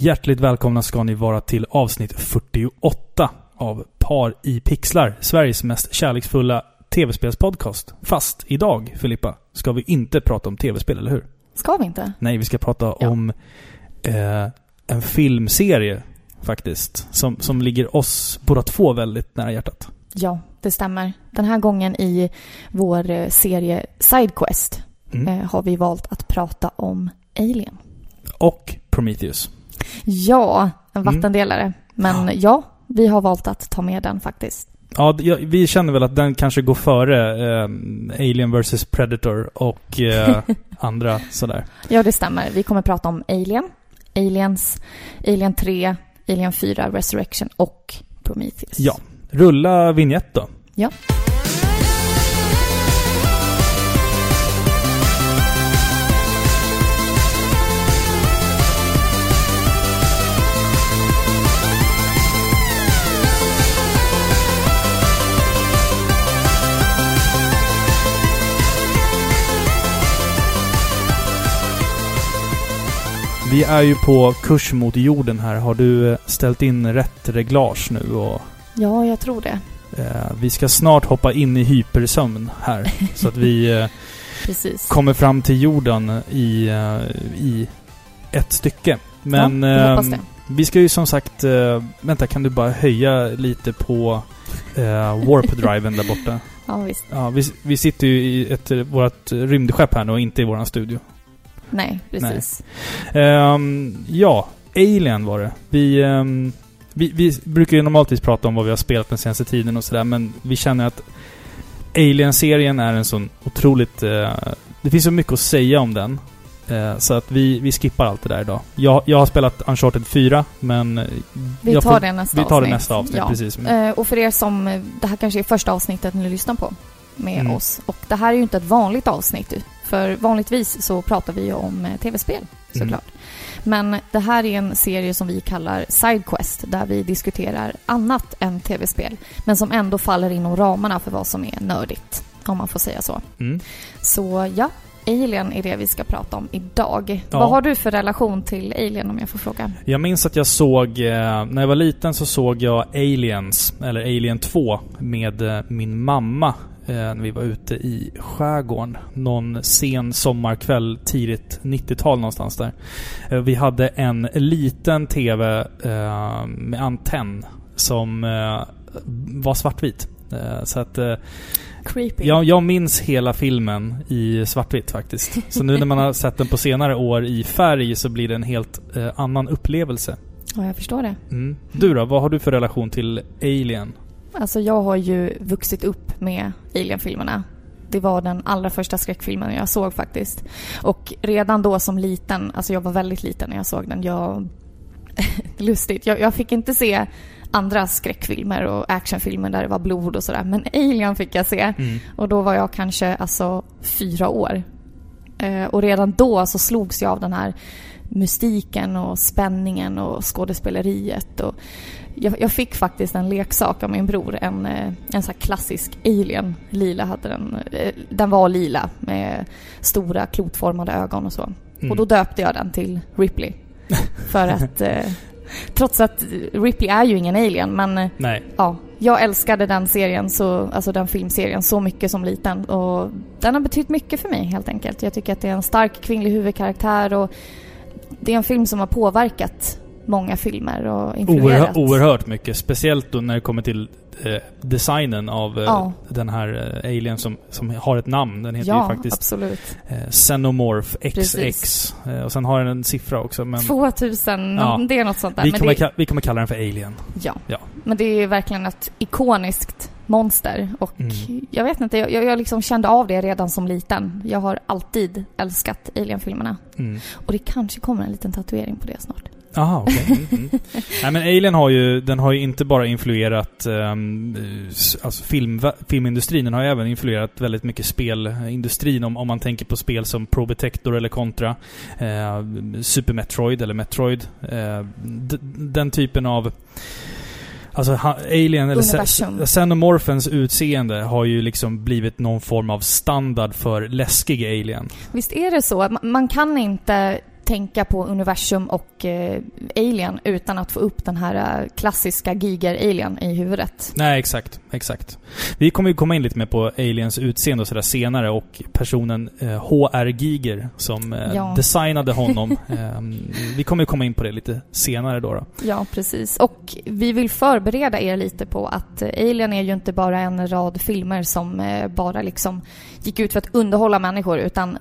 Hjärtligt välkomna ska ni vara till avsnitt 48 av Par i pixlar, Sveriges mest kärleksfulla tv-spelspodcast. Fast idag, Filippa, ska vi inte prata om tv-spel, eller hur? Ska vi inte? Nej, vi ska prata Ja. om eh, en filmserie faktiskt. Som, som ligger oss båda två väldigt nära hjärtat. Ja, det stämmer. Den här gången i vår eh, serie Sidequest Mm. eh, har vi valt att prata om Alien. Och Prometheus. Ja, en Mm. vattendelare. Men Ja. ja. vi har valt att ta med den faktiskt. Ja, vi känner väl att den kanske går före eh, Alien vs Predator och eh, andra sådär. Ja, det stämmer. Vi kommer prata om Alien, Aliens, Alien 3, Alien 4, Resurrection och Prometheus. Ja. Rulla vignett då. Ja. Vi är ju på kurs mot jorden här. Har du eh, ställt in rätt reglage nu? Och, Ja, jag tror det. eh, vi ska snart hoppa in i hypersömn här. så att vi eh, kommer fram till jorden i, eh, i ett stycke. Men ja, det. vi ska ju som sagt... Eh, vänta, kan du bara höja lite på eh, warp-driven där borta? Ja, visst. Ja, vi, vi sitter ju i ett, vårt rymdskepp här nu och inte i våran studio. Nej, precis. Ehm, ja, Alien var det. Vi, ehm, vi, vi brukar ju normaltvis prata om vad vi har spelat den senaste tiden och sådär, men vi känner att Alien-serien är en sån otroligt... eh, det finns så mycket att säga om den. Eh, så att vi, vi skippar allt det där idag. Jag, jag har spelat Uncharted 4, men... eh, Vi tar får- det nästa Vi tar det avsnitt. nästa avsnitt, Ja. precis. Eh, och för er som, det här kanske är första avsnittet ni lyssnar på med Mm. oss. Och det här är ju inte ett vanligt avsnitt. För vanligtvis så pratar vi ju om eh, tv-spel, såklart. Mm. Men det här är en serie som vi kallar Sidequest, där vi diskuterar annat än tv-spel. Men som ändå faller inom ramarna för vad som är nördigt, om man får säga så. Mm. Så ja, Alien är det vi ska prata om idag. Ja. Vad har du för relation till Alien om jag får fråga? Jag minns att jag såg, eh, när jag var liten så såg jag Aliens, eller Alien 2, med eh, min mamma. Eh, när vi var ute i skärgården. Någon sen sommarkväll, tidigt 90-tal någonstans där. Eh, vi hade en liten TV eh, med antenn som var svartvit. Så att Creepy. jag, jag minns hela filmen i svartvitt faktiskt. Så nu när man har sett den på senare år i färg så blir det en helt annan upplevelse. Ja, jag förstår det. Mm. Du då? Vad har du för relation till Alien? Alltså jag har ju vuxit upp med Alien-filmerna. Det var den allra första skräckfilmen jag såg faktiskt. Och redan då som liten, alltså jag var väldigt liten när jag såg den. Jag... Lustigt, jag, jag fick inte se andra skräckfilmer och actionfilmer där det var blod och sådär. Men Alien fick jag se. Mm. Och då var jag kanske alltså fyra år. Eh, och redan då så slogs jag av den här mystiken och spänningen och skådespeleriet. Och jag, jag fick faktiskt en leksak av min bror, en, eh, en sån klassisk alien. Lila hade den. Eh, den var lila med stora klotformade ögon och så. Mm. Och då döpte jag den till Ripley. För att eh, trots att Ripley är ju ingen alien men Nej. ja, jag älskade den serien, så, alltså den filmserien, så mycket som liten. Och den har betytt mycket för mig helt enkelt. Jag tycker att det är en stark kvinnlig huvudkaraktär och det är en film som har påverkat många filmer och influerat. Oerhört, mycket. Speciellt då när det kommer till eh, designen av eh, Ja. den här eh, Alien som, som har ett namn. Den heter Ja, ju faktiskt absolut. eh, Xenomorph XX. Precis. Eh, och sen har den en siffra också. Men 2000, Ja. det är något sånt där. vi, kommer, det, ka- vi kommer kalla den för Alien. ja. Ja. men det är verkligen ett ikoniskt monster. Och Mm. jag vet inte, jag, jag liksom kände av det redan som liten. Jag har alltid älskat Alien-filmerna. Mm. Och det kanske kommer en liten tatuering på det snart. Aha, okej. Mm, mm. Nej men Alien har ju, den har ju inte bara influerat um, alltså film, filmindustrin, den har ju även influerat väldigt mycket spelindustrin om, om man tänker på spel som Probotector eller Contra, eh, Super Metroid eller Metroid. Eh, den typen av Alltså ha, Alien eller Xenomorphens utseende har ju liksom blivit någon form av standard för läskig Alien. Visst är det så? Ma- Man kan inte tänka på universum och eh, Alien utan att få upp den här eh, klassiska Giger-Alien i huvudet. Nej, exakt. Exakt. Vi kommer ju komma in lite mer på Aliens utseende och sådär senare och personen eh, H.R. Giger som eh, Ja. designade honom. eh, vi kommer ju komma in på det lite senare då. då. Ja, precis. Och vi vill förbereda er lite på att eh, Alien är ju inte bara en rad filmer som eh, bara liksom gick ut för att underhålla människor utan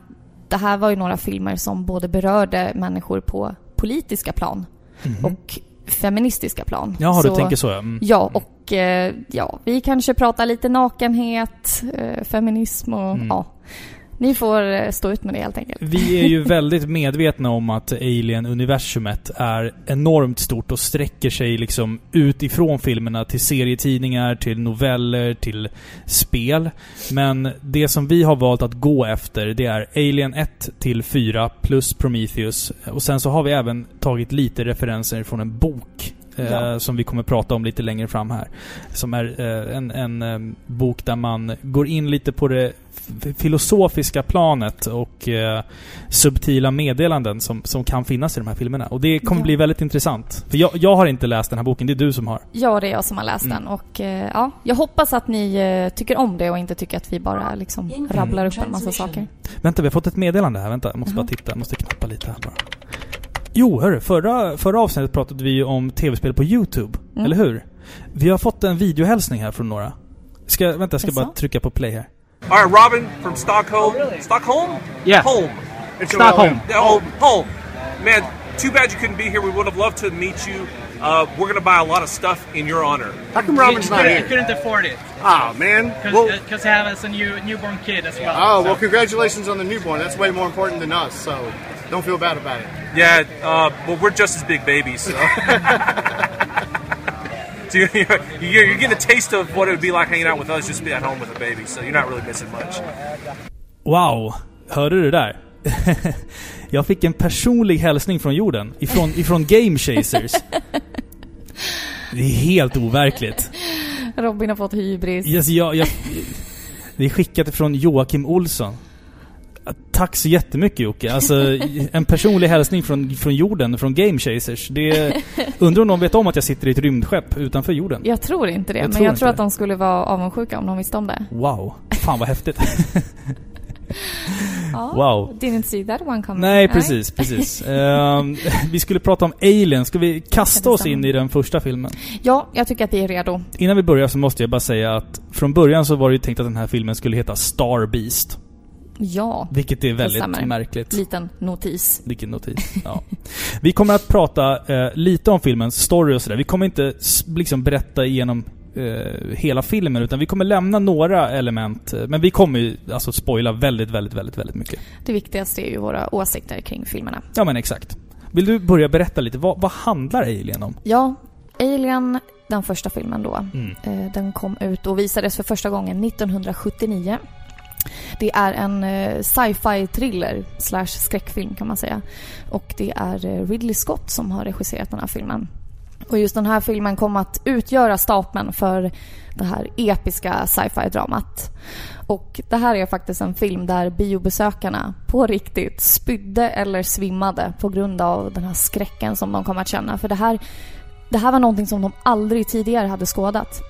det här var ju några filmer som både berörde människor på politiska plan Mhm. och feministiska plan. Jaha, Så- du tänker så ja. Mm. Ja, och eh, ja, vi kanske pratar lite nakenhet, eh, feminism och Mm. ja. Ni får eh, stå ut med det helt enkelt. Vi är ju väldigt medvetna om att Alien-universumet är enormt stort och sträcker sig liksom utifrån filmerna till serietidningar, till noveller, till spel. Men det som vi har valt att gå efter, det är Alien 1 till 4 plus Prometheus. Och sen så har vi även tagit lite referenser från en bok eh, Ja. som vi kommer prata om lite längre fram här. Som är eh, en, en bok där man går in lite på det filosofiska planet och eh, subtila meddelanden som, som kan finnas i de här filmerna. Och det kommer Ja. bli väldigt intressant. För jag, jag har inte läst den här boken, det är du som har. Ja, det är jag som har läst Mm. den och eh, ja, jag hoppas att ni eh, tycker om det och inte tycker att vi bara liksom rabblar upp en massa saker. Vänta, vi har fått ett meddelande här. Vänta, jag måste Jaha. bara titta. Jag måste knappa lite här bara. Jo, hörru. Förra, förra avsnittet pratade vi ju om tv-spel på YouTube. Mm. Eller hur? Vi har fått en videohälsning här från några. Ska, vänta, jag ska bara trycka på play här. All right, Robin from Stockholm. Stockholm? Yeah. Home. It's Stockholm. Oh, oh, home. Man, too bad you couldn't be here. We would have loved to meet you. Uh, we're going to buy a lot of stuff in your honor. How come Robin's not couldn't, here? couldn't afford it Oh man. because Well, he has a new newborn kid as well. oh so- well, congratulations on the newborn. That's way more important than us. So don't feel bad about it. Yeah, uh, well, we're just as big babies, so. so you're, you're, you're getting a taste of what it would be like hanging out with us just be at home with a baby, so you're not really missing much. Wow! Hörde du det där? jag fick en personlig hälsning från jorden. Ifrån, ifrån Game Chasers. Det är helt overkligt. Robin har fått hybris. Yes, jag, jag, det är skickat från Joakim Olsson. Tack så jättemycket Jocke. Alltså, en personlig hälsning från, från jorden, från Game Chasers. Det, undrar om de vet om att jag sitter i ett rymdskepp utanför jorden. Jag tror inte det, Jag men tror jag tror att de skulle vara avundsjuka om de visste om det. Wow. Fan vad häftigt. Ja. Wow. Didn't see that one coming. Nej, precis, precis. Ehm, vi skulle prata om Alien. Ska vi kasta oss in i den första filmen? Ja, jag tycker att det är redo. Innan vi börjar så måste jag bara säga att från början så var det ju tänkt att den här filmen skulle heta Star Beast. Ja, Vilket är väldigt stämmer. märkligt. liten notis. Vilken notis. Ja. Vi kommer att prata eh, lite om filmens story och sådär. Vi kommer inte liksom berätta igenom eh, hela filmen, utan vi kommer lämna några element. eh, Men vi kommer ju alltså spoila väldigt, väldigt, väldigt, väldigt mycket. Det viktigaste är ju våra åsikter kring filmerna. Ja men exakt. Vill du börja berätta lite? Vad, vad handlar Alien om? Ja, Alien, den första filmen då, Mm. eh, den kom ut och visades för första gången 1979. Det är en eh, sci-fi thriller slash skräckfilm kan man säga. Och det är eh, Ridley Scott som har regisserat den här filmen. Och just den här filmen kom att utgöra stapeln för det här episka sci-fi-dramat. Och det här är faktiskt en film där biobesökarna på riktigt spydde eller svimmade på grund av den här skräcken som de kom att känna. För det här, det här var någonting som de aldrig tidigare hade skådat.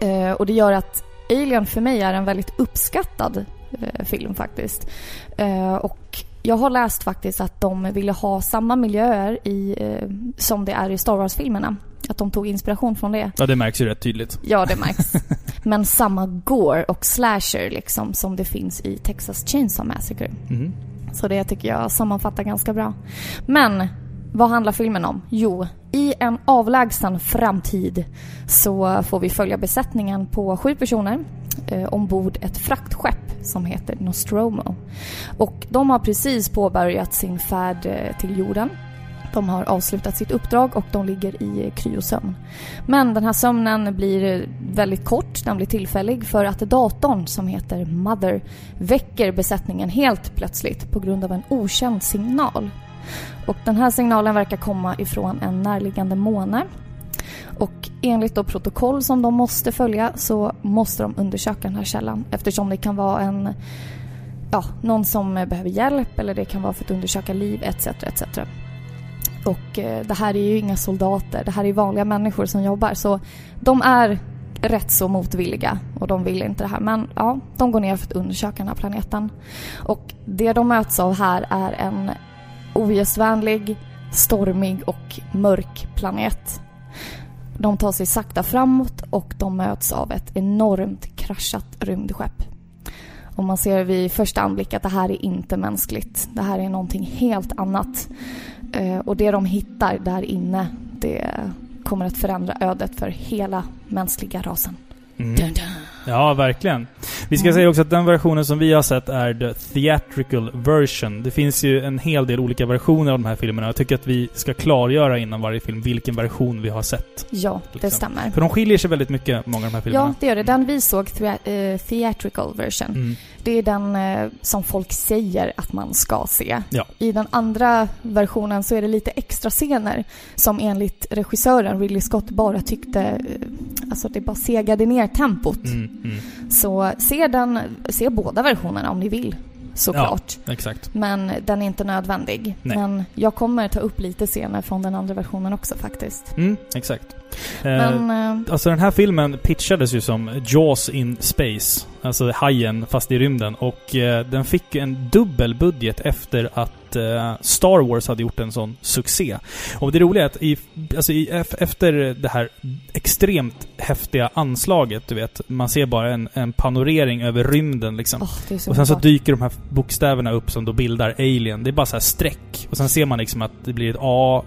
Eh, och det gör att Alien för mig är en väldigt uppskattad eh, film faktiskt. Eh, och jag har läst faktiskt att de ville ha samma miljöer i, eh, som det är i Star Wars-filmerna. Att de tog inspiration från det. Ja, det märks ju rätt tydligt. Ja, det märks. Men samma gore och slasher liksom som det finns i Texas Chainsaw Massacre. Mhm. Så det tycker jag sammanfattar ganska bra. Men vad handlar filmen om? Jo, i en avlägsen framtid så får vi följa besättningen på sju personer eh, ombord ett fraktskepp som heter Nostromo. Och de har precis påbörjat sin färd eh, till jorden. De har avslutat sitt uppdrag och de ligger i kryosömn. Men den här sömnen blir eh, väldigt kort, den blir tillfällig för att datorn som heter Mother väcker besättningen helt plötsligt på grund av en okänd signal. Och den här signalen verkar komma ifrån en närliggande måne. Och enligt då protokoll som de måste följa så måste de undersöka den här källan eftersom det kan vara en ja, någon som behöver hjälp eller det kan vara för att undersöka liv etc. etc. Och eh, det här är ju inga soldater, det här är vanliga människor som jobbar så de är rätt så motvilliga och de vill inte det här. Men ja, de går ner för att undersöka den här planeten. Och det de möts av här är en ogästvänlig, stormig och mörk planet. De tar sig sakta framåt och de möts av ett enormt kraschat rymdskepp. Och man ser vid första anblick att det här är inte mänskligt. Det här är någonting helt annat. Eh, och det de hittar där inne, det kommer att förändra ödet för hela mänskliga rasen. Mm. Dun, dun. Ja, verkligen. Vi ska säga också att den versionen som vi har sett är the theatrical version. Det finns ju en hel del olika versioner av de här filmerna. Jag tycker att vi ska klargöra innan varje film vilken version vi har sett. Ja, det stämmer. För de skiljer sig väldigt mycket, många av de här filmerna. Ja, det gör det. Den vi såg, eh, theatrical version, Mm. det är den eh, som folk säger att man ska se. Ja. I den andra versionen så är det lite extra scener som enligt regissören Ridley Scott bara tyckte, eh, alltså det bara segade ner tempot. Mm, mm. Så se den, se båda versionerna om ni vill, såklart. Exakt. Men den är inte nödvändig. Nej. Men jag kommer ta upp lite scener från den andra versionen också faktiskt. Mm, exakt. Eh, Men, eh, Alltså den här filmen pitchades ju som Jaws in Space. Alltså Hajen fast i rymden. Och eh, den fick en dubbel budget efter att eh, Star Wars hade gjort en sån succé. Och det roliga är att i, alltså i, ef- efter det här extremt häftiga anslaget, du vet. Man ser bara en, en panorering över rymden liksom. så Och sen så underbart. dyker de här bokstäverna upp som då bildar Alien. Det är bara så här streck. Och sen ser man liksom att det blir ett A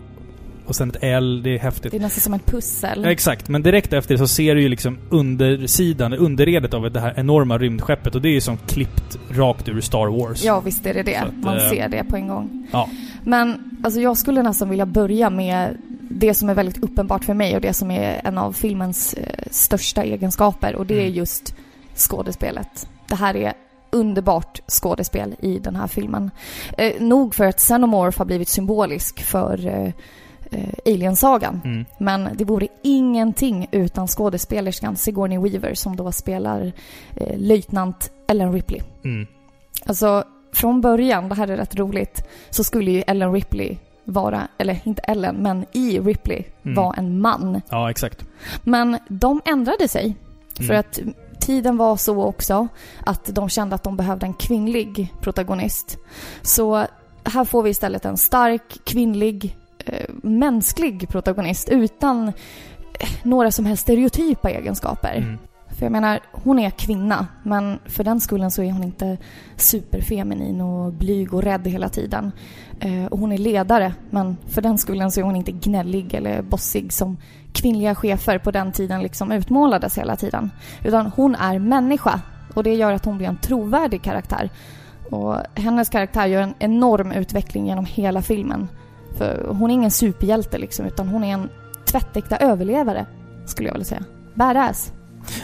och sen ett L. Det är häftigt. Det är nästan som ett pussel. Ja, exakt, men direkt efter så ser du ju liksom undersidan, underredet av det här enorma rymdskeppet och det är ju som klippt rakt ur Star Wars. Ja, visst är det det. Att, Man eh, ser det på en gång. Ja. Men alltså, jag skulle nästan vilja börja med det som är väldigt uppenbart för mig och det som är en av filmens eh, största egenskaper och det är Mm. just skådespelet. Det här är underbart skådespel i den här filmen. Eh, nog för att Xenomorph har blivit symbolisk för eh, eh, Alien-sagan. Mm. Men det vore ingenting utan skådespelerskan Sigourney Weaver som då spelar eh, löjtnant Ellen Ripley. Mm. Alltså, från början, det här är rätt roligt, så skulle ju Ellen Ripley vara, eller inte Ellen, men i Ripley Mm. var en man. Ja, exakt. Men de ändrade sig. För Mm. att tiden var så också att de kände att de behövde en kvinnlig protagonist. Så här får vi istället en stark, kvinnlig, mänsklig protagonist utan eh, några som helst stereotypa egenskaper. Mm. För jag menar, hon är kvinna, men för den skullen så är hon inte superfeminin och blyg och rädd hela tiden. Eh, och hon är ledare, men för den skullen så är hon inte gnällig eller bossig som kvinnliga chefer på den tiden liksom utmålades hela tiden. Utan hon är människa och det gör att hon blir en trovärdig karaktär. Och hennes karaktär gör en enorm utveckling genom hela filmen. För hon är ingen superhjälte liksom, utan hon är en tvättäkta överlevare, skulle jag vilja säga. Badass.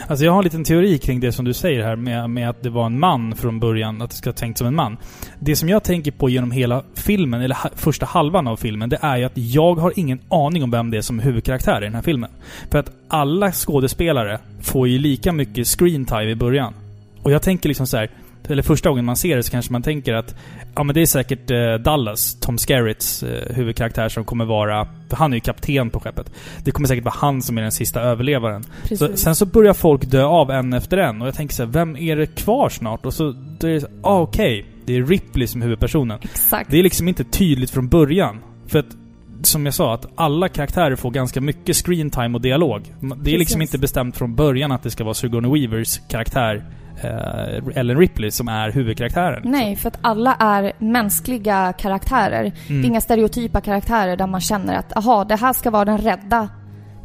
Alltså jag har en liten teori kring det som du säger här med, med att det var en man från början, att det ska ha tänkt som en man. Det som jag tänker på genom hela filmen, eller ha, första halvan av filmen, det är ju att jag har ingen aning om vem det är som är huvudkaraktär i den här filmen. För att alla skådespelare får ju lika mycket screen time i början. Och jag tänker liksom så här, eller första gången man ser det så kanske man tänker att ja men det är säkert eh, Dallas, Tom Skerritts eh, huvudkaraktär som kommer vara... För han är ju kapten på skeppet. Det kommer säkert vara han som är den sista överlevaren. Så, sen så börjar folk dö av en efter en och jag tänker så här, vem är det kvar snart? Och så är det så, ah, okej, det är Ripley som är huvudpersonen. Exakt. Det är liksom inte tydligt från början. För att, som jag sa, att alla karaktärer får ganska mycket screen time och dialog. Det är liksom Precis. inte bestämt från början att det ska vara Sigourney Weavers karaktär, eh, Ellen Ripley, som är huvudkaraktären. Nej, för att alla är mänskliga karaktärer. Mm. Det är inga stereotypa karaktärer där man känner att aha, det här ska vara den rädda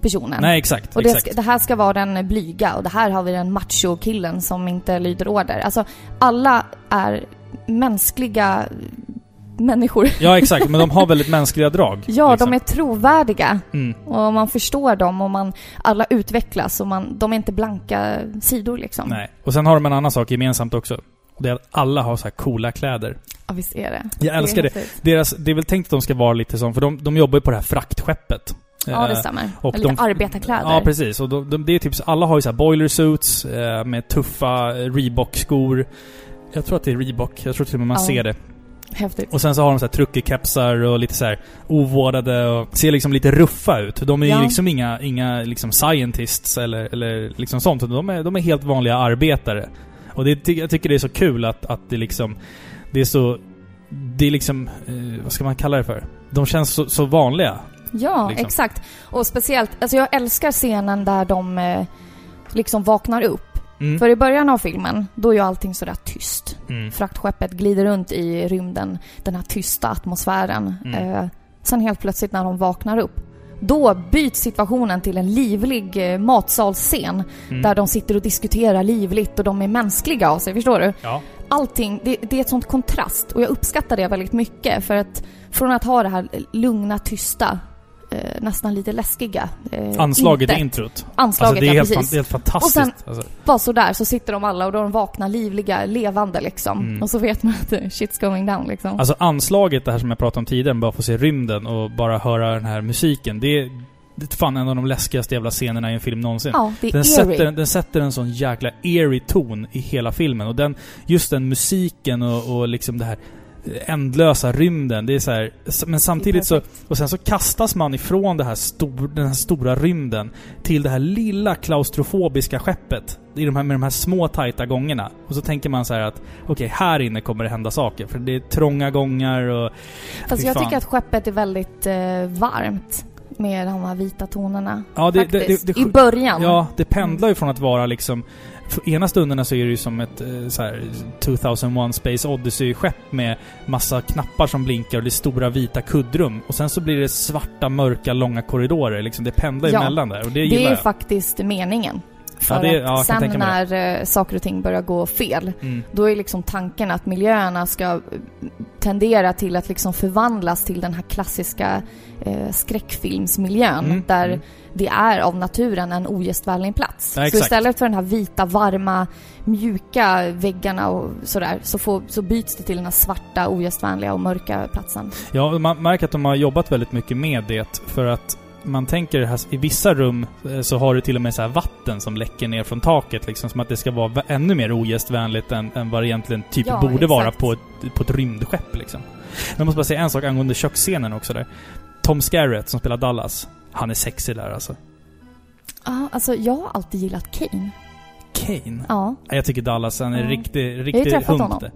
personen. Nej, exakt. och det, exakt. ska, det här ska vara den blyga och det här har vi den macho-killen som inte lyder order. Alltså, alla är mänskliga människor. Ja, exakt. Men de har väldigt mänskliga drag. Ja, liksom. de är trovärdiga Mm. och man förstår dem och man, alla utvecklas och man, de är inte blanka sidor liksom. Nej. Och sen har de en annan sak gemensamt också. Det är att alla har så här coola kläder. Ja, visst är det. Jag älskar det. är häftigt. Deras, det är väl tänkt att de ska vara lite som, för de, de jobbar ju på det här fraktskeppet. Ja, det Eh, stämmer. och Eller de- arbetarkläder. Ja, precis. Och de, de, det är typ, alla har ju så här boiler suits eh, med tuffa Reebok-skor. Jag tror att det är Reebok. Jag tror till och med man Ja. ser det. Häftigt. Och sen så har de så här truckerkepsar och lite så här ovårdade och ser liksom lite ruffa ut. De är ju Ja. liksom inga, inga liksom scientists eller, eller liksom sånt. De är, de är helt vanliga arbetare. Och det, jag tycker det är så kul att, att det liksom... Det är så... Det är liksom... Eh, vad ska man kalla det för? De känns så, så vanliga. Ja, liksom. exakt. Och speciellt, alltså jag älskar scenen där de eh, liksom vaknar upp. Mm. För i början av filmen, då är ju allting sådär tyst. Mm. Fraktskeppet glider runt i rymden, den här tysta atmosfären. Mm. Eh, sen helt plötsligt när de vaknar upp, då byts situationen till en livlig eh, matsalsscen. Mm. Där de sitter och diskuterar livligt och de är mänskliga av sig, förstår du? Ja. allting, det, det är ett sånt kontrast och jag uppskattar det väldigt mycket för att från att ha det här lugna, tysta, eh, nästan lite läskiga. Eh, Anslaget i introt. Anslaget, Alltså det är ja helt, precis. är helt fantastiskt. Och sen- alltså. Bara sådär så sitter de alla och då är de vakna, livliga, levande liksom. Mm. Och så vet man att eh, shit's going down liksom. Alltså anslaget, det här som jag pratade om tidigare, bara få se rymden och bara höra den här musiken. Det är, det är fan en av de läskigaste jävla scenerna i en film någonsin. ja, det är Den eerie. sätter, den sätter en sån jäkla eerie ton i hela filmen. Och den, just den musiken och, och liksom det här ändlösa rymden. Det är så här, men samtidigt så... Och sen så kastas man ifrån det här stor, den här stora rymden till det här lilla klaustrofobiska skeppet. I de här, med de här små tajta gångerna. Och så tänker man så här att okej, här inne kommer det hända saker. För det är trånga gångar och... Fast fy jag fan. tycker att skeppet är väldigt eh, varmt med de här vita tonerna. Ja, det, det, det, I början. Ja, det pendlar ju från att vara liksom... För ena stunderna så är det ju som ett eh, så här 2001 Space Odyssey-skepp med massa knappar som blinkar och det är stora vita kuddrum. Och sen så blir det svarta, mörka, långa korridorer. Liksom, det pendlar ju Ja. emellan där och det Det gillar är jag. faktiskt meningen. För Ja, det- ja, jag att sen när saker och ting börjar gå fel, Mm. då är liksom tanken att miljöerna ska eh, tendera till att liksom förvandlas till den här klassiska eh, skräckfilmsmiljön Mm, där mm. Det är av naturen en ogästvänlig plats. Ja, så istället för den här vita, varma, mjuka väggarna och sådär så, får, så byts det till den här svarta, ogästvänliga och mörka platsen. Ja, man märker att de har jobbat väldigt mycket med det för att man tänker här, i vissa rum eh, så har du till och med så här vatten som läcker ner från taket liksom. Som att det ska vara ännu mer ogästvänligt än, än vad det egentligen typ Ja, borde vara exakt. på ett, på ett rymdskepp liksom. Men jag måste bara säga en sak angående köksscenen också där. Tom Skerritt som spelar Dallas. Han är sexig där alltså. Ja, alltså jag har alltid gillat Kane. Kane? Ja. Jag tycker Dallas, han är Ja. riktig, riktig träffat hunk honom.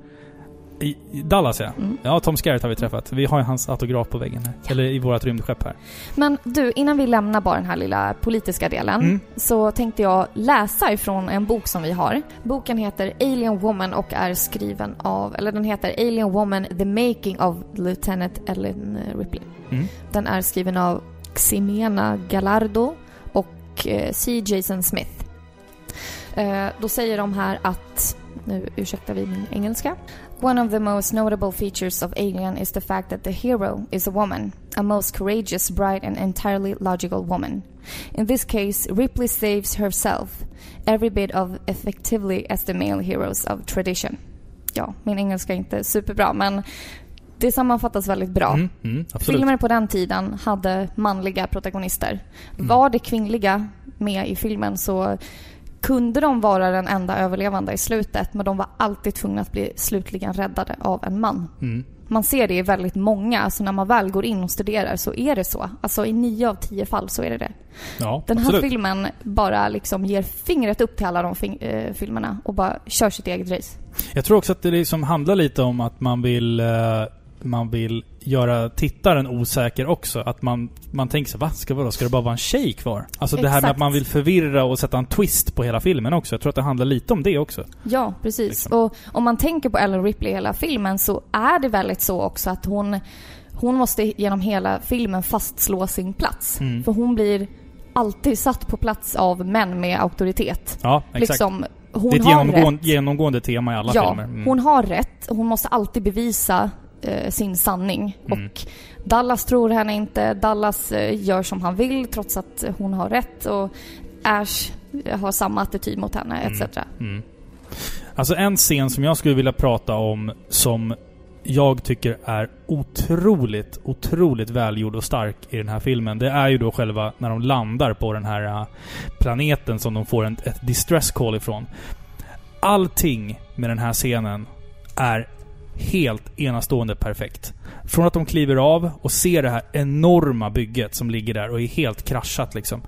I, Dallas ja. Mm. Ja, Tom Skerritt har vi träffat. Vi har ju hans autograf på väggen här. Eller i vårt rymdskepp här. Men du, innan vi lämnar bara den här lilla politiska delen Mm. så tänkte jag läsa ifrån en bok som vi har. Boken heter Alien Woman och är skriven av, eller den heter Alien Woman The Making of Lieutenant Ellen Ripley. Mm. Den är skriven av Ximena Gallardo och eh, C. Jason Smith. Eh, då säger de här att, nu ursäktar vi min engelska. One of the most notable features of Alien is the fact that the hero is a woman, a most courageous, bright, and entirely logical woman. In this case, Ripley saves herself, every bit of effectively as the male heroes of tradition. Ja, min engelska är inte superbra, men det sammanfattas väldigt bra. Mm, mm. Filmer på den tiden hade manliga protagonister. Mm. Var det kvinnliga med i filmen så kunde de vara den enda överlevande i slutet men de var alltid tvungna att bli slutligen räddade av en man. Mm. Man ser det i väldigt många, alltså när man väl går in och studerar så är det så. Alltså i nio av tio fall så är det det. Ja, Den här absolut. filmen bara liksom ger fingret upp till alla de eh, filmerna och bara kör sitt eget race. Jag tror också att det liksom handlar lite om att man vill... eh, man vill göra tittaren osäker också. Att man, man tänker så va? Ska, vadå, ska det bara vara en tjej kvar? Alltså det här med Exakt. att man vill förvirra och sätta en twist på hela filmen också. Jag tror att det handlar lite om det också. Ja, precis. Liksom. Och om man tänker på Ellen Ripley i hela filmen så är det väldigt så också att hon, hon måste genom hela filmen fastslå sin plats. Mm. För hon blir alltid satt på plats av män med auktoritet. Ja, exakt. Liksom, hon det är ett har genomgående, rätt. genomgående tema i alla ja, filmer. Mm. hon har rätt. Hon måste alltid bevisa eh, sin sanning. Mm. Och Dallas tror henne inte. Dallas eh, gör som han vill trots att hon har rätt. Och Ash eh, har samma attityd mot henne, Mm. etc. Mm. Alltså en scen som jag skulle vilja prata om som jag tycker är otroligt, otroligt välgjord och stark i den här filmen. Det är ju då själva när de landar på den här äh, planeten som de får en, ett distress call ifrån. Allting med den här scenen är helt enastående perfekt. Från att de kliver av och ser det här enorma bygget som ligger där och är helt kraschat liksom.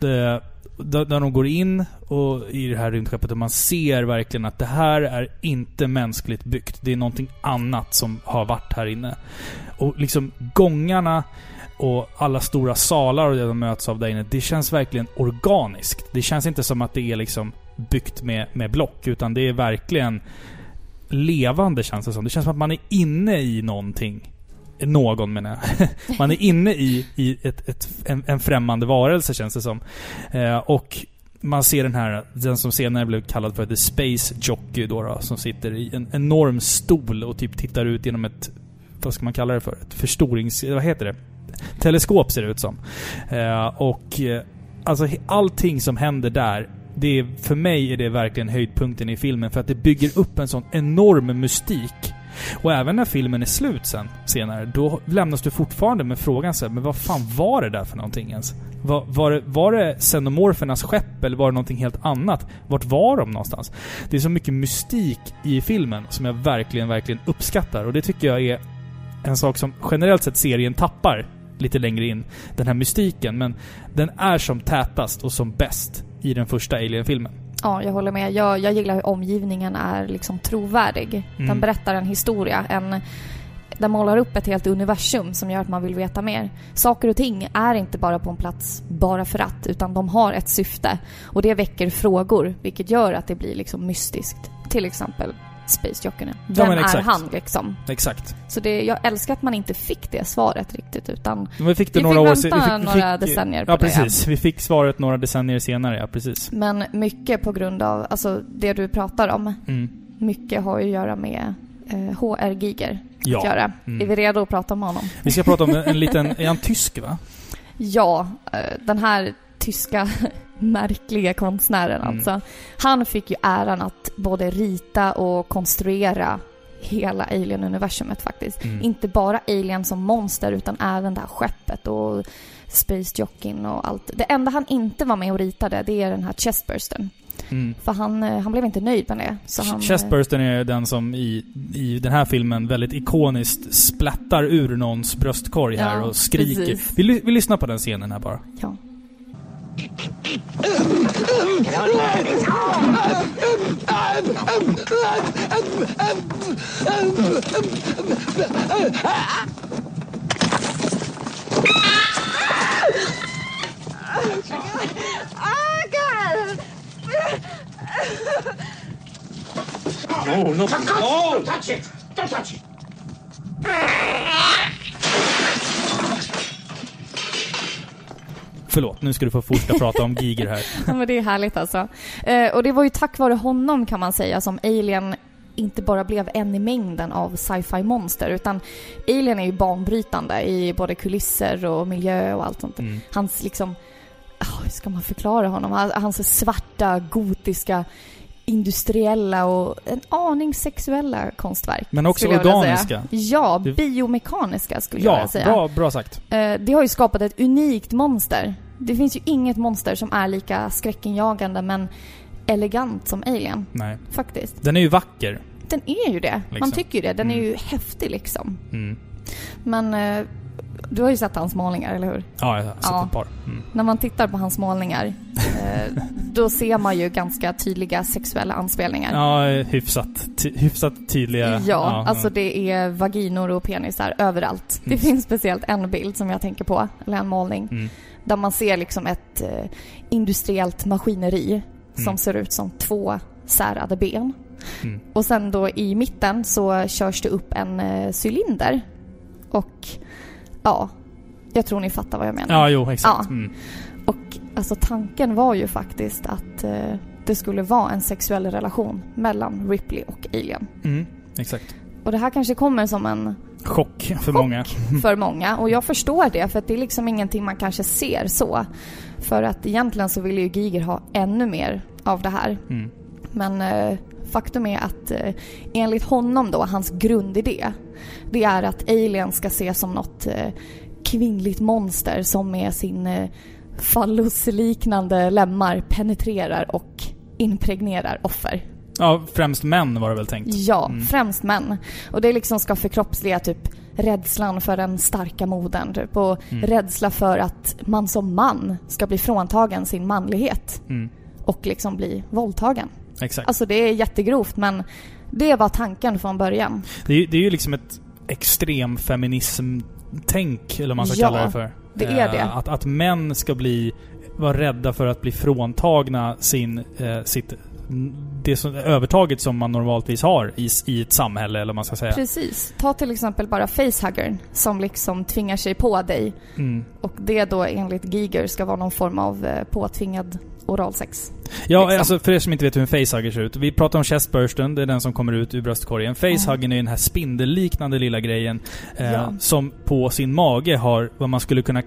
Det, där de går in och i det här rymdskeppet och man ser verkligen att det här är inte mänskligt byggt. Det är någonting annat som har varit här inne. Och liksom gångarna och alla stora salar och det de möts av där inne. Det känns verkligen organiskt. Det känns inte som att det är liksom byggt med, med block. Utan det är verkligen levande känns det som. Det känns som att man är inne i någonting. Någon menar jag. Man är inne i, i ett, ett, en, en främmande varelse känns det som. Eh, och man ser den här, den som senare blev kallad för The Space Jockey då, då som sitter i en enorm stol och typ tittar ut genom ett, vad ska man kalla det för? Ett förstorings... Vad heter det? Teleskop ser det ut som. Eh, och eh, alltså allting som händer där det är, för mig är det verkligen höjdpunkten i filmen för att det bygger upp en sån enorm mystik. Och även när filmen är slut sen, senare, då lämnas du fortfarande med frågan så här, men vad fan var det där för någonting ens? Var, var, det, var det xenomorfernas skepp eller var det någonting helt annat? Vart var de någonstans? Det är så mycket mystik i filmen som jag verkligen, verkligen uppskattar och det tycker jag är en sak som generellt sett serien tappar lite längre in. Den här mystiken, men den är som tätast och som bäst i den första Alien-filmen. Ja, jag håller med. Jag, jag gillar hur omgivningen är liksom trovärdig. Den Mm. berättar en historia, en... Den målar upp ett helt universum som gör att man vill veta mer. Saker och ting är inte bara på en plats bara för att, utan de har ett syfte. Och det väcker frågor, vilket gör att det blir liksom mystiskt. Till exempel Space Jockeyn. Vem men är han liksom? Exakt. Så det, jag älskar att man inte fick det svaret riktigt, utan Men vi fick det Vi några fick år se- vänta vi några decennier på Ja, det, ja. precis. Vi fick svaret några decennier senare, ja precis. Men mycket på grund av, alltså det du pratar om, Mm. mycket har ju att göra med eh, HR Giger att Ja. göra. Mm. Är vi redo att prata om honom? Vi ska prata om en, en liten... Är han tysk va? Ja, eh, den här tyska märkliga konstnären Mm. alltså. Han fick ju äran att både rita och konstruera hela Alien-universumet faktiskt. Mm. Inte bara Alien som monster utan även det här skeppet och Space Jockin och allt. Det enda han inte var med och ritade det är den här chestbursten. Mm. För han, eh, han blev inte nöjd med det. Så han, eh, Chestbursten är den som i, i den här filmen väldigt ikoniskt splattar ur någons bröstkorg här Ja, och skriker. Vi, vi lyssnar på den scenen här bara. Ja. Oh, God! No, no, no! Touch it! Don't touch it! Förlåt, nu ska du få fortsätta prata om Giger här. Ja, men det är härligt alltså. Eh, och det var ju tack vare honom kan man säga som Alien inte bara blev en i mängden av sci-fi monster utan Alien är ju banbrytande i både kulisser och miljö och allt sånt. Mm. Hans liksom, ah, hur ska man förklara honom? Hans- Hans svarta, gotiska, industriella och en aning sexuella konstverk. Men också jag organiska. Ja, Det- biomekaniska skulle jag Ja, vilja säga. bra, bra sagt. Eh, det har ju skapat ett unikt monster. Det finns ju inget monster som är lika skräckinjagande men elegant som Alien, Nej. faktiskt. Den är ju vacker. Den är ju det. Man Liksom. tycker ju det. Den är Mm. ju häftig liksom. Mm. Men eh, du har ju sett hans målningar, eller hur? Ja, jag har sett Ja. ett par. Mm. När man tittar på hans målningar, eh, då ser man ju ganska tydliga sexuella anspelningar. Ja, hyfsat, ty, hyfsat tydliga. Ja, alltså det är vaginor och penisar överallt. Det Mm. finns speciellt en bild som jag tänker på, eller en målning, Mm. där man ser liksom ett eh, industriellt maskineri som Mm. ser ut som två särade ben. Mm. Och sen då i mitten så körs det upp en eh, cylinder. Och ja, jag tror ni fattar vad jag menar. Ja, jo, exakt. Ja. Mm. Och alltså tanken var ju faktiskt att eh, det skulle vara en sexuell relation mellan Ripley och Alien. Mm. Exakt. Och det här kanske kommer som en Chock för Chock. många. för många. Och jag förstår det, för att det är liksom ingenting man kanske ser så. För att egentligen så vill ju Giger ha ännu mer av det här. Mm. Men eh, faktum är att eh, enligt honom då, hans grundidé, det är att Alien ska ses som något eh, kvinnligt monster som med sin eh, fallusliknande lemmar penetrerar och impregnerar offer. Ja, främst män var det väl tänkt. Ja, Mm. främst män. Och det liksom ska förkroppsliga typ rädslan för den starka modern typ. Och Mm. rädsla för att man som man ska bli fråntagen sin manlighet. Mm. Och liksom bli våldtagen. Exakt. Alltså det är jättegrovt men det var tanken från början. Det är, ju- det är ju liksom ett extremfeminism-tänk, eller vad man ska Ja, kalla det för. det är Eh, det. Att, att män ska bli, vara rädda för att bli fråntagna sin, eh, sitt, det som, övertaget som man normaltvis har i, i ett samhälle, eller vad man ska säga. Precis. Ta till exempel bara facehuggern som liksom tvingar sig på dig. Mm. Och det då enligt Giger ska vara någon form av eh, påtvingad oralsex. Ja, Liksom. alltså för er som inte vet hur en facehugger ser ut. Vi pratar om chestbursten, det är den som kommer ut ur bröstkorgen. Facehuggern är den här spindelliknande lilla grejen eh, Ja. som på sin mage har vad man skulle kunna...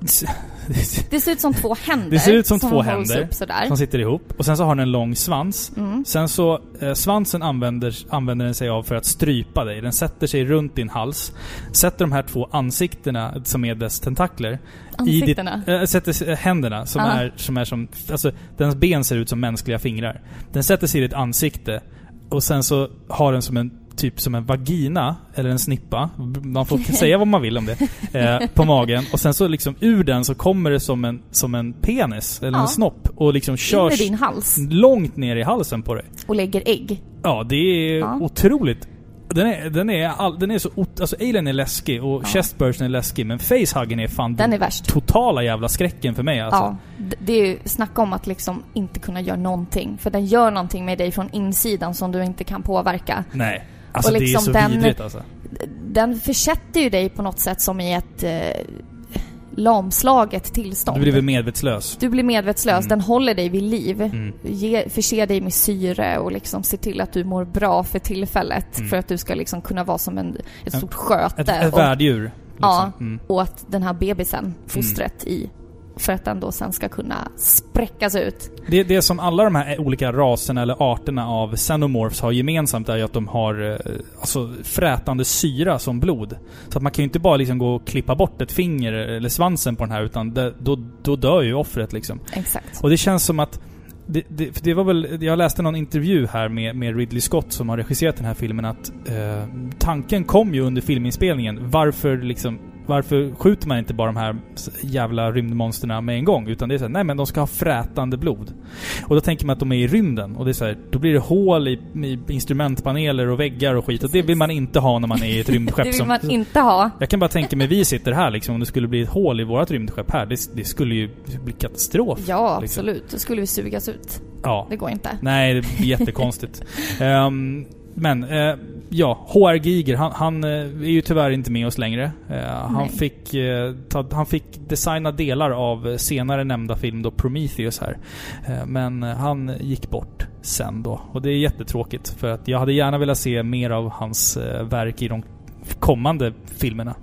Det ser ut som två händer. Det ser ut som två hålls händer som sitter ihop. Och sen så har den en lång svans. Mm. Sen så, eh, svansen använder, använder den sig av för att strypa dig. Den sätter sig runt din hals. Sätter de här två ansiktena, som är dess tentakler, Ansiktena. Ditt, äh, sätter sig- händerna som Ja. är, som är som... Alltså, dens ben ser ut som mänskliga fingrar. Den sätter sig i ditt ansikte och sen så har den som en typ som en vagina, eller en snippa. Man får säga vad man vill om det. Eh, på magen. Och sen så liksom ur den så kommer det som en, som en penis, eller Ja. en snopp. Och liksom körs din hals. långt ner i halsen på dig. Och lägger ägg. Ja, det är Ja. otroligt. Den är, den är, all, den är så... Alltså Alien är läskig och Ja. Chestbursten är läskig, men Facehuggen är fan Den den är totala jävla skräcken för mig alltså. Ja. Det är ju snacka om att liksom inte kunna göra någonting. För den gör någonting med dig från insidan som du inte kan påverka. Nej. Alltså Och det är liksom så den- vidrigt alltså. Den försätter ju dig på något sätt som i ett eh, lamslaget tillstånd. Du blir väl medvetslös? Du blir medvetslös, Mm. den håller dig vid liv. Mm. Ge, förser dig med syre och liksom ser till att du mår bra för tillfället. Mm. För att du ska liksom kunna vara som en, ett stort sköte. Ett, ett och, värddjur. Liksom. Ja. Mm. åt den här bebisen, fostret, i. För att den då sen ska kunna spräckas ut. Det, det som alla de här olika raserna eller arterna av xenomorphs har gemensamt är ju att de har eh, alltså, frätande syra som blod. Så att man kan ju inte bara liksom gå och klippa bort ett finger eller svansen på den här utan det, då, då dör ju offret liksom. Exakt. Och det känns som att det, det, för det var väl, jag läste någon intervju här med, med Ridley Scott som har regisserat den här filmen att eh, tanken kom ju under filminspelningen. Varför liksom, varför skjuter man inte bara de här jävla rymdmonsterna med en gång? Utan det är så här, nej men de ska ha frätande blod. Och då tänker man att de är i rymden och det är så här, då blir det hål i, i instrumentpaneler och väggar och skit. Och det vill man inte ha när man är i ett rymdskepp Det vill som... man inte ha. Jag kan bara tänka mig, vi sitter här liksom, om det skulle bli ett hål i vårt rymdskepp här, det, det skulle ju bli katastrof. Ja, liksom. absolut. Då skulle vi sugas ut. Ja. Det går inte. Nej, det blir jättekonstigt. Ehm, men, eh, ja. HR Giger, han, han eh, är ju tyvärr inte med oss längre. Eh, han, fick, eh, ta, han fick designa delar av senare nämnda film då, Prometheus här. Eh, men han gick bort sen då. Och det är jättetråkigt, för att jag hade gärna velat se mer av hans verk i de kommande filmerna.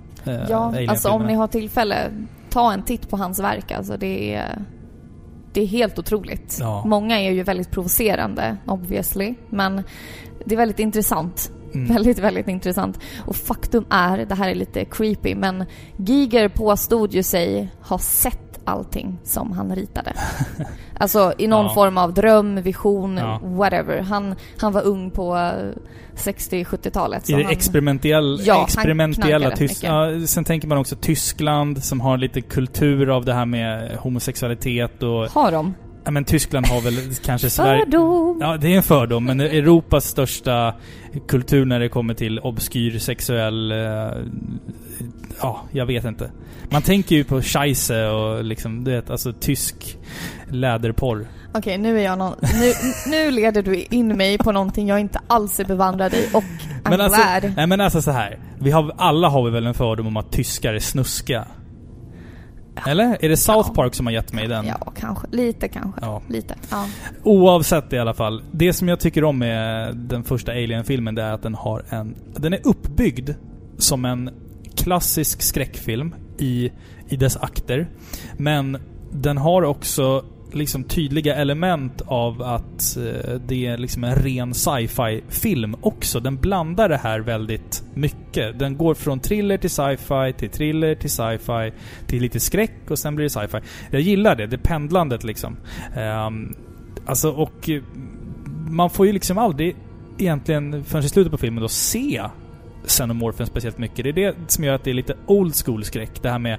Ja, alltså om ni har tillfälle, ta en titt på hans verk. Alltså det är, det är helt otroligt. Ja. Många är ju väldigt provocerande, obviously. Men det är väldigt intressant. Mm. Väldigt, väldigt intressant. Och faktum är, det här är lite creepy, men Giger påstod ju sig ha sett allting som han ritade. Alltså i någon Ja. form av dröm, vision, Ja. whatever. Han, han var ung på eh, 60-70-talet. I det experimentell, Ja, han experimentella knarkade tysk... mycket. Ja, sen tänker man också Tyskland som har lite kultur av det här med homosexualitet och... Har de? Ja men Tyskland har väl kanske Sverige... Fördom! Ja, det är en fördom, men Europas största kultur när det kommer till obskyr sexuell... eh, ja, jag vet inte. Man tänker ju på Scheisse och liksom, du vet, alltså tysk läderporr. Okej, nu är jag någon, nu, nu leder du in mig på någonting jag inte alls är bevandrad i och Men alltså, nej men alltså så här. Vi har, alla har vi väl en fördom om att tyskar är snuska? Eller? Är det South Ja. Park som har gett mig den? Ja, kanske. Lite kanske. Ja. Lite. Ja. Oavsett i alla fall. Det som jag tycker om med den första Alien-filmen det är att den har en... Den är uppbyggd som en klassisk skräckfilm i, i dess akter. Men den har också liksom tydliga element av att eh, det är liksom en ren sci-fi film också. Den blandar det här väldigt mycket. Den går från thriller till sci-fi, till thriller till sci-fi, till lite skräck och sen blir det sci-fi. Jag gillar det, det pendlandet liksom. Eh, alltså och... Eh, man får ju liksom aldrig egentligen förrän i slutet på filmen då se Xenomorphen speciellt mycket. Det är det som gör att det är lite old school skräck. Det här med,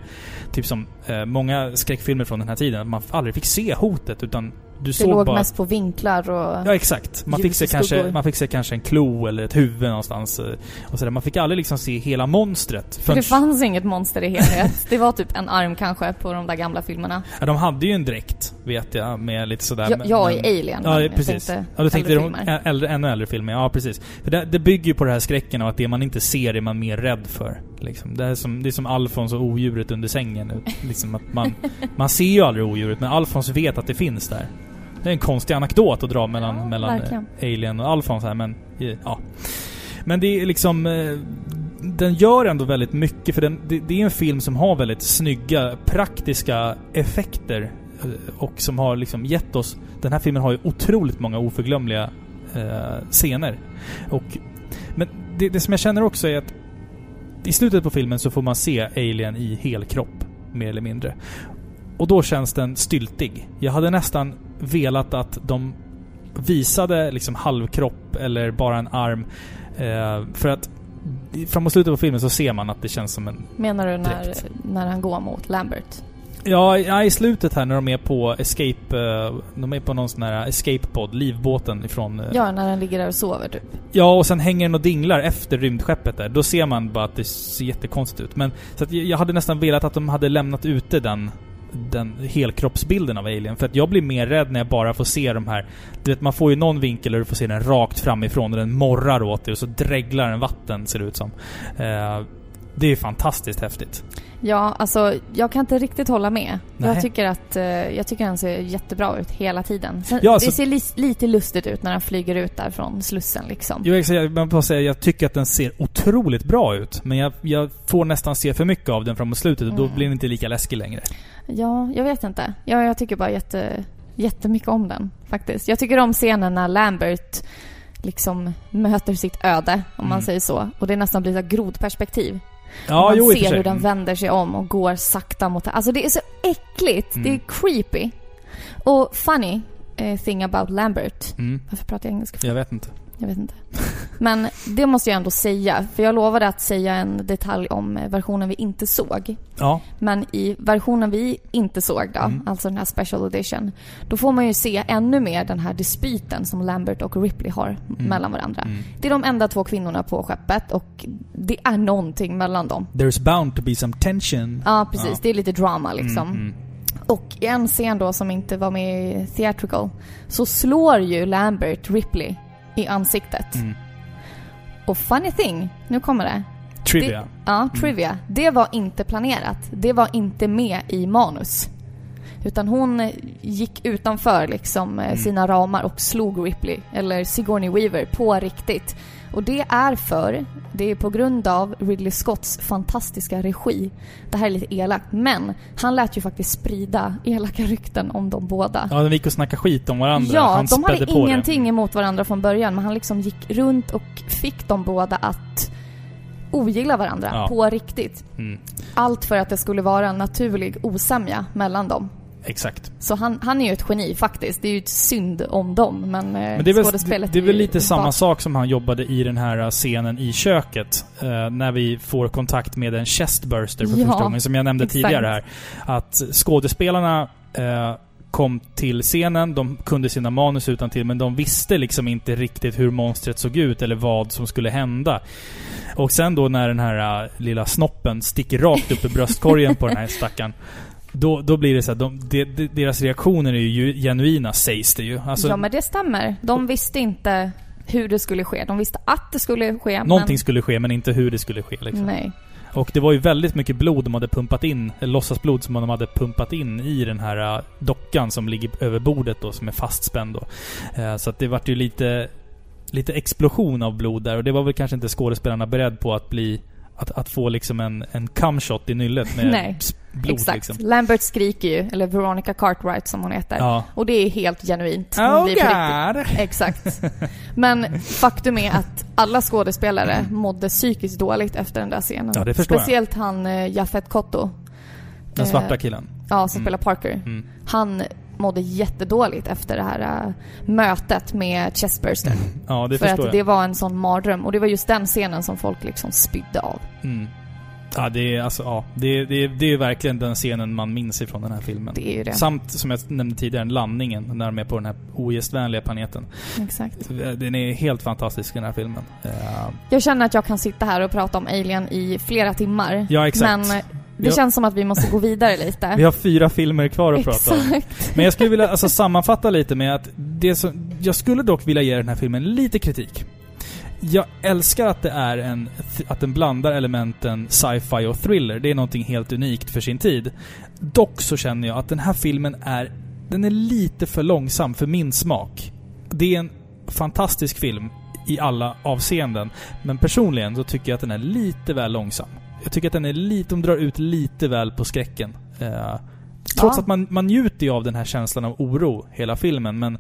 typ som eh, många skräckfilmer från den här tiden, att man aldrig fick se hotet utan du Det såg låg bara... mest på vinklar och... Ja exakt. Man fick, se kanske, man fick se kanske en klo eller ett huvud någonstans. eh, Och sådär. Man fick aldrig liksom se hela monstret. För det fanns inget monster i helhet. Det var typ en arm kanske på de där gamla filmerna. Ja, de hade ju en dräkt, vet jag, med lite sådär... Jag, men- jag är Alien, Ja, jag precis. tänkte ja, du tänkte äldre de filmer. äldre, ännu äldre filmer. Ja, precis. För det, det bygger ju på det här skräcken av att det man inte ser är man mer rädd för. Liksom. Det, är som, det är som Alfons och odjuret under sängen. liksom att man, man ser ju aldrig odjuret, men Alfons vet att det finns där. Det är en konstig anekdot att dra mellan, Ja, mellan verkligen. eh, Alien och Alfons här, men eh, ja. Men det är liksom... eh, Den gör ändå väldigt mycket, för den, det, det är en film som har väldigt snygga, praktiska effekter. Eh, Och som har liksom gett oss... Den här filmen har ju otroligt många oförglömliga eh, scener. Och, men det, det som jag känner också är att i slutet på filmen så får man se Alien i hel kropp, mer eller mindre. Och då känns den styltig. Jag hade nästan velat att de visade liksom halvkropp eller bara en arm. Eh, för att framåt slutet på filmen så ser man att det känns som en... Menar du när, Direkt. när han går mot Lambert? Ja, ja, i slutet här när de är på Escape... Eh, de är på någon sån här Escape-podd, livbåten ifrån... Eh, Ja, när han ligger där och sover typ. Ja, och sen hänger den och dinglar efter rymdskeppet där. Då ser man bara att det ser jättekonstigt ut. Men så att jag jag hade nästan velat att de hade lämnat ute den, den helkroppsbilden av Alien. För att jag blir mer rädd när jag bara får se de här... Du vet, man får ju någon vinkel där du får se den rakt framifrån och den morrar åt dig och så dreglar den vatten, ser det ut som. Eh, det är fantastiskt häftigt. Ja, alltså jag kan inte riktigt hålla med. Nej. Jag tycker att eh, jag tycker han ser jättebra ut hela tiden. Sen, Ja, alltså- det ser li lite lustigt ut när han flyger ut där från Slussen liksom. Jo, exakt. Jag, man får säga, jag tycker att den ser otroligt bra ut. Men jag, jag får nästan se för mycket av den framåt slutet och då Mm. blir den inte lika läskig längre. Ja, jag vet inte. Ja, jag tycker bara jätte, jättemycket om den faktiskt. Jag tycker om scenen när Lambert liksom möter sitt öde, om man Mm. säger så. Och det nästan blir här grodperspektiv. Ja, man jo, ser hur den Mm. vänder sig om och går sakta mot... Alltså det är så äckligt. Mm. Det är creepy. Och funny eh, thing about Lambert. Mm. Varför pratar jag engelska? Jag vet inte. Jag vet inte. Men det måste jag ändå säga. För jag lovade att säga en detalj om versionen vi inte såg. Ja. Men i versionen vi inte såg då, Mm. alltså den här special edition, då får man ju se ännu mer den här dispyten som Lambert och Ripley har mellan varandra. Mm. Det är de enda två kvinnorna på skeppet och det är någonting mellan dem. There's bound to be some tension. Ja, precis. Ja. Det är lite drama liksom. Mm, mm. Och i en scen då som inte var med i Theatrical så slår ju Lambert Ripley i ansiktet. Mm. Och funny thing, nu kommer det. Trivia. Det, ja, trivia. Det var inte planerat. Det var inte med i manus. Utan hon eh, gick utanför liksom eh, sina ramar och slog Ripley, eller Sigourney Weaver, på riktigt. Och det är för, det är på grund av Ridley Scotts fantastiska regi. Det här är lite elakt, men han lät ju faktiskt sprida elaka rykten om de båda. Ja, de gick och snackade skit om varandra. Ja, Han de hade ingenting det. emot varandra från början, men han liksom gick runt och fick dem båda att ogilla varandra Ja. på riktigt. Mm. Allt för att det skulle vara en naturlig osämja mellan dem. Exakt. Så han, han är ju ett geni faktiskt. Det är ju ett synd om dem, men, Men det är väl, skådespelet det är väl lite samma sak som han jobbade i den här scenen i köket. eh, när vi får kontakt med en chestburster för Ja, första gången, som jag nämnde exakt. tidigare här. Att skådespelarna eh, kom till scenen, de kunde sina manus utan till men de visste liksom inte riktigt hur monstret såg ut eller vad som skulle hända. Och sen då när den här eh, lilla snoppen sticker rakt upp i bröstkorgen på den här stackaren. Då, då blir det så här, de, de, de, deras reaktioner är ju genuina sägs det ju. Alltså, Ja, men det stämmer. De visste inte hur det skulle ske. De visste att det skulle ske, Någonting men... skulle ske men inte hur det skulle ske liksom. Nej. Och det var ju väldigt mycket blod de hade pumpat in, eller låtsasblod som de hade pumpat in i den här äh, dockan som ligger över bordet då, som är fastspänd då. Eh, så att det vart ju lite, lite explosion av blod där och det var väl kanske inte skådespelarna beredd på att bli att, att få liksom en, en cumshot i nyllet med blod Exakt. liksom. Lambert skriker ju, eller Veronica Cartwright som hon heter. Ja. Och det är helt genuint. Oh god! Exakt. Men faktum är att alla skådespelare mådde psykiskt dåligt efter den där scenen. Ja, det förstår jag. Speciellt han eh, Jafet Kotto. Den Eh, svarta killen. Ja, som Mm. spelar Parker. Mm. Han mådde jättedåligt efter det här äh, mötet med Chestburster. Ja, det För att jag. det var en sån mardröm. Och det var just den scenen som folk liksom spydde av. Mm. Ja, det är alltså, ja. Det, det, det är verkligen den scenen man minns ifrån den här filmen. Det är ju det. Samt, som jag nämnde tidigare, landningen när de är på den här ogästvänliga planeten. Exakt. Den är helt fantastisk den här filmen. Eh, Jag känner att jag kan sitta här och prata om Alien i flera timmar. Ja, exakt. Men det Ja. känns som att vi måste gå vidare lite. vi har fyra filmer kvar att prata om. Exakt. Men jag skulle vilja alltså, sammanfatta lite med att det som, jag skulle dock vilja ge den här filmen lite kritik. Jag älskar att det är en, att den blandar elementen sci-fi och thriller. Det är någonting helt unikt för sin tid. Dock så känner jag att den här filmen är, den är lite för långsam för min smak. Det är en fantastisk film i alla avseenden. Men personligen så tycker jag att den är lite väl långsam. Jag tycker att den är lite, de drar ut lite väl på skräcken. Eh, trots Ja. att man, man njuter ju av den här känslan av oro hela filmen, men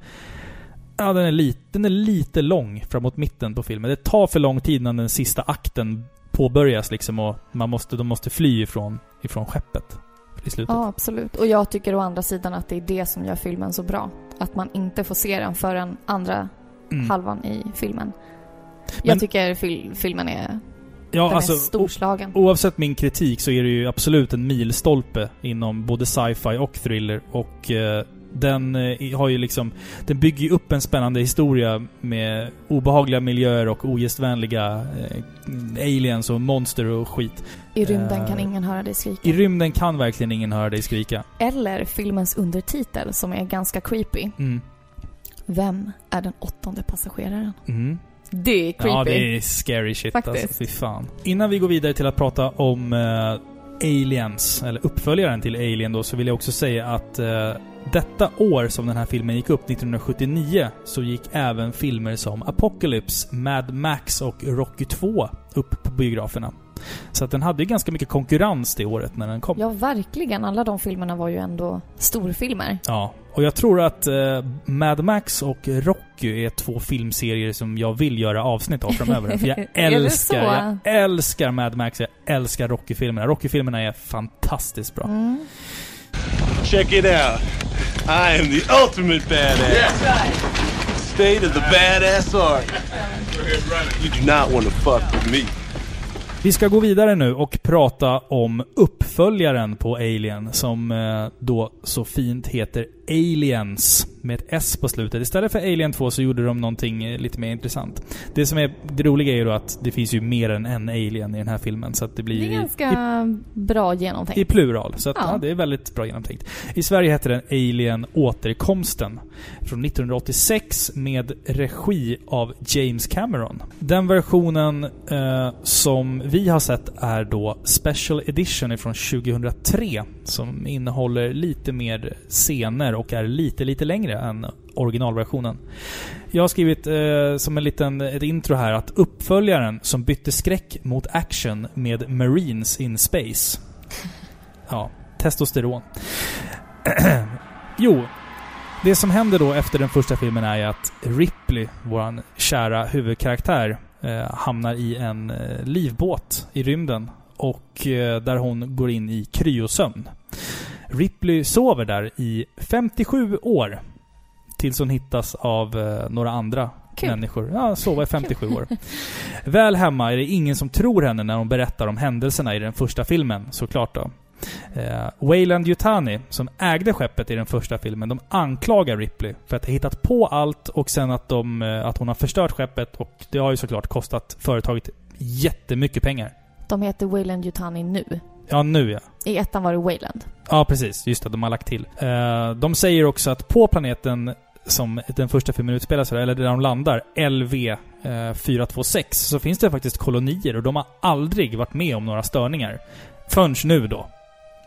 Ja, den är, lite, den är lite lång framåt mitten på filmen. Det tar för lång tid innan den sista akten påbörjas liksom och man måste, de måste fly ifrån, ifrån skeppet i slutet. Ja, absolut. Och jag tycker å andra sidan att det är det som gör filmen så bra. Att man inte får se den förrän andra Mm. halvan i filmen. Men- Jag tycker fil- filmen är, ja, den alltså, är storslagen. oavsett min kritik så är det ju absolut en milstolpe inom både sci-fi och thriller och eh, den eh, har ju liksom... Den bygger ju upp en spännande historia med obehagliga miljöer och ogästvänliga eh, aliens och monster och skit. I rymden kan eh, ingen höra dig skrika. I rymden kan verkligen ingen höra dig skrika. Eller filmens undertitel som är ganska creepy. Mm. Vem är den åttonde passageraren? Mm. Det är creepy. Ja, det är scary shit Faktiskt. alltså. Fy fan. Innan vi går vidare till att prata om eh, Aliens, eller uppföljaren till Alien då, så vill jag också säga att eh, detta år som den här filmen gick upp, 1979, så gick även filmer som Apocalypse, Mad Max och Rocky 2 upp på biograferna. Så att den hade ju ganska mycket konkurrens det året när den kom. Ja, verkligen. Alla de filmerna var ju ändå storfilmer. Ja, och jag tror att eh, Mad Max och Rocky är två filmserier som jag vill göra avsnitt av framöver. För jag älskar, jag älskar Mad Max, jag älskar Rocky-filmerna. Rocky-filmerna är fantastiskt bra. Mm. Check it out. I am the ultimate badass. State of the badass art. You do not want to fuck with me. Vi ska gå vidare nu och prata om uppföljaren på Alien som eh, då så fint heter Aliens med ett S på slutet. Istället för Alien 2 så gjorde de någonting eh, lite mer intressant. Det som är det roliga är ju då att det finns ju mer än en Alien i den här filmen så att det blir Det är i- ganska bra genomtänkt. I plural, så att, ja. Ja. det är väldigt bra genomtänkt. I Sverige heter den Alien Återkomsten. Från 1986 med regi av James Cameron. Den versionen eh, som vi har sett är då Special Edition från 2003. Som innehåller lite mer scener och är lite, lite längre än originalversionen. Jag har skrivit eh, som en liten ett intro här att uppföljaren som bytte skräck mot action med Marines in Space. Ja, testosteron. jo, det som händer då efter den första filmen är att Ripley, våran kära huvudkaraktär, eh, hamnar i en eh, livbåt i rymden. Och eh, där hon går in i kryosömn. Ripley sover där i 57 år. Tills hon hittas av eh, några andra Kul. människor. Ja, sova i 57 år. Väl hemma är det ingen som tror henne när hon berättar om händelserna i den första filmen, såklart då. Eh, Wayland Yutani, som ägde skeppet i den första filmen, de anklagar Ripley för att ha hittat på allt och sen att, de, eh, att hon har förstört skeppet och det har ju såklart kostat företaget jättemycket pengar. De heter Wayland Yutani nu. Ja, nu ja. I ettan var det Wayland. Ja, precis. Just det, de har lagt till. Eh, de säger också att på planeten som den första filmen utspelar sig, eller där de landar, LV eh, 426, så finns det faktiskt kolonier och de har aldrig varit med om några störningar. Förrän nu då.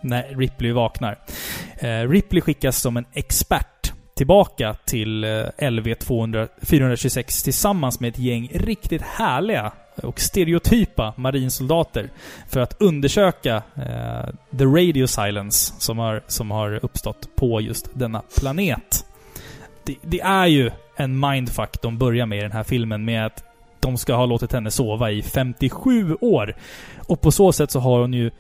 När Ripley vaknar. Eh, Ripley skickas som en expert tillbaka till eh, LV 200, 426 tillsammans med ett gäng riktigt härliga och stereotypa marinsoldater för att undersöka eh, the radio silence som har, som har uppstått på just denna planet. Det, det är ju en mindfuck de börjar med i den här filmen med att de ska ha låtit henne sova i 57 år. Och på så sätt så har hon ju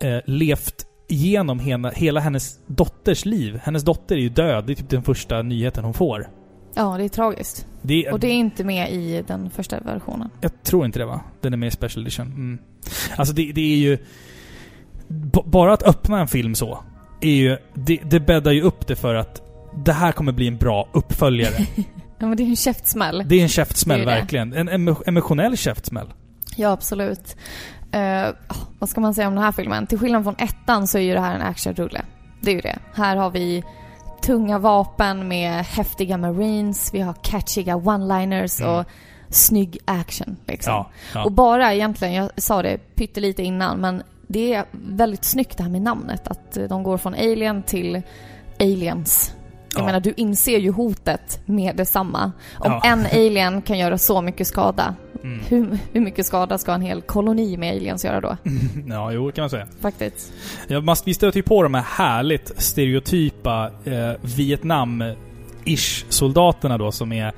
eh, levt genom hela, hela hennes dotters liv. Hennes dotter är ju död. Det är typ den första nyheten hon får. Ja, det är tragiskt. Det, Och det är inte med i den första versionen. Jag tror inte det va? Den är med i Special Edition. Mm. Alltså det, det är ju... b- Bara att öppna en film så, är ju... Det, det bäddar ju upp det för att det här kommer bli en bra uppföljare. Ja, men det är en käftsmäll. Det är en käftsmäll, är verkligen. En emo- emotionell käftsmäll. Ja, absolut. Eh, vad ska man säga om den här filmen? Till skillnad från ettan så är ju det här en actionrulle. Det är ju det. Här har vi tunga vapen med häftiga marines, vi har catchiga one-liners Mm. och snygg action. Liksom. Ja. ja. Och bara egentligen, jag sa det pyttelite innan, men det är väldigt snyggt det här med namnet. Att de går från Alien till Aliens. Jag Ja. menar, du inser ju hotet med detsamma. Om Ja. en alien kan göra så mycket skada, Mm. hur, hur mycket skada ska en hel koloni med aliens göra då? ja, jo, kan man säga. Faktiskt. Ja, man, vi stöter ju på de här härligt stereotypa eh, Vietnam-ish soldaterna då som är...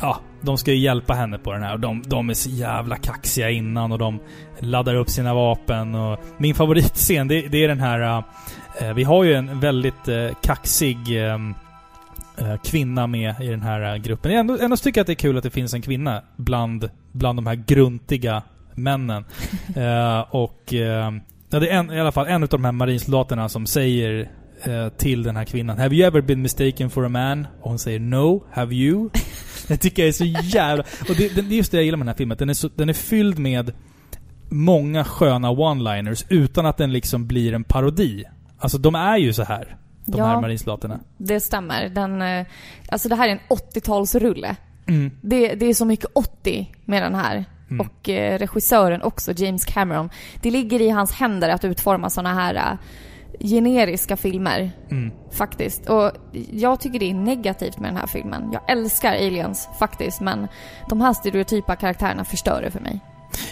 Ja, de ska ju hjälpa henne på den här och de, de är så jävla kaxiga innan och de laddar upp sina vapen och... Min favoritscen, det, det är den här... Eh, vi har ju en väldigt eh, kaxig eh, kvinna med i den här eh, gruppen. Jag ändå, ändå tycker jag att det är kul att det finns en kvinna bland, bland de här gruntiga männen. Eh, och... Eh, Ja, det är en, i alla fall en av de här marinsoldaterna som säger eh, till den här kvinnan Have you ever been mistaken for a man? Och hon säger No, have you? jag tycker jag är så jävla... Och det, det, det är just det jag gillar med den här filmen. Den är, så, den är fylld med många sköna one-liners utan att den liksom blir en parodi. Alltså de är ju så här. De Ja. här marinsoldaterna. Det stämmer. Den, eh, alltså det här är en 80-talsrulle. Mm. Det, det är så mycket 80 med den här. Mm. Och eh, regissören också, James Cameron. Det ligger i hans händer att utforma såna här eh, generiska filmer. Mm. Faktiskt. Och jag tycker det är negativt med den här filmen. Jag älskar aliens faktiskt, men de här stereotypa karaktärerna förstör det för mig.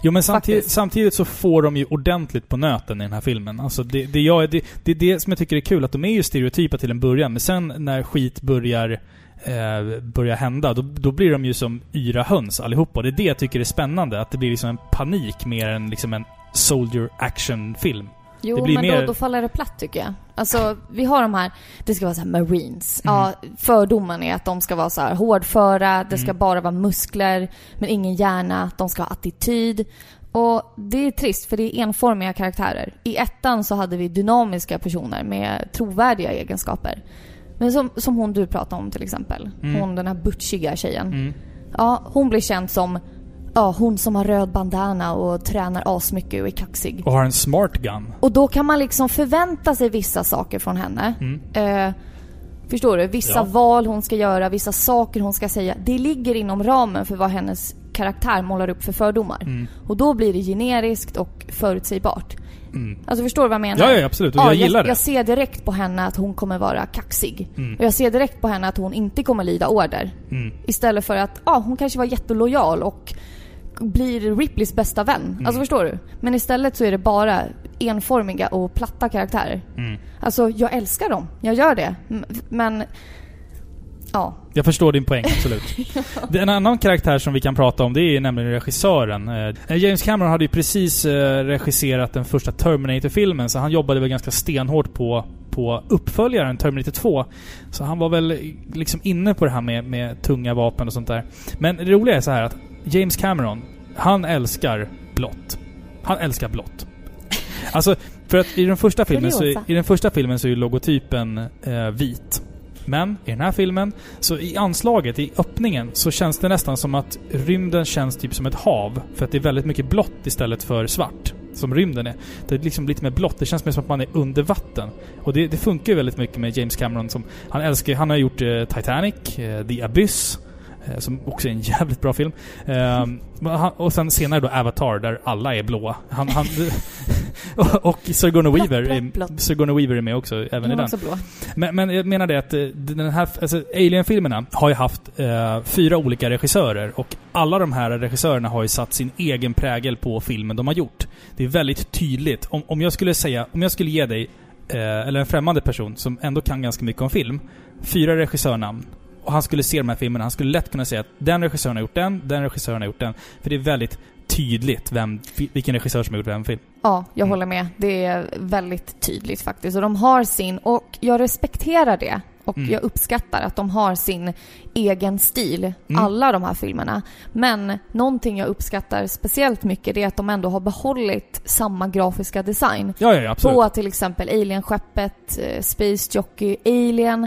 Jo men samtidigt, samtidigt så får de ju ordentligt på nöten i den här filmen. Alltså det, det, jag, det, det är det som jag tycker är kul, att de är ju stereotypa till en början, men sen när skit börjar eh, börjar hända, då, då blir de ju som yra höns allihopa. Det är det jag tycker är spännande, att det blir liksom en panik mer än liksom en soldier action-film. Jo, men mer- då, då faller det platt tycker jag. Alltså, vi har de här, det ska vara så marines. Mm. Ja, fördomen är att de ska vara så här hårdföra, det ska Mm. bara vara muskler, men ingen hjärna, de ska ha attityd. Och det är trist för det är enformiga karaktärer. I ettan så hade vi dynamiska personer med trovärdiga egenskaper. Men som, som hon du pratade om till exempel. Mm. Hon den här butchiga tjejen. Mm. Ja, hon blir känd som Ja, hon som har röd bandana och tränar asmycket och är kaxig. Och har en smart gun. Och då kan man liksom förvänta sig vissa saker från henne. Mm. Eh, förstår du? Vissa Ja. val hon ska göra, vissa saker hon ska säga. Det ligger inom ramen för vad hennes karaktär målar upp för fördomar. Mm. Och då blir det generiskt och förutsägbart. Mm. Alltså förstår du vad jag menar? Ja, ja, absolut. Och jag gillar jag, det. Jag ser direkt på henne att hon kommer vara kaxig. Mm. Och jag ser direkt på henne att hon inte kommer lyda order. Mm. Istället för att, ja, hon kanske var jättelojal och blir Ripleys bästa vän. Mm. Alltså förstår du? Men istället så är det bara enformiga och platta karaktärer. Mm. Alltså, jag älskar dem. Jag gör det. Men... Ja. Jag förstår din poäng, absolut. Är en annan karaktär som vi kan prata om, det är nämligen regissören. Eh, James Cameron hade ju precis eh, regisserat den första Terminator-filmen, så han jobbade väl ganska stenhårt på, på uppföljaren Terminator 2. Så han var väl liksom inne på det här med, med tunga vapen och sånt där. Men det roliga är så här att James Cameron, han älskar blått. Han älskar blått. Alltså, för att i den första filmen så, Kuriosa. i den första filmen så är logotypen eh, vit. Men i den här filmen, så i anslaget, i öppningen, så känns det nästan som att rymden känns typ som ett hav. För att det är väldigt mycket blått istället för svart. Som rymden är. Det är liksom lite mer blått. Det känns mer som att man är under vatten. Och det, det funkar ju väldigt mycket med James Cameron som... Han älskar Han har gjort eh, Titanic, eh, The Abyss. Eh, Som också är en jävligt bra film. Ehm, och sen senare då Avatar, där alla är blåa. Han, han, och, och Sigourney Weaver. Sigourney Weaver är med också, även i Hon är den. också blå. Men, men jag menar det att eh, den här, alltså Alien-filmerna har ju haft eh, fyra olika regissörer och alla de här regissörerna har ju satt sin egen prägel på filmen de har gjort. Det är väldigt tydligt. Om, om jag skulle säga, om jag skulle ge dig, eh, eller en främmande person som ändå kan ganska mycket om film, fyra regissörnamn och han skulle se de här filmerna, han skulle lätt kunna säga att den regissören har gjort den, den regissören har gjort den. För det är väldigt tydligt vem, vilken regissör som har gjort vem film. Ja, jag Mm. håller med. Det är väldigt tydligt faktiskt. Och de har sin, och jag respekterar det. Och Mm. jag uppskattar att de har sin egen stil, Mm. alla de här filmerna. Men någonting jag uppskattar speciellt mycket det är att de ändå har behållit samma grafiska design. Ja, ja, ja absolut. På till exempel Alien-skeppet, eh, Space Jockey, Alien.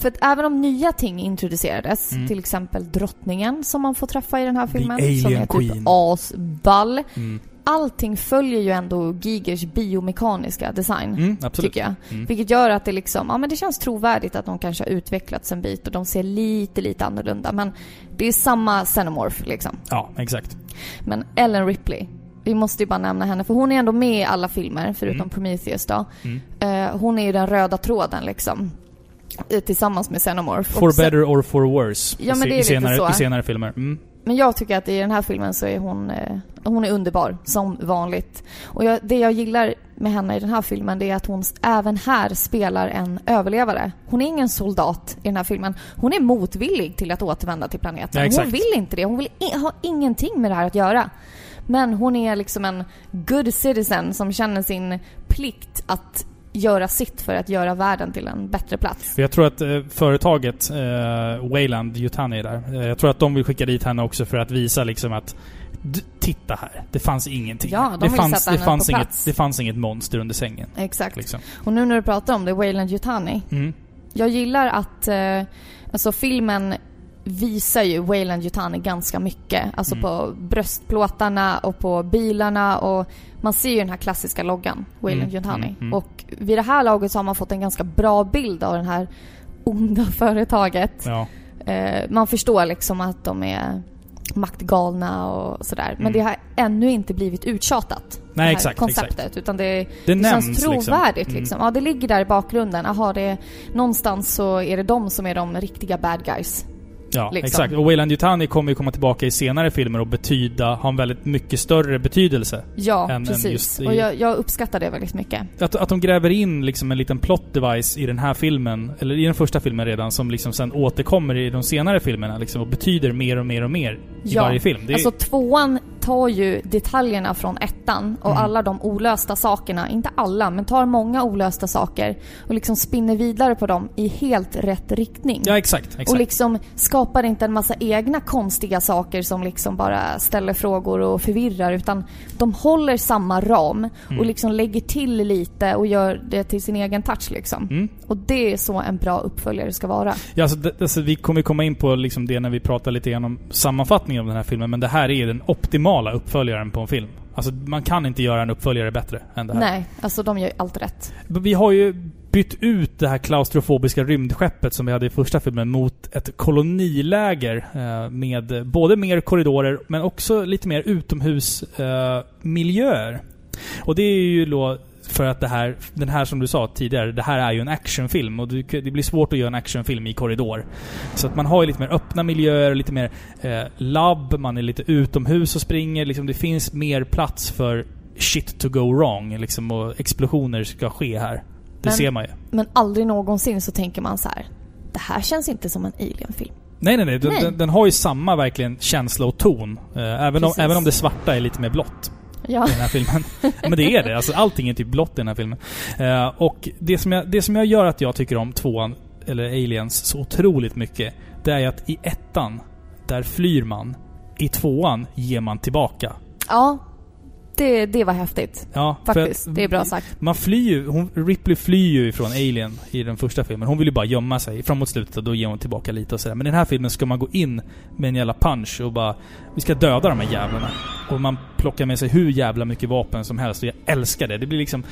För att även om nya ting introducerades, Mm. till exempel drottningen som man får träffa i den här The filmen, Alien som är typ Queen. asball. Mm. Allting följer ju ändå Gigers biomekaniska design. Mm, absolut. Tycker jag. Mm. Vilket gör att det liksom, ja men det känns trovärdigt att de kanske har utvecklats en bit och de ser lite, lite annorlunda. Men det är samma Xenomorph liksom. Ja, exakt. Men Ellen Ripley, vi måste ju bara nämna henne för hon är ändå med i alla filmer förutom Mm. Prometheus då. Mm. Eh, hon är ju den röda tråden liksom. Eh, Tillsammans med Xenomorph. For sen- better or for worse. Ja, men I- det är i, lite senare, så. I senare filmer. Mm. Men jag tycker att i den här filmen så är hon, eh, hon är underbar, som vanligt. Och jag, det jag gillar med henne i den här filmen det är att hon även här spelar en överlevare. Hon är ingen soldat i den här filmen. Hon är motvillig till att återvända till planeten. Ja, hon vill inte det. Hon vill i, ha ingenting med det här att göra. Men hon är liksom en good citizen som känner sin plikt att göra sitt för att göra världen till en bättre plats. Jag tror att eh, företaget eh, Wayland Yutani där, eh, jag tror att de vill skicka dit henne också för att visa liksom att titta här, det fanns ingenting. Ja, de det, fanns, det, fanns inget, plats. det fanns inget monster under sängen. Exakt. Liksom. Och nu när du pratar om det, Wayland Yutani. Mm. Jag gillar att, eh, alltså filmen visar ju Wayland Yutani ganska mycket. Alltså Mm. på bröstplåtarna och på bilarna och man ser ju den här klassiska loggan, Wayland Mm, Yutani. mm, mm. Och vid det här laget så har man fått en ganska bra bild av det här onda företaget. Ja. Eh, man förstår liksom att de är maktgalna och sådär. Men Mm. det har ännu inte blivit uttjatat. det Nej, här exakt, konceptet. exakt. Utan det, Det, det känns trovärdigt liksom. liksom. Ja, det ligger där i bakgrunden. Jaha, det är, någonstans så är det de som är de riktiga bad guys. Ja, liksom. exakt. Och Wayland Yutani kommer ju komma tillbaka i senare filmer och betyda, ha en väldigt mycket större betydelse. Ja, Än- än precis. just i- Och jag, jag uppskattar det väldigt mycket. Att, att de gräver in liksom en liten plot device i den här filmen, eller i den första filmen redan, som liksom sen återkommer i de senare filmerna liksom, och betyder mer och mer och mer i Ja. varje film. Det Alltså tvåan tar ju detaljerna från ettan och Mm. alla de olösta sakerna, inte alla, men tar många olösta saker och liksom spinner vidare på dem i helt rätt riktning. ja, exakt. exakt. Och liksom skapar inte en massa egna konstiga saker som liksom bara ställer frågor och förvirrar utan de håller samma ram Mm. och liksom lägger till lite och gör det till sin egen touch liksom. Mm. Och det är så en bra uppföljare ska vara. Ja, alltså, det, alltså, vi kommer komma in på liksom det när vi pratar lite grann om sammanfattningen av den här filmen, men det här är den optimala uppföljaren på en film. Alltså, man kan inte göra en uppföljare bättre än det här. Nej, alltså de gör ju allt rätt. Vi har ju bytt ut det här klaustrofobiska rymdskeppet som vi hade i första filmen mot ett koloniläger eh, med både mer korridorer men också lite mer utomhusmiljöer. Miljöer. och det är ju då för att det här, den här som du sa tidigare, det här är ju en actionfilm och det blir svårt att göra en actionfilm i korridor. Så att man har ju lite mer öppna miljöer, lite mer eh, labb, man är lite utomhus och springer. Liksom det finns mer plats för shit to go wrong liksom, och explosioner ska ske här. Det Men- ser man ju. Men aldrig någonsin så tänker man så här. Det här känns inte som en alien-film. Nej, nej, nej. Nej. Den, den har ju samma verkligen känsla och ton. Eh, även, om, även om det svarta är lite mer blått Ja. i den här filmen. Men det är det. Alltså, allting är typ blått i den här filmen. Eh, och det som, jag, det som jag gör att jag tycker om tvåan, eller Aliens, så otroligt mycket. Det är att i ettan, där flyr man. I tvåan ger man tillbaka. Ja. Det, det var häftigt. Ja, Faktiskt. att- Det är bra sagt. Man flyr ju, hon, Ripley flyr ju ifrån Alien i den första filmen. Hon vill ju bara gömma sig. Framåt slutet och då ger hon tillbaka lite och sådär. Men i den här filmen ska man gå in med en jävla punch och bara... Vi ska döda de här jävlarna. Och man plockar med sig hur jävla mycket vapen som helst. Och jag älskar det. Det blir liksom...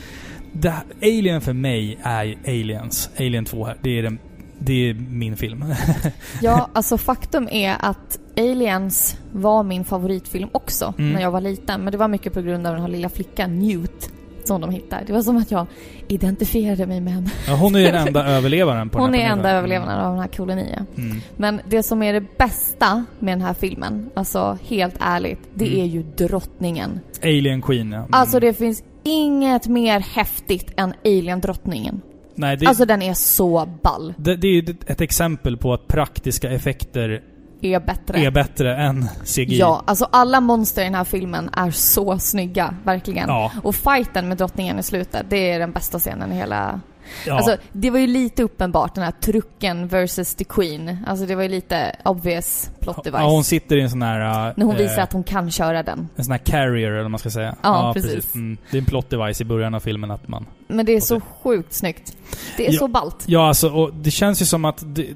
Det, Alien för mig är Aliens. Alien 2 här. Det är, den, det är min film. Ja, alltså faktum är att Aliens var min favoritfilm också Mm. när jag var liten. Men det var mycket på grund av den här lilla flickan Newt som de hittade. Det var som att jag identifierade mig med henne. ja, hon är den enda överlevaren på Hon den är här enda planeten. överlevaren av den här kolonien. Mm. Men det som är det bästa med den här filmen, alltså helt ärligt, det Mm. är ju drottningen. Alien Queen, ja. Mm. Alltså det finns inget mer häftigt än Alien-drottningen. Nej, det, Alltså den är så ball. Det, det är ett exempel på att praktiska effekter är bättre. är bättre än CGI. Ja, alltså alla monster i den här filmen är så snygga, verkligen. Ja. Och fighten med drottningen i slutet, det är den bästa scenen i hela... Ja. Alltså, det var ju lite uppenbart, den här trucken versus the Queen. Alltså det var ju lite obvious plot device. ja, hon sitter i en sån här... när hon eh, visar att hon kan köra den. En sån här carrier, eller vad man ska säga. Ja, precis. Mm. Det är en plot device i början av filmen att man... Men det är så sjukt snyggt. Det är Ja. så ballt. Ja, alltså, och det känns ju som att... Det,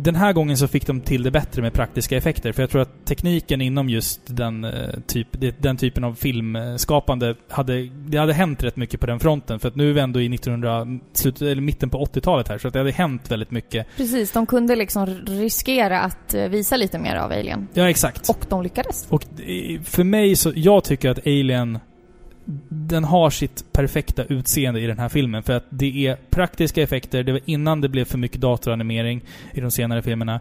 den här gången så fick de till det bättre med praktiska effekter. För jag tror att tekniken inom just den, eh, typ, den typen av filmskapande hade... Det hade hänt rätt mycket på den fronten. För att nu är vi ändå i 1900... Slutet, eller mitten på 80-talet här. Så att det hade hänt väldigt mycket. Precis, de kunde liksom riskera att eh, visa lite mer av Alien. Ja, exakt. Och de lyckades. Och eh, för mig så, jag tycker att Alien, den har sitt perfekta utseende i den här filmen. För att det är praktiska effekter, det var innan det blev för mycket datoranimering i de senare filmerna.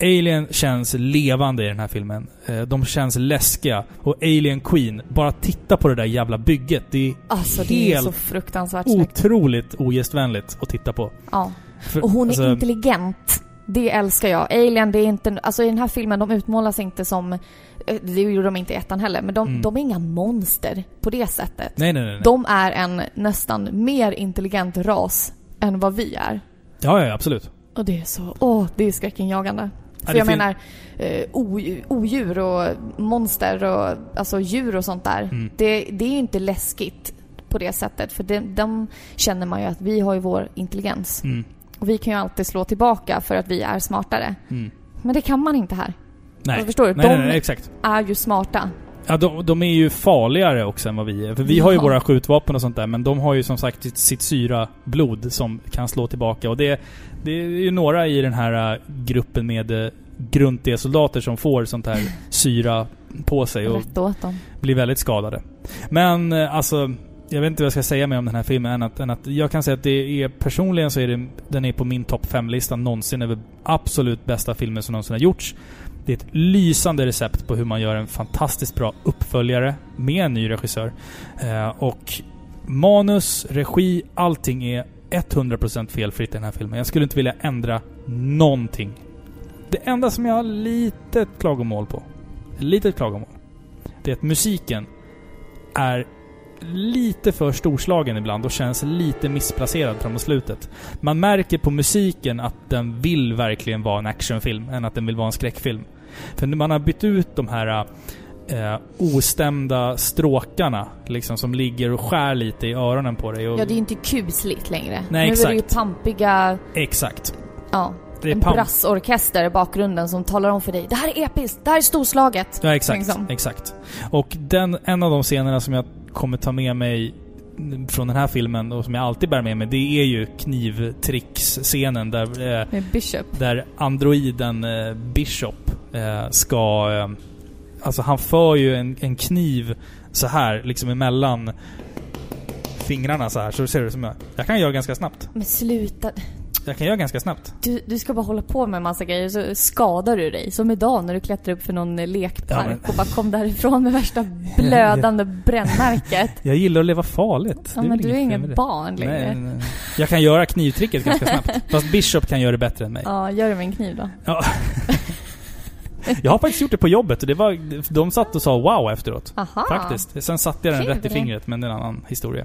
Alien känns levande i den här filmen. Eh, De känns läskiga. Och Alien Queen, bara titta på det där jävla bygget. Det är Alltså det är helt så fruktansvärt otroligt ogästvänligt att titta på. Ja. För, Och hon är alltså, intelligent. Det älskar jag. Alien, det är inte... Alltså i den här filmen, de utmålas inte som... eh, Det gjorde de inte i ettan heller, men de, Mm. de är inga monster på det sättet. Nej, nej, nej. De är en nästan mer intelligent ras än vad vi är. Ja, ja, absolut. Och det är så... Åh, det är skräckinjagande. För det jag menar, eh, o- odjur och monster och alltså djur och sånt där. Mm. Det, det är ju inte läskigt på det sättet. För de, de känner man ju att vi har ju vår intelligens. Mm. Och vi kan ju alltid slå tillbaka för att vi är smartare. Mm. Men det kan man inte här. Nej. Förstår du? Nej, De- nej, nej, exakt. Är ju smarta. Ja, de, de är ju farligare också än vad vi är. För vi har ju Ja. våra skjutvapen och sånt där, men de har ju som sagt sitt, sitt syra blod som kan slå tillbaka. Och det, det är ju några i den här äh, gruppen med äh, grundt-soldater som får sånt här syra på sig och blir väldigt skadade. Men äh, alltså, jag vet inte vad jag ska säga mer om den här filmen än att, än att jag kan säga att det är personligen så är det, den är på min topp 5-lista någonsin över absolut bästa filmer som någonsin har gjorts. Det är ett lysande recept på hur man gör en fantastiskt bra uppföljare med en ny regissör. Eh, och manus, regi, allting är 100% felfritt i den här filmen. Jag skulle inte vilja ändra någonting. Det enda som jag har litet klagomål på, litet klagomål, det är att musiken är lite för storslagen ibland och känns lite missplacerad framåt slutet. Man märker på musiken att den vill verkligen vara en actionfilm, än att den vill vara en skräckfilm. För man har bytt ut de här eh, ostämda stråkarna, liksom, som ligger och skär lite i öronen på dig. Och, Ja, det är ju inte kusligt längre. Nej, nu är det ju exakt. pampiga... Exakt. Ja. Det är en pump. brassorkester i bakgrunden som talar om för dig. Det här är episkt, det här är storslaget. Ja, exakt. Liksom. Exakt. Och den, en av de scenerna som jag kommer ta med mig från den här filmen och som jag alltid bär med mig, det är ju knivtricks-scenen där, eh, Med Bishop. där androiden eh, Bishop eh, ska... Eh, alltså han för ju en, en kniv så här liksom emellan fingrarna så här. Så ser du som jag. Jag kan göra ganska snabbt. Men sluta. Jag kan göra ganska snabbt. Du, du ska bara hålla på med massa grejer så skadar du dig. Som idag när du klättrar upp för någon eh, lekpark Ja, men- och bara kom därifrån med värsta blödande brännmärket. Jag gillar att leva farligt. Ja, men du är ingen barn längre. Nej, nej. Jag kan göra knivtricket ganska snabbt. Fast Bishop kan göra det bättre än mig. Ja, gör det med en kniv då. Ja. Jag har faktiskt gjort det på jobbet och det var, de satt och sa wow efteråt. Aha. Faktiskt. Sen satte jag den Kul. rätt i fingret, men det är en annan historia.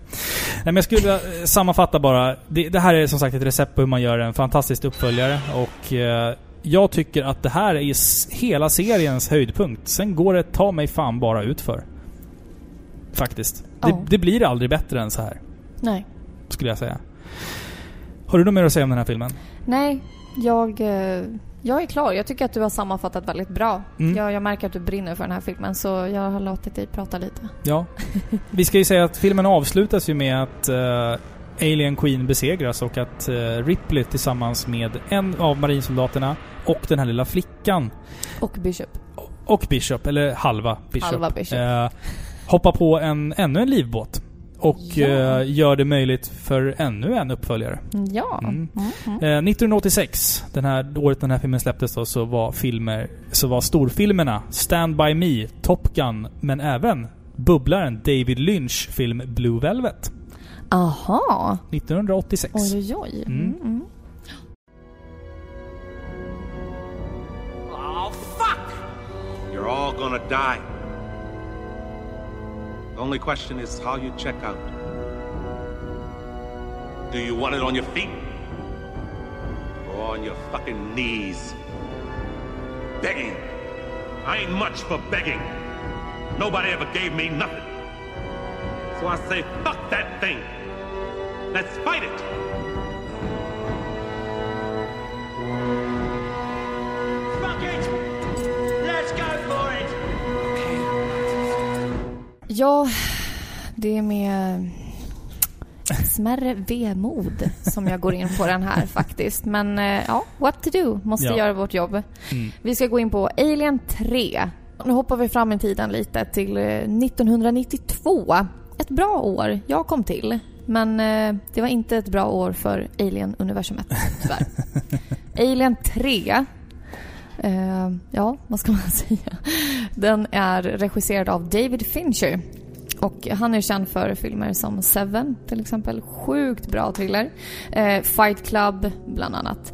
Nej, men jag skulle eh, sammanfatta bara. Det, det här är som sagt ett recept på hur man gör en fantastisk uppföljare och eh, jag tycker att det här är hela seriens höjdpunkt. Sen går det ta mig fan bara utför. Faktiskt. Ja. Det, det blir aldrig bättre än så här, Nej. skulle jag säga. Har du något mer att säga om den här filmen? Nej, jag, eh, jag är klar. Jag tycker att du har sammanfattat väldigt bra. Mm. Jag, jag märker att du brinner för den här filmen så jag har låtit dig prata lite. Ja. Vi ska ju säga att filmen avslutas ju med att eh, Alien Queen besegras och att eh, Ripley tillsammans med en av marinsoldaterna och den här lilla flickan Och Bishop. och Bishop, eller halva Bishop, Halva Bishop. Eh, hoppar på en, ännu en livbåt. Och Ja. eh, gör det möjligt för ännu en uppföljare. Ja. Mm. Mm, mm. Eh, 1986, den här, året den här filmen släpptes då, så var filmer, så var storfilmerna Stand By Me, Top Gun, men även bubblaren David Lynch film Blue Velvet. Aha. 1986. Oj, oj, oj. Mm. Mm. Mm. Oh, want to die. The only question is how you check out. Do you want it on your feet? Or on your fucking knees? Begging. I ain't much for begging. Nobody ever gave me nothing. So I say, fuck that thing. Let's fight it. Ja, det är med smärre vemod som jag går in på den här faktiskt. Men eh, ja, what to do. Måste Ja. göra vårt jobb. Mm. Vi ska gå in på Alien 3. Nu hoppar vi fram i tiden lite till eh, 1992. Ett bra år. Jag kom till. Men eh, det var inte ett bra år för Alien-universumet, tyvärr. Alien 3. Eh, ja, vad ska man säga? Den är regisserad av David Fincher. Och han är känd för filmer som Seven till exempel. Sjukt bra thriller. Eh, Fight Club bland annat.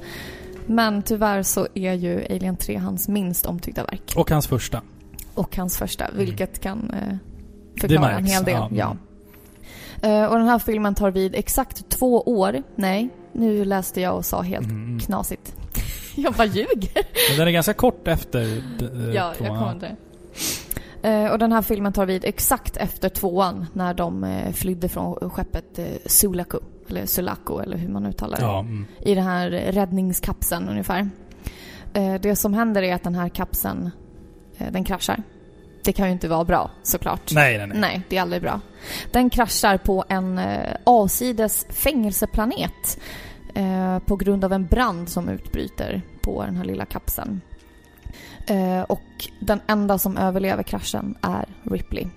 Men tyvärr så är ju Alien 3 hans minst omtyckta verk. Och hans första. Och hans första, vilket kan eh, förklara en märks, hel del. ja. Ja. Eh, och den här filmen tar vid exakt två år. Nej, nu läste jag och sa helt Mm. knasigt. jag bara ljuger. Men den är ganska kort efter eh, Ja, jag kommer inte. Eh, och den här filmen tar vid exakt efter tvåan när de eh, flydde från skeppet eh, Sulaco, eller Sulaco eller hur man uttalar det. Ja, mm. I den här räddningskapseln ungefär. Eh, det som händer är att den här kapseln, den kraschar. Det kan ju inte vara bra såklart. Nej, nej, nej. Nej, det är aldrig bra. Den kraschar på en avsides fängelseplanet eh, på grund av en brand som utbryter på den här lilla kapseln. Eh, och den enda som överlever kraschen är Ripley.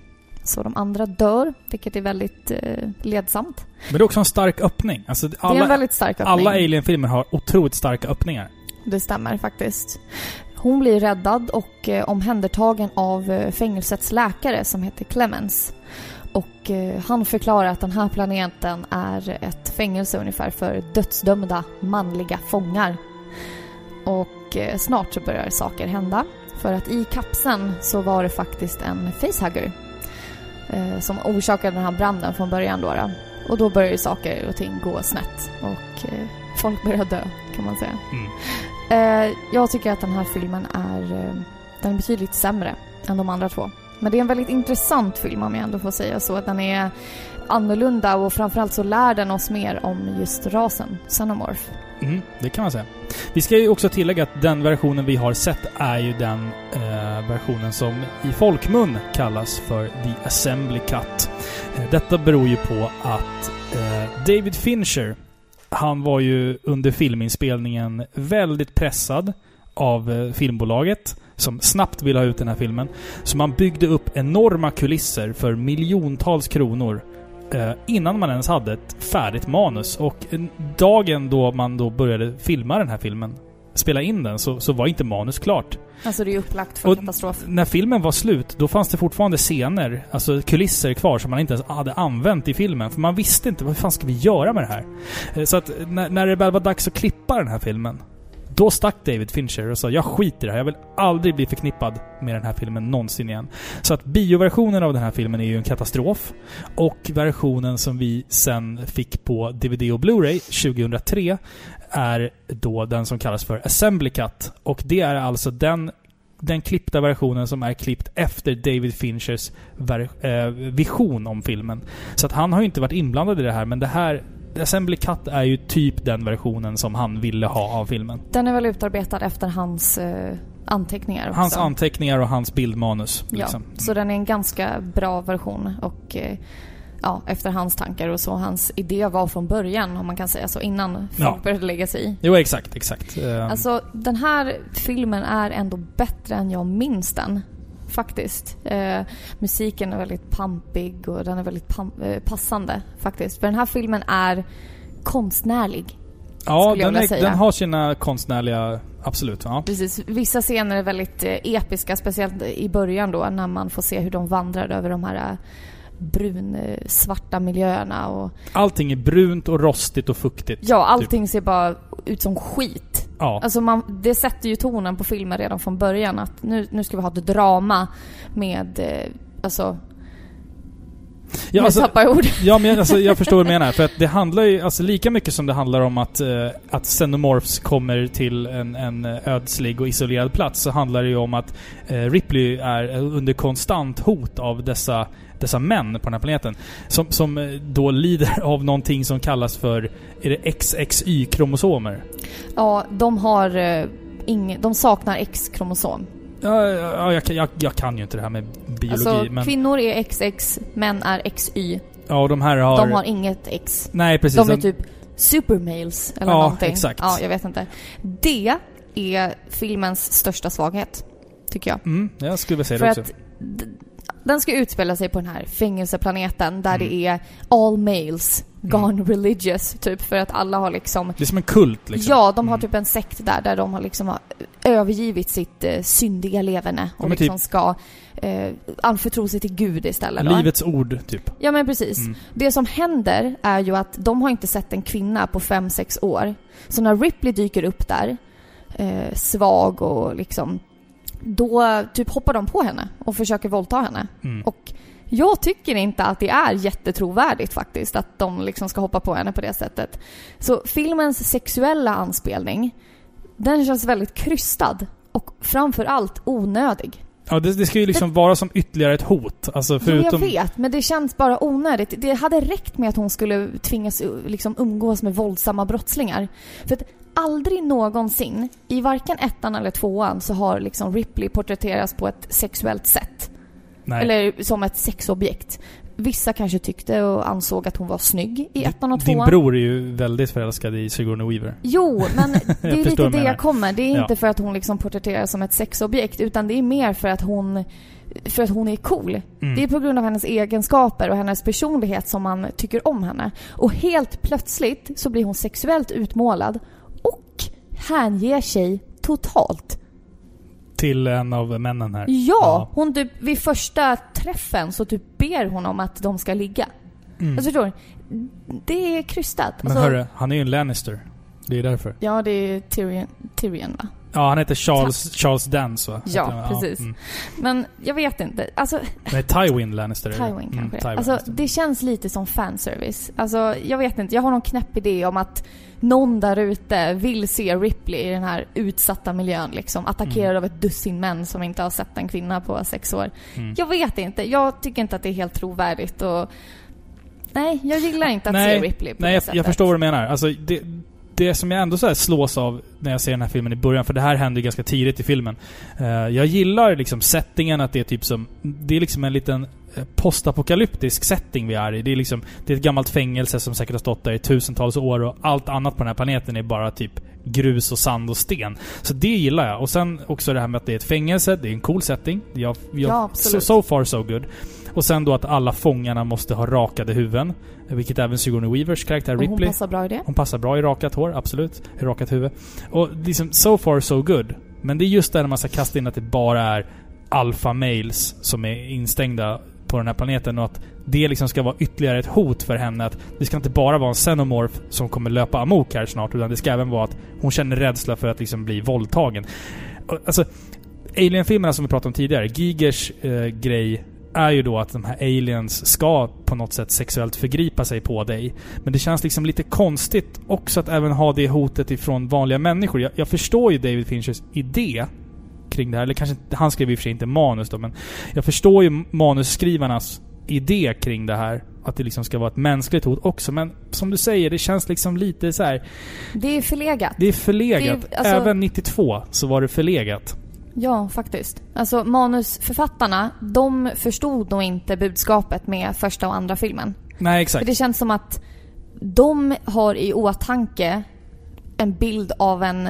Så de andra dör, vilket är väldigt eh, ledsamt. Men det är också en stark öppning. Alltså, det är alla, en väldigt stark öppning. alla Alien-filmer har otroligt starka öppningar. Det stämmer faktiskt. Hon blir räddad och eh, omhändertagen av eh, fängelsets läkare som heter Clemens. Och eh, han förklarar att den här planeten är ett fängelse ungefär för dödsdömda manliga fångar. Och eh, snart så börjar saker hända. För att i kapseln så var det faktiskt en facehugger eh, som orsakade den här branden från början då. då. Och då börjar ju saker och ting gå snett och folk börjar dö kan man säga. Mm. Jag tycker att den här filmen är, den är betydligt sämre än de andra två. Men det är en väldigt intressant film om jag ändå får säga så. Att den är annorlunda och framförallt så lär den oss mer om just rasen Xenomorph. Mm, det kan man säga. Vi ska ju också tillägga att den versionen vi har sett är ju den eh, versionen som i folkmun kallas för The Assembly Cut. Eh, detta beror ju på att eh, David Fincher, han var ju under filminspelningen väldigt pressad av eh, filmbolaget som snabbt ville ha ut den här filmen. Så man byggde upp enorma kulisser för miljontals kronor eh, innan man ens hade ett färdigt manus. Och dagen då man då började filma den här filmen, spela in den, så, så var inte manus klart. Alltså det är upplagt för Och katastrof. När filmen var slut, då fanns det fortfarande scener, alltså kulisser kvar som man inte ens hade använt i filmen. För man visste inte vad fan ska vi göra med det här? Eh, Så att när, när det väl var dags att klippa den här filmen, då stack David Fincher och sa jag skiter i det här. Jag vill aldrig bli förknippad med den här filmen någonsin igen. Så att bioversionen av den här filmen är ju en katastrof. Och versionen som vi sen fick på DVD och Blu-ray 2003 är då den som kallas för Assembly Cut. Och det är alltså den den klippta versionen som är klippt efter David Finchers ver- eh, vision om filmen. Så att han har ju inte varit inblandad i det här, men det här Assembly Cut är ju typ den versionen som han ville ha av filmen. Den är väl utarbetad efter hans eh, anteckningar också. Hans anteckningar och hans bildmanus. Ja, Liksom. så den är en ganska bra version och eh, ja, efter hans tankar och så. Hans idé var från början, om man kan säga så, innan folk Ja. började lägga sig i. Jo, exakt, exakt. Eh, Alltså, den här filmen är ändå bättre än jag minns den. Faktiskt. Eh, musiken är väldigt pampig och den är väldigt pam- eh, passande faktiskt. För den här filmen är konstnärlig. ja, den, är, den har sina konstnärliga... Absolut, ja. Precis. Vissa scener är väldigt eh, episka, speciellt i början då när man får se hur de vandrar över de här eh, brunsvarta miljöerna och Allting är brunt och rostigt och fuktigt. ja, allting ser bara ut som skit. Ja. Alltså man, det sätter ju tonen på filmen redan från början att nu, nu ska vi ha ett drama med, eh, alltså, ja, alltså, ord. ja men alltså, jag förstår vad du menar. För att det handlar ju, alltså lika mycket som det handlar om att, eh, att Xenomorphs kommer till en, en ödslig och isolerad plats så handlar det ju om att eh, Ripley är under konstant hot av dessa dessa män på den här planeten. Som, som eh, då lider av någonting som kallas för, är det XXY-kromosomer? Ja, de har eh, ing, de saknar X-kromosom. Ja, ja jag, kan- jag, jag kan ju inte det här med biologi, Alltså men... kvinnor är XX, män är XY. Ja, de här har... De har inget X. Nej, precis. De är typ supermales eller Ja, någonting. exakt. Ja, jag vet inte. Det är filmens största svaghet, tycker jag. Mm, jag skulle vilja säga För det också. att den ska utspela sig på den här fängelseplaneten där Mm. det är all males gone religious, typ för att alla har liksom Det är som en kult liksom. Ja, de har Mm. typ en sekt där, där de har liksom har övergivit sitt eh, syndiga leverne och Ja, liksom typ- ska eh, anförtro sig till Gud istället. Livets ord, typ. Ja men precis. Mm. Det som händer är ju att de har inte sett en kvinna på 5-6 år. Så när Ripley dyker upp där, eh, svag och liksom, då typ hoppar de på henne och försöker våldta henne. Mm. Och jag tycker inte att det är jättetrovärdigt faktiskt att de liksom ska hoppa på henne på det sättet. Så filmens sexuella anspelning, den känns väldigt krystad och framför allt onödig. Ja, det, det ska ju liksom vara som ytterligare ett hot. Alltså förutom... Jag vet, men det känns bara onödigt. Det hade räckt med att hon skulle tvingas liksom umgås med våldsamma brottslingar. För att aldrig någonsin, i varken ettan eller tvåan, så har liksom Ripley porträtterats på ett sexuellt sätt. Nej. Eller som ett sexobjekt. Vissa kanske tyckte och ansåg att hon var snygg i ettan och Din tvåan. bror är ju väldigt förälskad i Sigourney Weaver. Jo, men det är lite det jag kommer. Det är Ja. inte för att hon liksom porträtteras som ett sexobjekt, utan det är mer för att hon för att hon är cool. Mm. Det är på grund av hennes egenskaper och hennes personlighet som man tycker om henne. Och helt plötsligt så blir hon sexuellt utmålad och hänger sig totalt. Till en av männen här. Ja, hon typ vid första träffen så typ ber hon om att de ska ligga. Mm. Alltså förstår? Det är krystat. Men Alltså, hörru, han är ju en Lannister. Det är därför. Ja, det är Tyrion, Tyrion va? Ja, han heter Charles, Charles Dance va? Ja, han? precis. mm. Men jag vet inte. Alltså, Nej, Tywin Lannister. Tywin kanske Mm, det är. Tywin Alltså, Lannister. det känns lite som fanservice. Alltså, jag vet inte. Jag har någon knäpp idé om att någon där ute vill se Ripley i den här utsatta miljön liksom. Attackerad Mm. av ett dussin män som inte har sett en kvinna på sex år. Mm. Jag vet inte. Jag tycker inte att det är helt trovärdigt och... Nej, jag gillar inte att Nej, se Ripley på Nej, det jag, sättet. jag förstår vad du menar. Alltså, det, det som jag ändå så här slås av när jag ser den här filmen i början, för det här händer ju ganska tidigt i filmen. Eh, jag gillar liksom settingen, att det är typ som... Det är liksom en liten postapokalyptisk setting vi är i. Det är liksom... Det är ett gammalt fängelse som säkert har stått där i tusentals år och allt annat på den här planeten är bara typ grus och sand och sten. Så det gillar jag. Och sen också det här med att det är ett fängelse, det är en cool setting. Jag, jag, Ja, so, so far so good. Och sen då att alla fångarna måste ha rakade huvuden. Vilket även Sigourney Weavers karaktär Och hon Ripley passar bra i det. hon passar bra i rakat hår, absolut. I rakat huvud. Och liksom, so far so good. Men det är just där man ska kasta in att det bara är alpha males som är instängda på den här planeten och att det liksom ska vara ytterligare ett hot för henne att det ska inte bara vara en xenomorph som kommer löpa amok här snart utan det ska även vara att hon känner rädsla för att liksom bli våldtagen. Alltså, Alien-filmerna som vi pratade om tidigare, Gigers eh, grej är ju då att de här aliens ska på något sätt sexuellt förgripa sig på dig. Men det känns liksom lite konstigt också att även ha det hotet ifrån vanliga människor. Jag, jag förstår ju David Finchers idé kring det här. Eller kanske han skrev i och för sig inte manus då, men jag förstår ju manusskrivarnas idé kring det här. Att det liksom ska vara ett mänskligt hot också. Men som du säger, det känns liksom lite så här. Det är förlegat. Det är förlegat. Det är- alltså- Även 92 så var det förlegat. Ja, faktiskt. Alltså manusförfattarna, de förstod nog inte budskapet med första och andra filmen. Nej, För exakt. det känns som att de har i åtanke en bild av en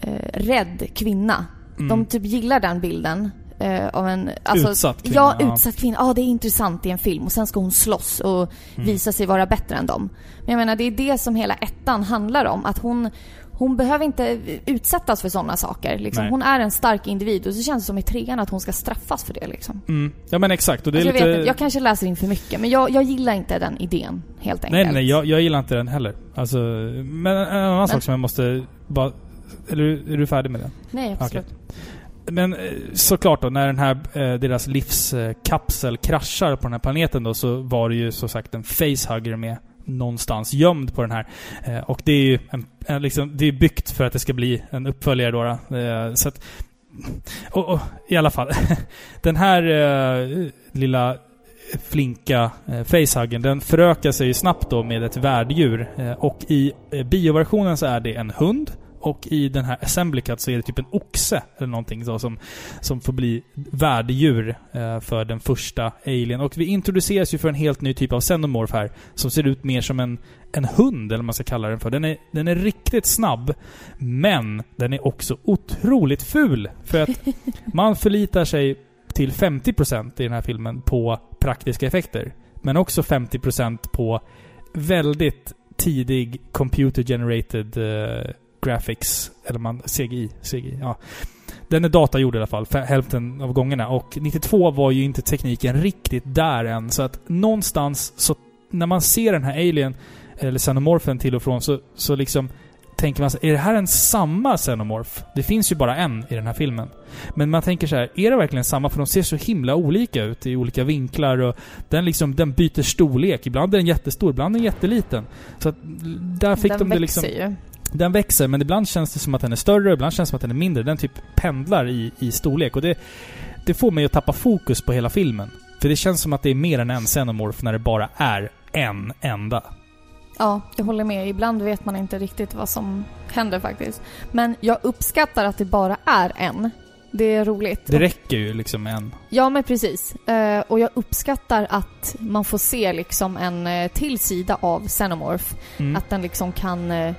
eh, rädd kvinna. Mm. De typ gillar den bilden. Eh, av en... Utsatt kvinna, Ja, ja. utsatt kvinna. Ja, det är intressant i en film. Och sen ska hon slåss och Mm. visa sig vara bättre än dem. Men jag menar, det är det som hela ettan handlar om. Att hon... Hon behöver inte utsättas för sådana saker. Liksom. Hon är en stark individ och så känns det som i trean att hon ska straffas för det. Liksom. Mm. Ja men exakt. Och det är Alltså, jag, lite... vet inte, jag kanske läser in för mycket, men jag, jag gillar inte den idén helt enkelt. Nej, nej, jag, jag gillar inte den heller. Alltså, men en annan sak som jag måste bara Eller är du färdig med det? Nej, absolut. Men eh, såklart då, när den här, eh, deras livskapsel kraschar på den här planeten då, så var det ju som sagt en facehugger med någonstans gömd på den här. Eh, och det är ju en, liksom, det är byggt för att det ska bli en uppföljare då. så att, och, och, I alla fall. den här lilla flinka eh, facehuggen, den förökar sig ju snabbt då med ett värddjur. Eh, och i eh, bioversionen så är det en hund. Och i den här Assembly Cut så är det typ en oxe eller någonting så som, som får bli värddjur eh, för den första Alien. Och vi introduceras ju för en helt ny typ av Xenomorph här. Som ser ut mer som en, en hund, eller vad man ska kalla den för. Den är, den är riktigt snabb. Men den är också otroligt ful. För att man förlitar sig till 50% i den här filmen på praktiska effekter. Men också 50% på väldigt tidig computer generated eh, graphics. Eller man, CGI. CGI ja. Den är datagjord i alla fall, hälften av gångerna. Och 92 var ju inte tekniken riktigt där än. Så att någonstans så... När man ser den här Alien, eller Xenomorphen till och från, så, så liksom tänker man så, är det här en samma Xenomorph? Det finns ju bara en i den här filmen. Men man tänker så här, är det verkligen samma? För de ser så himla olika ut i olika vinklar och den liksom, den byter storlek. Ibland är den jättestor, ibland är den jätteliten. Så att där fick Den de det liksom... ju. Den växer, men ibland känns det som att den är större, ibland känns det som att den är mindre. Den typ pendlar i, i storlek. Och det, det får mig att tappa fokus på hela filmen. För det känns som att det är mer än en Xenomorph när det bara är en enda. Ja, jag håller med. Ibland vet man inte riktigt vad som händer faktiskt. Men jag uppskattar att det bara är en. Det är roligt. Det räcker ju liksom med en. Ja, men precis. Eh, och jag uppskattar att man får se liksom en eh, till sida av Xenomorph. Mm. Att den liksom kan... eh,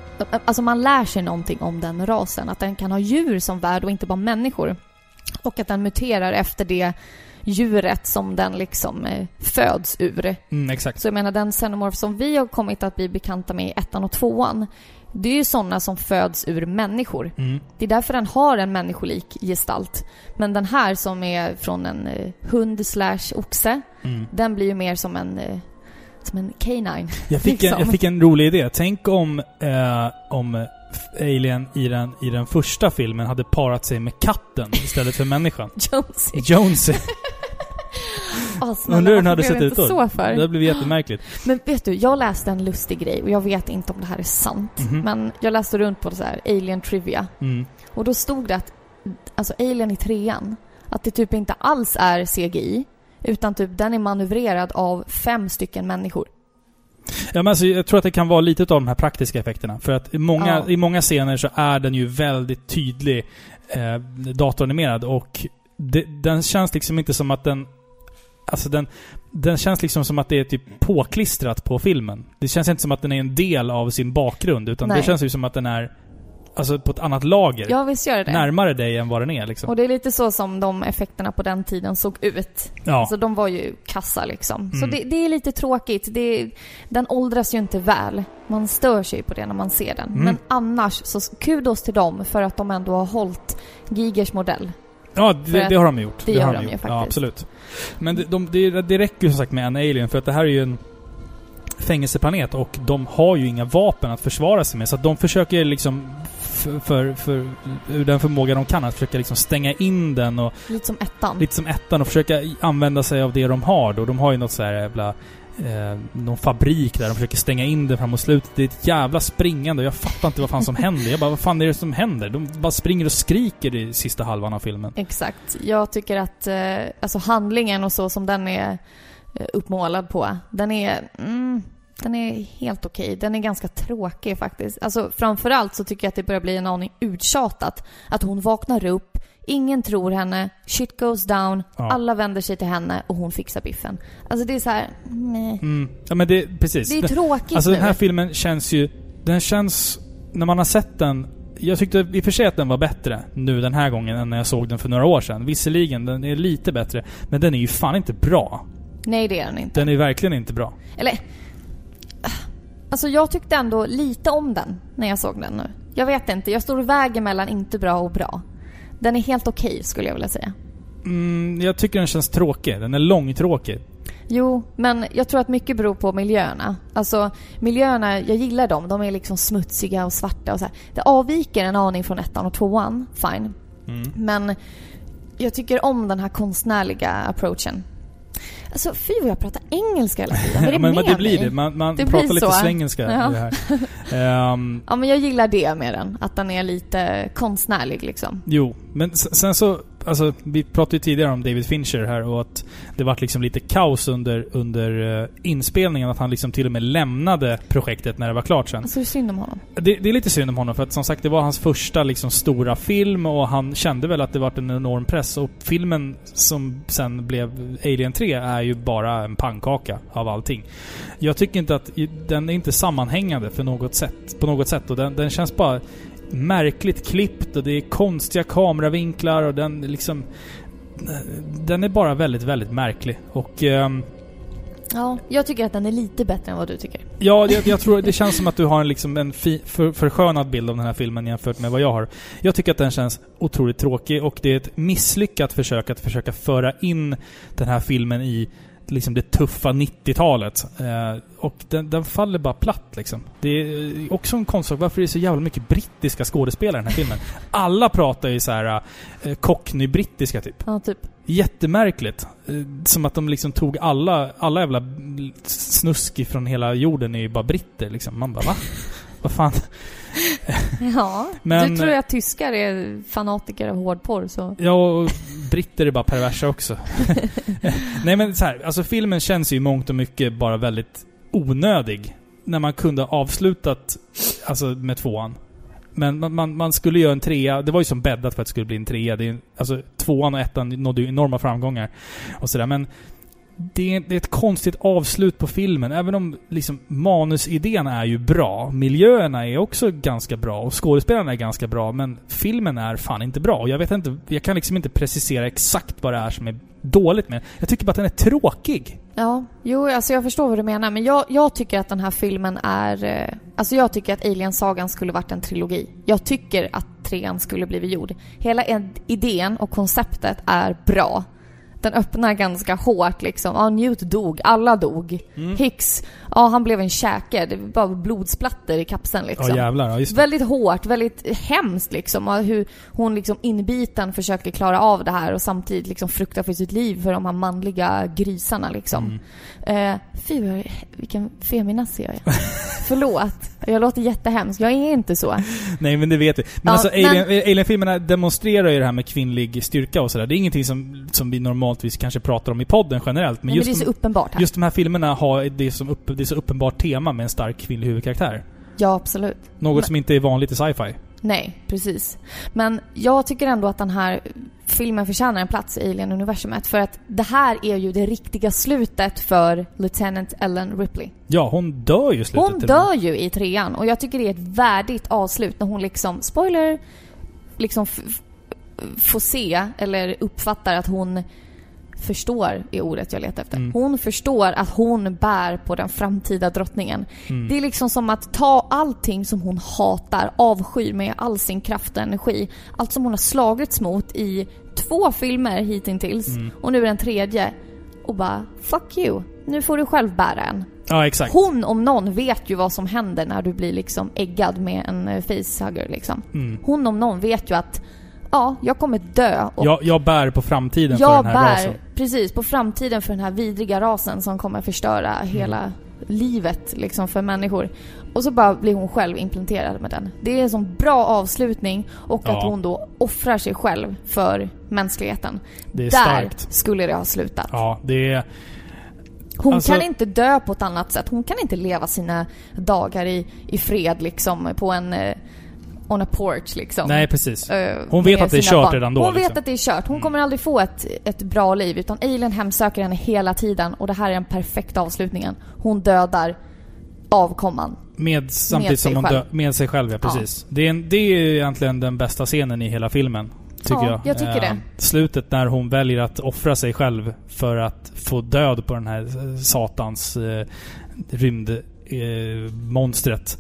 alltså man lär sig någonting om den rasen. Att den kan ha djur som värld och inte bara människor. Och att den muterar efter det djuret som den liksom föds ur. Mm, exakt. Så jag menar den Xenomorph som vi har kommit att bli bekanta med i ettan och tvåan. Det är ju sådana som föds ur människor. Mm. Det är därför den har en människolik gestalt. Men den här som är från en eh, hund slash oxe, Mm. den blir ju mer som en, eh, som en canine. Jag fick, en, Liksom. jag fick en rolig idé. Tänk om, eh, om Alien i den, i den första filmen hade parat sig med katten istället för människan. Jonesy. Jonesy. Snälla, Undrar hur den hade blev sett det ut då. så Det för? hade blivit jättemärkligt. Men vet du, jag läste en lustig grej och jag vet inte om det här är sant. Mhm. Men jag läste runt på det så här Alien Trivia. Mm. Och då stod det att, alltså Alien i trean, att det typ inte alls är CGI. Utan typ den är manövrerad av fem stycken människor. Ja, men alltså, jag tror att det kan vara lite av de här praktiska effekterna. För att i många, Ja. i många scener så är den ju väldigt tydlig eh, datoranimerad och det, den känns liksom inte som att den... Alltså den, den känns liksom som att det är typ påklistrat på filmen. Det känns inte som att den är en del av sin bakgrund, utan Nej. det känns ju som att den är alltså på ett annat lager. Ja, visst gör det. Närmare dig än vad den är liksom. Och det är lite så som de effekterna på den tiden såg ut. Ja. Alltså de var ju kassa liksom. Så Mm. det, det är lite tråkigt. Det den åldras ju inte väl. Man stör sig på det när man ser den. Mm. Men annars, så kudos till dem för att de ändå har hållit Gigers modell. Ja, det, det har de gjort. det gör har de ju Ja, faktiskt. absolut. Men det, de, det, det räcker ju som sagt med en alien, för att det här är ju en fängelseplanet och de har ju inga vapen att försvara sig med. Så att de försöker liksom, för, för, för ur den förmåga de kan, att försöka liksom stänga in den och Lite som ettan. lite som ettan och försöka använda sig av det de har då. De har ju något så här jävla... Eh, någon fabrik där de försöker stänga in den framåt slutet. Det är ett jävla springande och jag fattar inte vad fan som händer. Jag bara, vad fan är det som händer? De bara springer och skriker i sista halvan av filmen. Exakt. Jag tycker att eh, alltså handlingen och så som den är eh, uppmålad på, den är... Mm, den är helt okej. Den är ganska tråkig faktiskt. Alltså framförallt så tycker jag att det börjar bli en aning uttjatat. Att hon vaknar upp, ingen tror henne, shit goes down, Ja. alla vänder sig till henne och hon fixar biffen. Alltså det är så här. Mm. Ja men det, precis. Det är tråkigt Alltså nu. den här filmen känns ju... Den känns... När man har sett den... Jag tyckte i och för sig att den var bättre nu den här gången än när jag såg den för några år sedan. Visserligen, den är lite bättre. Men den är ju fan inte bra. Nej det är den inte. Den är verkligen inte bra. Eller... Alltså jag tyckte ändå lite om den när jag såg den nu. Jag vet inte, jag står och väger mellan inte bra och bra. Den är helt okej skulle jag vilja säga. Mm, jag tycker den känns tråkig. Den är långtråkig. Jo, men jag tror att mycket beror på miljöerna. Alltså miljöerna, jag gillar dem. De är liksom smutsiga och svarta och så här. Det avviker en aning från ettan och tvåan, fine. Mm. Men jag tycker om den här konstnärliga approachen. Alltså fy vad jag pratar engelska hela tiden. Vad är det men, men med det blir det. Man, man Det pratar lite så. svengelska Ja. i det här. Ehm, Ja men jag gillar det med den. Att den är lite konstnärlig liksom. Jo, men sen så... Alltså, vi pratade ju tidigare om David Fincher här och att det vart liksom lite kaos under, under eh, inspelningen. Att han liksom till och med lämnade projektet när det var klart sen. Alltså det är synd om honom. Det, det är lite synd om honom för att som sagt det var hans första liksom stora film och han kände väl att det var en enorm press. Och filmen som sen blev Alien 3 är ju bara en pannkaka av allting. Jag tycker inte att... Den är inte sammanhängande för något sätt, på något sätt och den, den känns bara märkligt klippt och det är konstiga kameravinklar och den liksom... Den är bara väldigt, väldigt märklig. Och... ehm, Ja, jag tycker att den är lite bättre än vad du tycker. Ja, jag, jag tror det känns som att du har en, liksom en fi, för, förskönad bild av den här filmen jämfört med vad jag har. Jag tycker att den känns otroligt tråkig och det är ett misslyckat försök att försöka föra in den här filmen i liksom det tuffa 90-talet. Eh, och den, den faller bara platt liksom. Det är eh, också en konstig Varför är det så jävla mycket brittiska skådespelare i den här filmen? Alla pratar ju så här eh, cockney-brittiska typ. Ja, typ. Jättemärkligt. Eh, Som att de liksom tog alla, alla jävla snusk från hela jorden är ju bara britter liksom. Man bara va? Vad fan? Ja, Men- du tror ju att tyskar är fanatiker av hårdporr så... Ja, och britter är bara perversa också. Nej men så här, alltså filmen känns ju mångt och mycket bara väldigt onödig. När man kunde ha avslutat alltså, med tvåan. Men man, man, man skulle göra en trea. Det var ju som bäddat för att det skulle bli en trea. Det är, alltså tvåan och ettan nådde ju enorma framgångar. Och sådär. Men det är, det är ett konstigt avslut på filmen. Även om liksom manusidén är ju bra. Miljöerna är också ganska bra och skådespelarna är ganska bra. Men filmen är fan inte bra. Och jag vet inte, jag kan liksom inte precisera exakt vad det är som är dåligt med Jag tycker bara att den är tråkig. Ja, jo, alltså jag förstår vad du menar. Men jag, jag tycker att den här filmen är... Eh, alltså jag tycker att Alien-sagan skulle varit en trilogi. Jag tycker att trean skulle blivit gjord. Hela idén och konceptet är bra. Den öppnar ganska hårt liksom. Ja, Newt dog. Alla dog. Hicks, ja han blev en käke. Det var bara blodsplatter i kapseln liksom. Ja jävlar, ja just det. Väldigt hårt, väldigt hemskt liksom. Och hur hon liksom inbiten försöker klara av det här och samtidigt liksom fruktar för sitt liv för de här manliga grisarna liksom. Mm. Eh, fy, vilken feminazi jag är. Förlåt. Jag låter jättehemsk. Jag är inte så. Nej men det vet vi. Men Ja, alltså men- Alien, Alien-filmerna demonstrerar ju det här med kvinnlig styrka och sådär. Det är ingenting som, som vi normaltvis kanske pratar om i podden generellt. Men Men, men just, det är så uppenbart här. just de här filmerna har det som upp, det är så uppenbart tema med en stark kvinnlig huvudkaraktär. Ja, absolut. Något Men- som inte är vanligt i sci-fi. Nej, precis. Men jag tycker ändå att den här filmen förtjänar en plats i Alien-universumet. För att det här är ju det riktiga slutet för Lieutenant Ellen Ripley. Ja, hon dör ju i slutet. Hon dör ju i trean och jag tycker det är ett värdigt avslut när hon liksom, spoiler, liksom får se eller uppfattar att hon förstår är ordet jag letar efter. Mm. Hon förstår att hon bär på den framtida drottningen. Mm. Det är liksom som att ta allting som hon hatar, avskyr med all sin kraft och energi. Allt som hon har slagits mot i två filmer hittills Mm. och nu är den tredje. Och bara, fuck you. Nu får du själv bära en. Ja, exakt. Hon om någon vet ju vad som händer när du blir liksom äggad med en eh, facehugger liksom. Mm. Hon om någon vet ju att ja, jag kommer dö och Jag, jag bär på framtiden för den här bär rasen. precis på framtiden för den här vidriga rasen som kommer förstöra Mm. hela livet liksom för människor. Och så bara blir hon själv implanterad med den. Det är en sån bra avslutning och Ja. att hon då offrar sig själv för mänskligheten. Det är Där starkt. skulle det ha slutat. Ja, det är... Hon Alltså- kan inte dö på ett annat sätt. Hon kan inte leva sina dagar i, i fred liksom på en... Eh, on a porch liksom. Nej, precis. Eh, Hon vet att det är kört redan då, Hon liksom. vet att det är kört. Hon kommer aldrig få ett, ett bra liv. Utan Alien hemsöker henne hela tiden. Och det här är den perfekta avslutningen. Hon dödar avkomman. Med, samtidigt Med som hon själv. dör, med sig själv, ja precis. Det, är en, det är ju egentligen den bästa scenen i hela filmen. Tycker Ja, jag. jag tycker Eh, det. Slutet när hon väljer att offra sig själv för att få död på den här eh, satans eh, eh, monstret.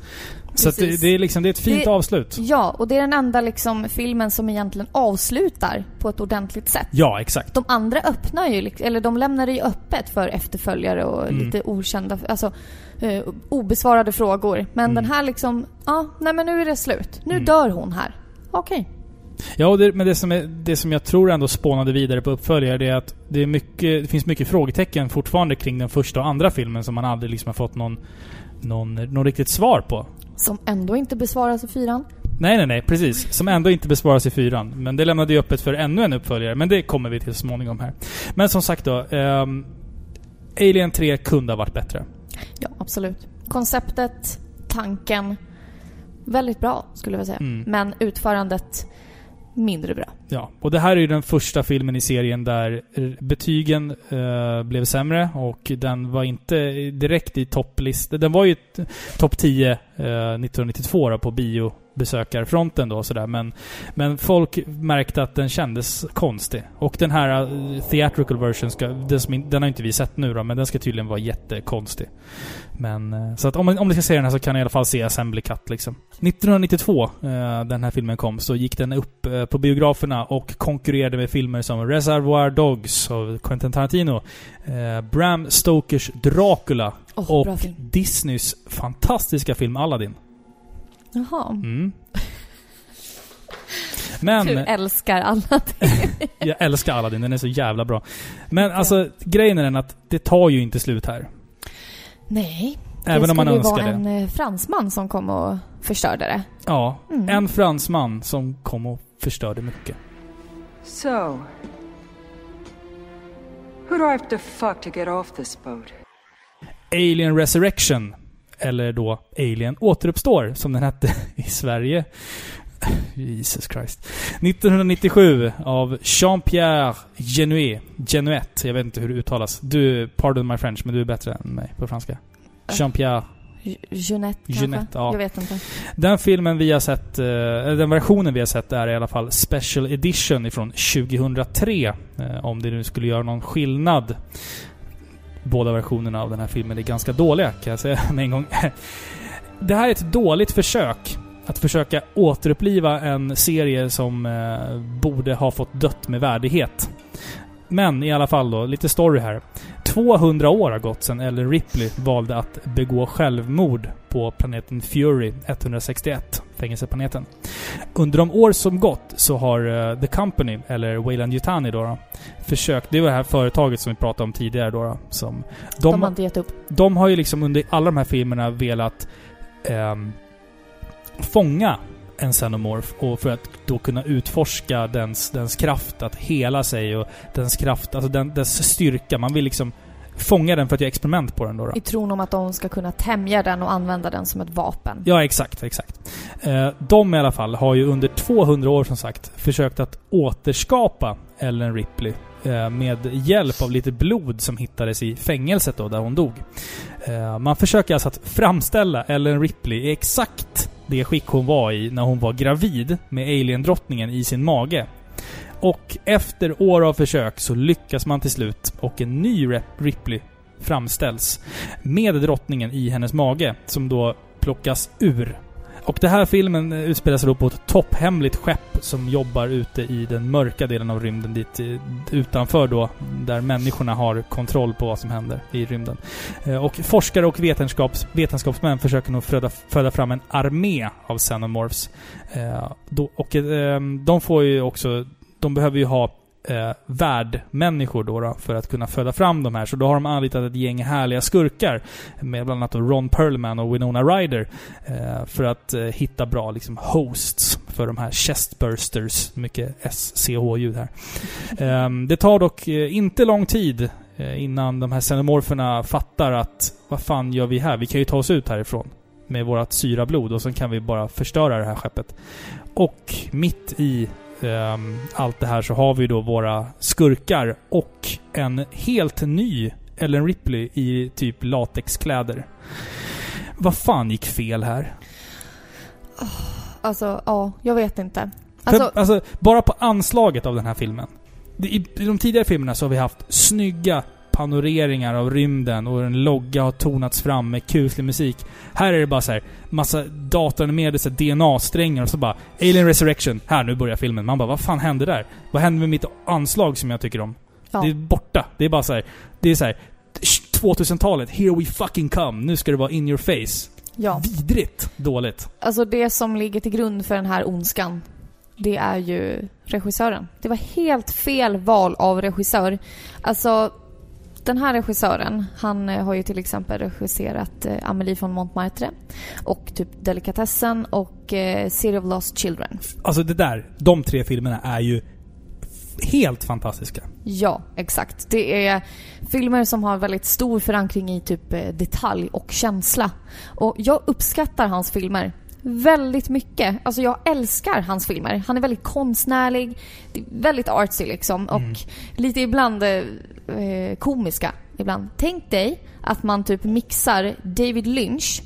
Så det, det, är liksom, det är ett fint Det- avslut. Ja, och det är den enda liksom filmen som egentligen avslutar på ett ordentligt sätt. Ja, exakt. De andra öppnar ju, eller de lämnar det ju öppet för efterföljare och Mm. lite okända, alltså eh, obesvarade frågor. Men Mm. den här liksom, ja, nej men nu är det slut. Nu Mm. dör hon här. Okej. Ja, och det, men det som, är, det som jag tror ändå spånade vidare på uppföljare, det är att det, är mycket, det finns mycket frågetecken fortfarande kring den första och andra filmen som man aldrig liksom har fått någon, någon, någon riktigt svar på. Som ändå inte besvaras i fyran. Nej, nej, nej. Precis. Som ändå inte besvaras i fyran. Men det lämnade ju öppet för ännu en uppföljare. Men det kommer vi till så småningom här. Men som sagt då. ehm, Alien 3 kunde ha varit bättre. Ja, absolut. Konceptet, tanken, väldigt bra skulle jag säga. Mm. Men utförandet, mindre bra. Ja, och det här är ju den första filmen i serien där betygen eh, blev sämre och den var inte direkt i topplistan. Den var ju topp 10 eh, 1992 då, på biobesökarfronten då sådär. Men, men folk märkte att den kändes konstig. Och den här eh, theatrical version, ska, den, som, den har inte vi sett nu då, men den ska tydligen vara jättekonstig. Men, eh, så att om, man- om ni ska se den här så kan ni i alla fall se Assembly Cut liksom. 1992, eh, den här filmen kom, så gick den upp på biograferna och konkurrerade med filmer som Reservoir Dogs av Quentin Tarantino, Bram Stokers Dracula Åh, och. Disneys fantastiska film Aladdin. Jaha. Mm. Men... Du älskar alla Jag älskar Aladdin, den är så jävla bra. Men alltså, grejen är den att det tar ju inte slut här. Nej. Även det om man skulle ju önskar vara det. en eh, fransman som kom och förstörde det. Ja, Mm. en fransman som kom och förstörde mycket. So, who do I have to fuck to get off this boat? Alien Resurrection, eller då Alien Återuppstår, som den hette i Sverige. Jesus Christ. 1997 av Jean-Pierre Genuet. Genuet, jag vet inte hur det uttalas. Du, pardon my French, men du är bättre än mig på franska. Jean-Pierre J- Jeanette? Jeanette, ja. Jag vet inte. Den filmen vi har sett, eh, eller den versionen vi har sett är i alla fall Special Edition ifrån 2003. eh, Om det nu skulle göra någon skillnad. Båda versionerna av den här filmen är ganska dåliga, kan jag säga med en gång. Det här är ett dåligt försök att försöka återuppliva en serie som eh, borde ha fått dött med värdighet. Men i alla fall då, lite story här. 200 år har gått sedan Ellen Ripley valde att begå självmord på planeten Fury 161, fängelseplaneten. Under de år som gått så har eh, The Company, eller Wayland Yutani då, då, försökt... Det var det här företaget som vi pratade om tidigare då, då som... De, De, har inte gett upp. de har ju liksom under alla de här filmerna velat ehm, fånga en xenomorph och för att då kunna utforska dens, dens kraft att hela sig och dens kraft, alltså den, dess styrka. Man vill liksom fånga den för att göra experiment på den då. då. I tron om att de ska kunna tämja den och använda den som ett vapen. Ja, exakt, exakt. Eh, de i alla fall har ju under 200 år som sagt försökt att återskapa Ellen Ripley eh, med hjälp av lite blod som hittades i fängelset då, där hon dog. Eh, man försöker alltså att framställa Ellen Ripley i exakt det skick hon var i när hon var gravid med Alien-drottningen i sin mage. Och efter år av försök så lyckas man till slut och en ny Ripley framställs med drottningen i hennes mage som då plockas ur. Och den här filmen utspelar sig då på ett topphemligt skepp som jobbar ute i den mörka delen av rymden dit eh, utanför då, där människorna har kontroll på vad som händer i rymden. Eh, och forskare och vetenskaps, vetenskapsmän försöker nog föda, föda fram en armé av xenomorphs. Eh, och de får ju också... De behöver ju ha eh, värdmänniskor då, då för att kunna föda fram de här. Så då har de anlitat ett gäng härliga skurkar med bland annat Ron Perlman och Winona Ryder eh, för att eh, hitta bra liksom, hosts för de här chestbursters. Mycket SCH-ljud här. Eh, det tar dock eh, inte lång tid eh, innan de här xenomorferna fattar att vad fan gör vi här? Vi kan ju ta oss ut härifrån med vårt syrablod och sen kan vi bara förstöra det här skeppet. Och mitt i ehm, allt det här så har vi då våra skurkar och en helt ny Ellen Ripley i typ latexkläder. Vad fan gick fel här? Alltså, ja, jag vet inte. För, Alltså, alltså, bara på anslaget av den här filmen. I de tidigare filmerna så har vi haft snygga panoreringar av rymden och en logga har tonats fram med kuslig musik. Här är det bara så här massa datoranimerade DNA-strängar och så bara Alien Resurrection. Här, nu börjar filmen. Man bara, vad fan hände där? Vad hände med mitt anslag som jag tycker om? Ja. Det är borta. Det är bara så här. Det är så här 2000-talet, here we fucking come. Nu ska det vara in your face. Ja. Vidrigt dåligt. Alltså det som ligger till grund för den här ondskan, det är ju regissören. Det var helt fel val av regissör. Alltså, den här regissören, han eh, har ju till exempel regisserat eh, Amelie von Montmartre och typ Delikatessen och eh, City of Lost Children. Alltså det där, de tre filmerna är ju helt fantastiska. Ja, exakt. Det är filmer som har väldigt stor förankring i typ eh, detalj och känsla. Och jag uppskattar hans filmer väldigt mycket. Alltså jag älskar hans filmer. Han är väldigt konstnärlig, väldigt artsy liksom och lite ibland eh, komiska ibland. Tänk dig att man typ mixar David Lynch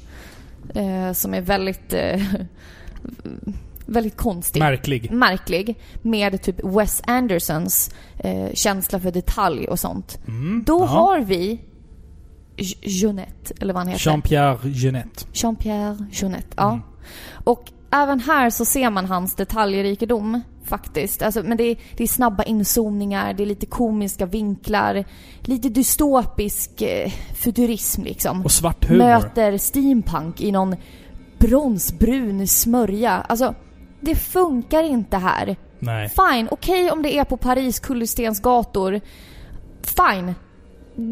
eh, som är väldigt eh, väldigt konstig Märklig. märklig med typ Wes Andersons eh, känsla för detalj och sånt. Då ja. har vi Jeanette, eller vad han heter. Jean-Pierre Jeunet. Jean-Pierre Jeanette, ja. Och även här så ser man hans detaljrikedom faktiskt. Alltså, men det är, det är snabba inzoomningar, det är lite komiska vinklar, lite dystopisk eh, futurism liksom. Och svart humor. Möter steampunk i någon bronsbrun smörja. Alltså, det funkar inte här. Nej. Fine, okej om det är på Paris kullerstensgator. Fine.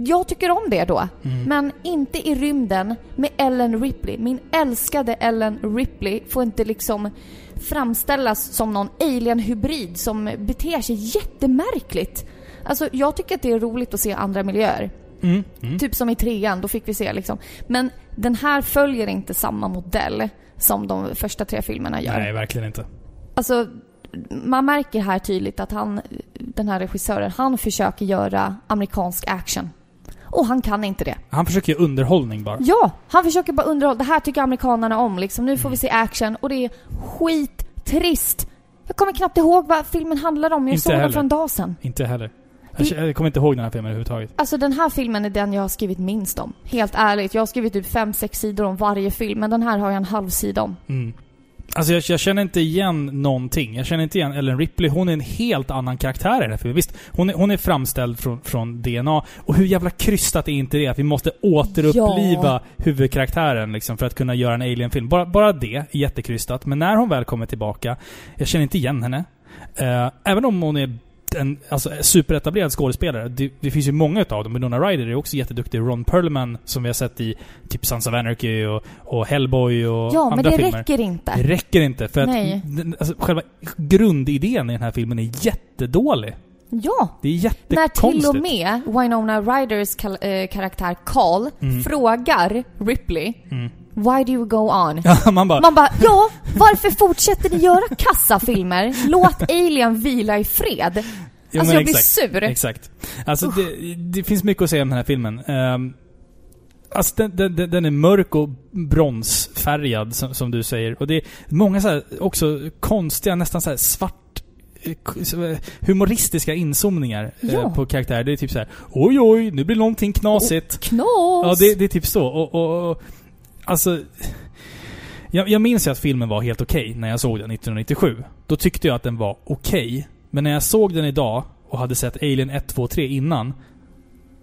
Jag tycker om det då. Men inte i rymden med Ellen Ripley. Min älskade Ellen Ripley får inte liksom framställas som någon alien-hybrid som beter sig jättemärkligt. Alltså, jag tycker att det är roligt att se andra miljöer. Mm. Mm. Typ som i trean, då fick vi se liksom. Men den här följer inte samma modell som de första tre filmerna gör. Nej, verkligen inte. Alltså, man märker här tydligt att han, den här regissören, han försöker göra amerikansk action. Och han kan inte det. Han försöker ju underhållning bara. Ja, han försöker bara underhålla. Det här tycker amerikanerna om liksom. Nu får vi se action och det är skittrist. Jag kommer knappt ihåg vad filmen handlar om. Jag Inte såg den heller. för en dag sedan. Inte heller. Jag, jag kommer inte ihåg den här filmen överhuvudtaget. Alltså den här filmen är den jag har skrivit minst om. Helt ärligt. Jag har skrivit typ fem sex sidor om varje film, men den här har jag en halv sida om. Mm. Alltså jag, jag känner inte igen någonting. Jag känner inte igen Ellen Ripley. Hon är en helt annan karaktär i den här filmen. Visst, hon är, hon är framställd från, från DNA. Och hur jävla krystat är inte det? Att vi måste återuppliva Ja. huvudkaraktären liksom, för att kunna göra en alien-film. Bara, bara det är jättekrystat. Men när hon väl kommer tillbaka, jag känner inte igen henne. Eh, även om hon är en alltså, superetablerad skådespelare. Det, det finns ju många utav dem. Winona Ryder är också jätteduktig. Ron Perlman, som vi har sett i typ Sons of Anarchy och, och Hellboy och Ja, men andra det filmer. räcker inte. Det räcker inte. För Nej. att den, alltså, själva grundidén i den här filmen är jättedålig. Ja, Det är När jättekonstigt. till och med Winona Ryders eh, karaktär Carl frågar Ripley Why do you go on? Ja, man bara... Man bara, ja, varför fortsätter ni göra kassafilmer? Låt Alien vila i fred. Ja, alltså jag blir exakt, sur. Exakt. Alltså det, det finns mycket att säga om den här filmen. Um, alltså den, den, den- är mörk och bronsfärgad, som, som du säger. Och det är många så här, också konstiga, nästan så här svart eh, eh, humoristiska inzoomningar eh, Ja. på karaktärer. Det är typ så här: oj oj, nu blir någonting knasigt. Knas! Ja, det, det är typ så. Och, och alltså... Jag, jag minns ju att filmen var helt okej när jag såg den 1997. Då tyckte jag att den var okej. Men när jag såg den idag och hade sett Alien 1, 2, 3 innan.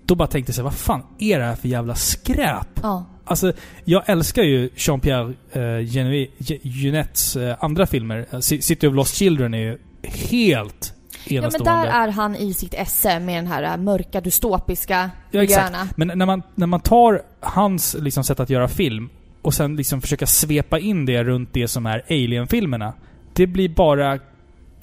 Då bara tänkte jag så här, vad fan är det här för jävla skräp? Ja. Alltså, jag älskar ju Jean-Pierre uh, Junettes eh, andra filmer. Eh, City of Lost Children är ju helt ja, men enastående. där är han i sitt esse med den här äh, mörka dystopiska Ja, exakt. miljöerna. Men när man, när man tar hans liksom, sätt att göra film och sen liksom försöka svepa in det runt det som är Alien-filmerna. Det blir bara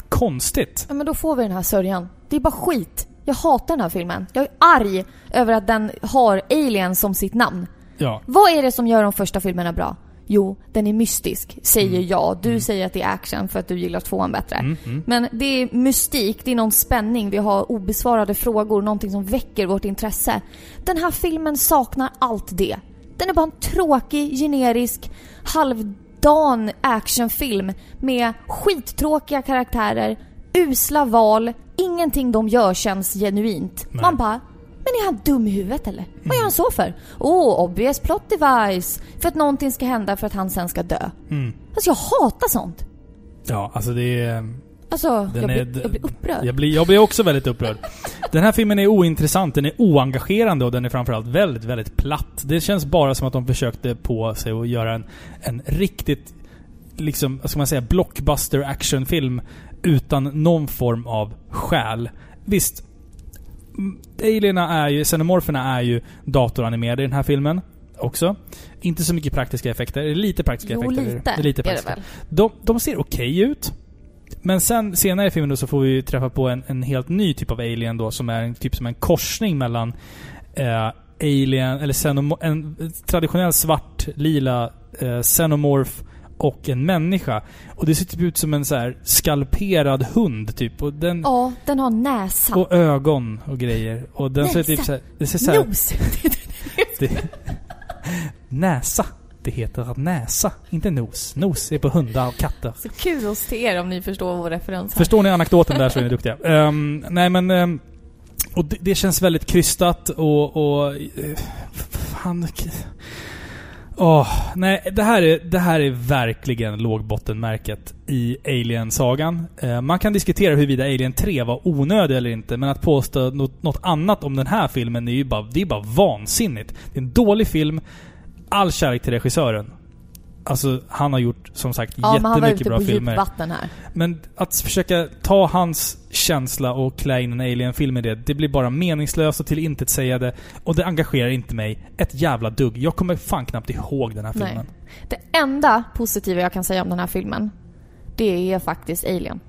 konstigt. Ja, men då får vi den här sörjan. Det är bara skit. Jag hatar den här filmen. Jag är arg över att den har Alien som sitt namn. Ja. Vad är det som gör de första filmerna bra? Jo, den är mystisk, säger Mm. jag. Du säger att det är action för att du gillar tvåan bättre. Mm, mm. Men det är mystik, det är någon spänning, vi har obesvarade frågor, någonting som väcker vårt intresse. Den här filmen saknar allt det. Den är bara en tråkig, generisk, halvdan actionfilm med skittråkiga karaktärer, usla val, ingenting de gör känns genuint. Nej. Man bara, Men är han dum i huvudet eller? Vad gör han så för? Oh, obvious plot device. För att någonting ska hända för att han sen ska dö. Mm. Alltså jag hatar sånt. Ja, alltså det är... Alltså, jag är- blir, jag blir upprörd. Jag blir, jag blir också väldigt upprörd. Den här filmen är ointressant, den är oengagerande och den är framförallt väldigt, väldigt platt. Det känns bara som att de försökte på sig att göra en, en riktigt, liksom, vad ska man säga, blockbuster actionfilm utan någon form av själ. Visst, alierna är ju, xenomorferna är ju datoranimerade i den här filmen också. Inte så mycket praktiska effekter. Lite praktiska Jo, effekter. lite, Det är lite är det praktiska. väl. De, de ser okej ut. Men sen senare i filmen då så får vi träffa på en, en helt ny typ av alien då som är en typ som en korsning mellan eh, alien, eller xenomo, en traditionell svart, lila eh, xenomorph och en människa. Och det ser typ ut som en så här skalperad hund typ. Och, den, Ja, den har näsa. och ögon och grejer. Och den ser typ Näsa. så här, det ser så här, Nos. det, näsa. Det heter näsa, inte nos. Nos är på hundar och katter. Så kul till er om ni förstår vår referens här. Förstår ni anekdoten där så är ni duktiga. Ehm, nej men... ehm, och det, det känns väldigt krystat och... och eh, fan... Åh, nej, det här, är, det här är verkligen lågbottenmärket i Alien-sagan. Eh, man kan diskutera huruvida Alien 3 var onödig eller inte, men att påstå något, något annat om den här filmen är ju bara, det är bara vansinnigt. Det är en dålig film. All kärlek till regissören. Alltså, han har gjort, som sagt, Ja, men han var jättemycket ute bra på filmer. djupvatten här. Men att försöka ta hans känsla och klä in en alien-film i det, det blir bara meningslöst och tillintetsägande. Och det engagerar inte mig ett jävla dugg. Jag kommer fan knappt ihåg den här Nej. filmen. Det enda positiva jag kan säga om den här filmen, det är faktiskt Alien.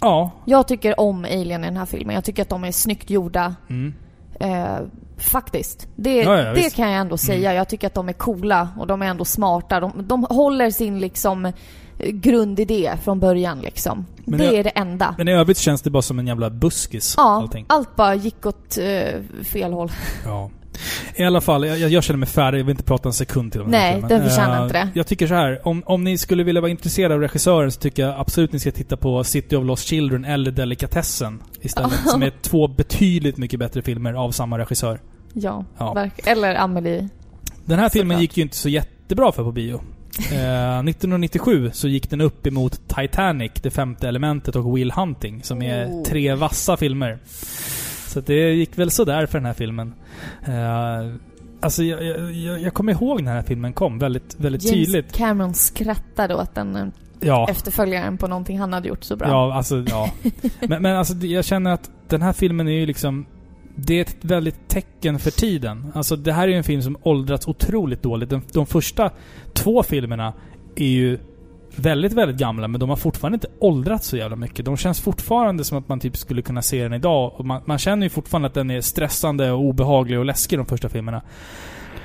Ja. Jag tycker om Alien i den här filmen. Jag tycker att de är snyggt gjorda. Mm. Eh, faktiskt. Det, Ja, ja, det. Mm. kan jag ändå säga. Jag tycker att de är coola och de är ändå smarta. De, de håller sin liksom grundidé från början liksom. Men det jag- är det enda. Men i övrigt känns det bara som en jävla buskis. ja, Allting. allt bara gick åt eh, fel håll. Ja. I alla fall, jag, jag känner mig färdig. Jag vill inte prata en sekund till om Nej, här filmen. den förtjänar Eh, inte det. Jag tycker så här. Om, om ni skulle vilja vara intresserade av regissören så tycker jag absolut ni ska titta på City of Lost Children eller Delikatessen istället. som är två betydligt mycket bättre filmer av samma regissör. Ja, Ja. Eller Amelie. Den här filmen Såklart. gick ju inte så jättebra för på bio. Eh, 1997 så gick den upp emot Titanic, Det femte elementet och Will Hunting, som är Oh. tre vassa filmer. Så det gick väl sådär för den här filmen. Eh, alltså, jag, jag, jag- kommer ihåg när den här filmen kom väldigt, väldigt James tydligt. Cameron skrattade åt den Ja. efterföljaren på någonting han hade gjort så bra. Ja, alltså ja. Men, men alltså jag känner att den här filmen är ju liksom... Det är ett väldigt tecken för tiden. Alltså det här är ju en film som åldrats otroligt dåligt. De, de första två filmerna är ju väldigt, väldigt gamla, men de har fortfarande inte åldrats så jävla mycket. De känns fortfarande som att man typ skulle kunna se den idag. Och man, man känner ju fortfarande att den är stressande och obehaglig och läskig, de första filmerna.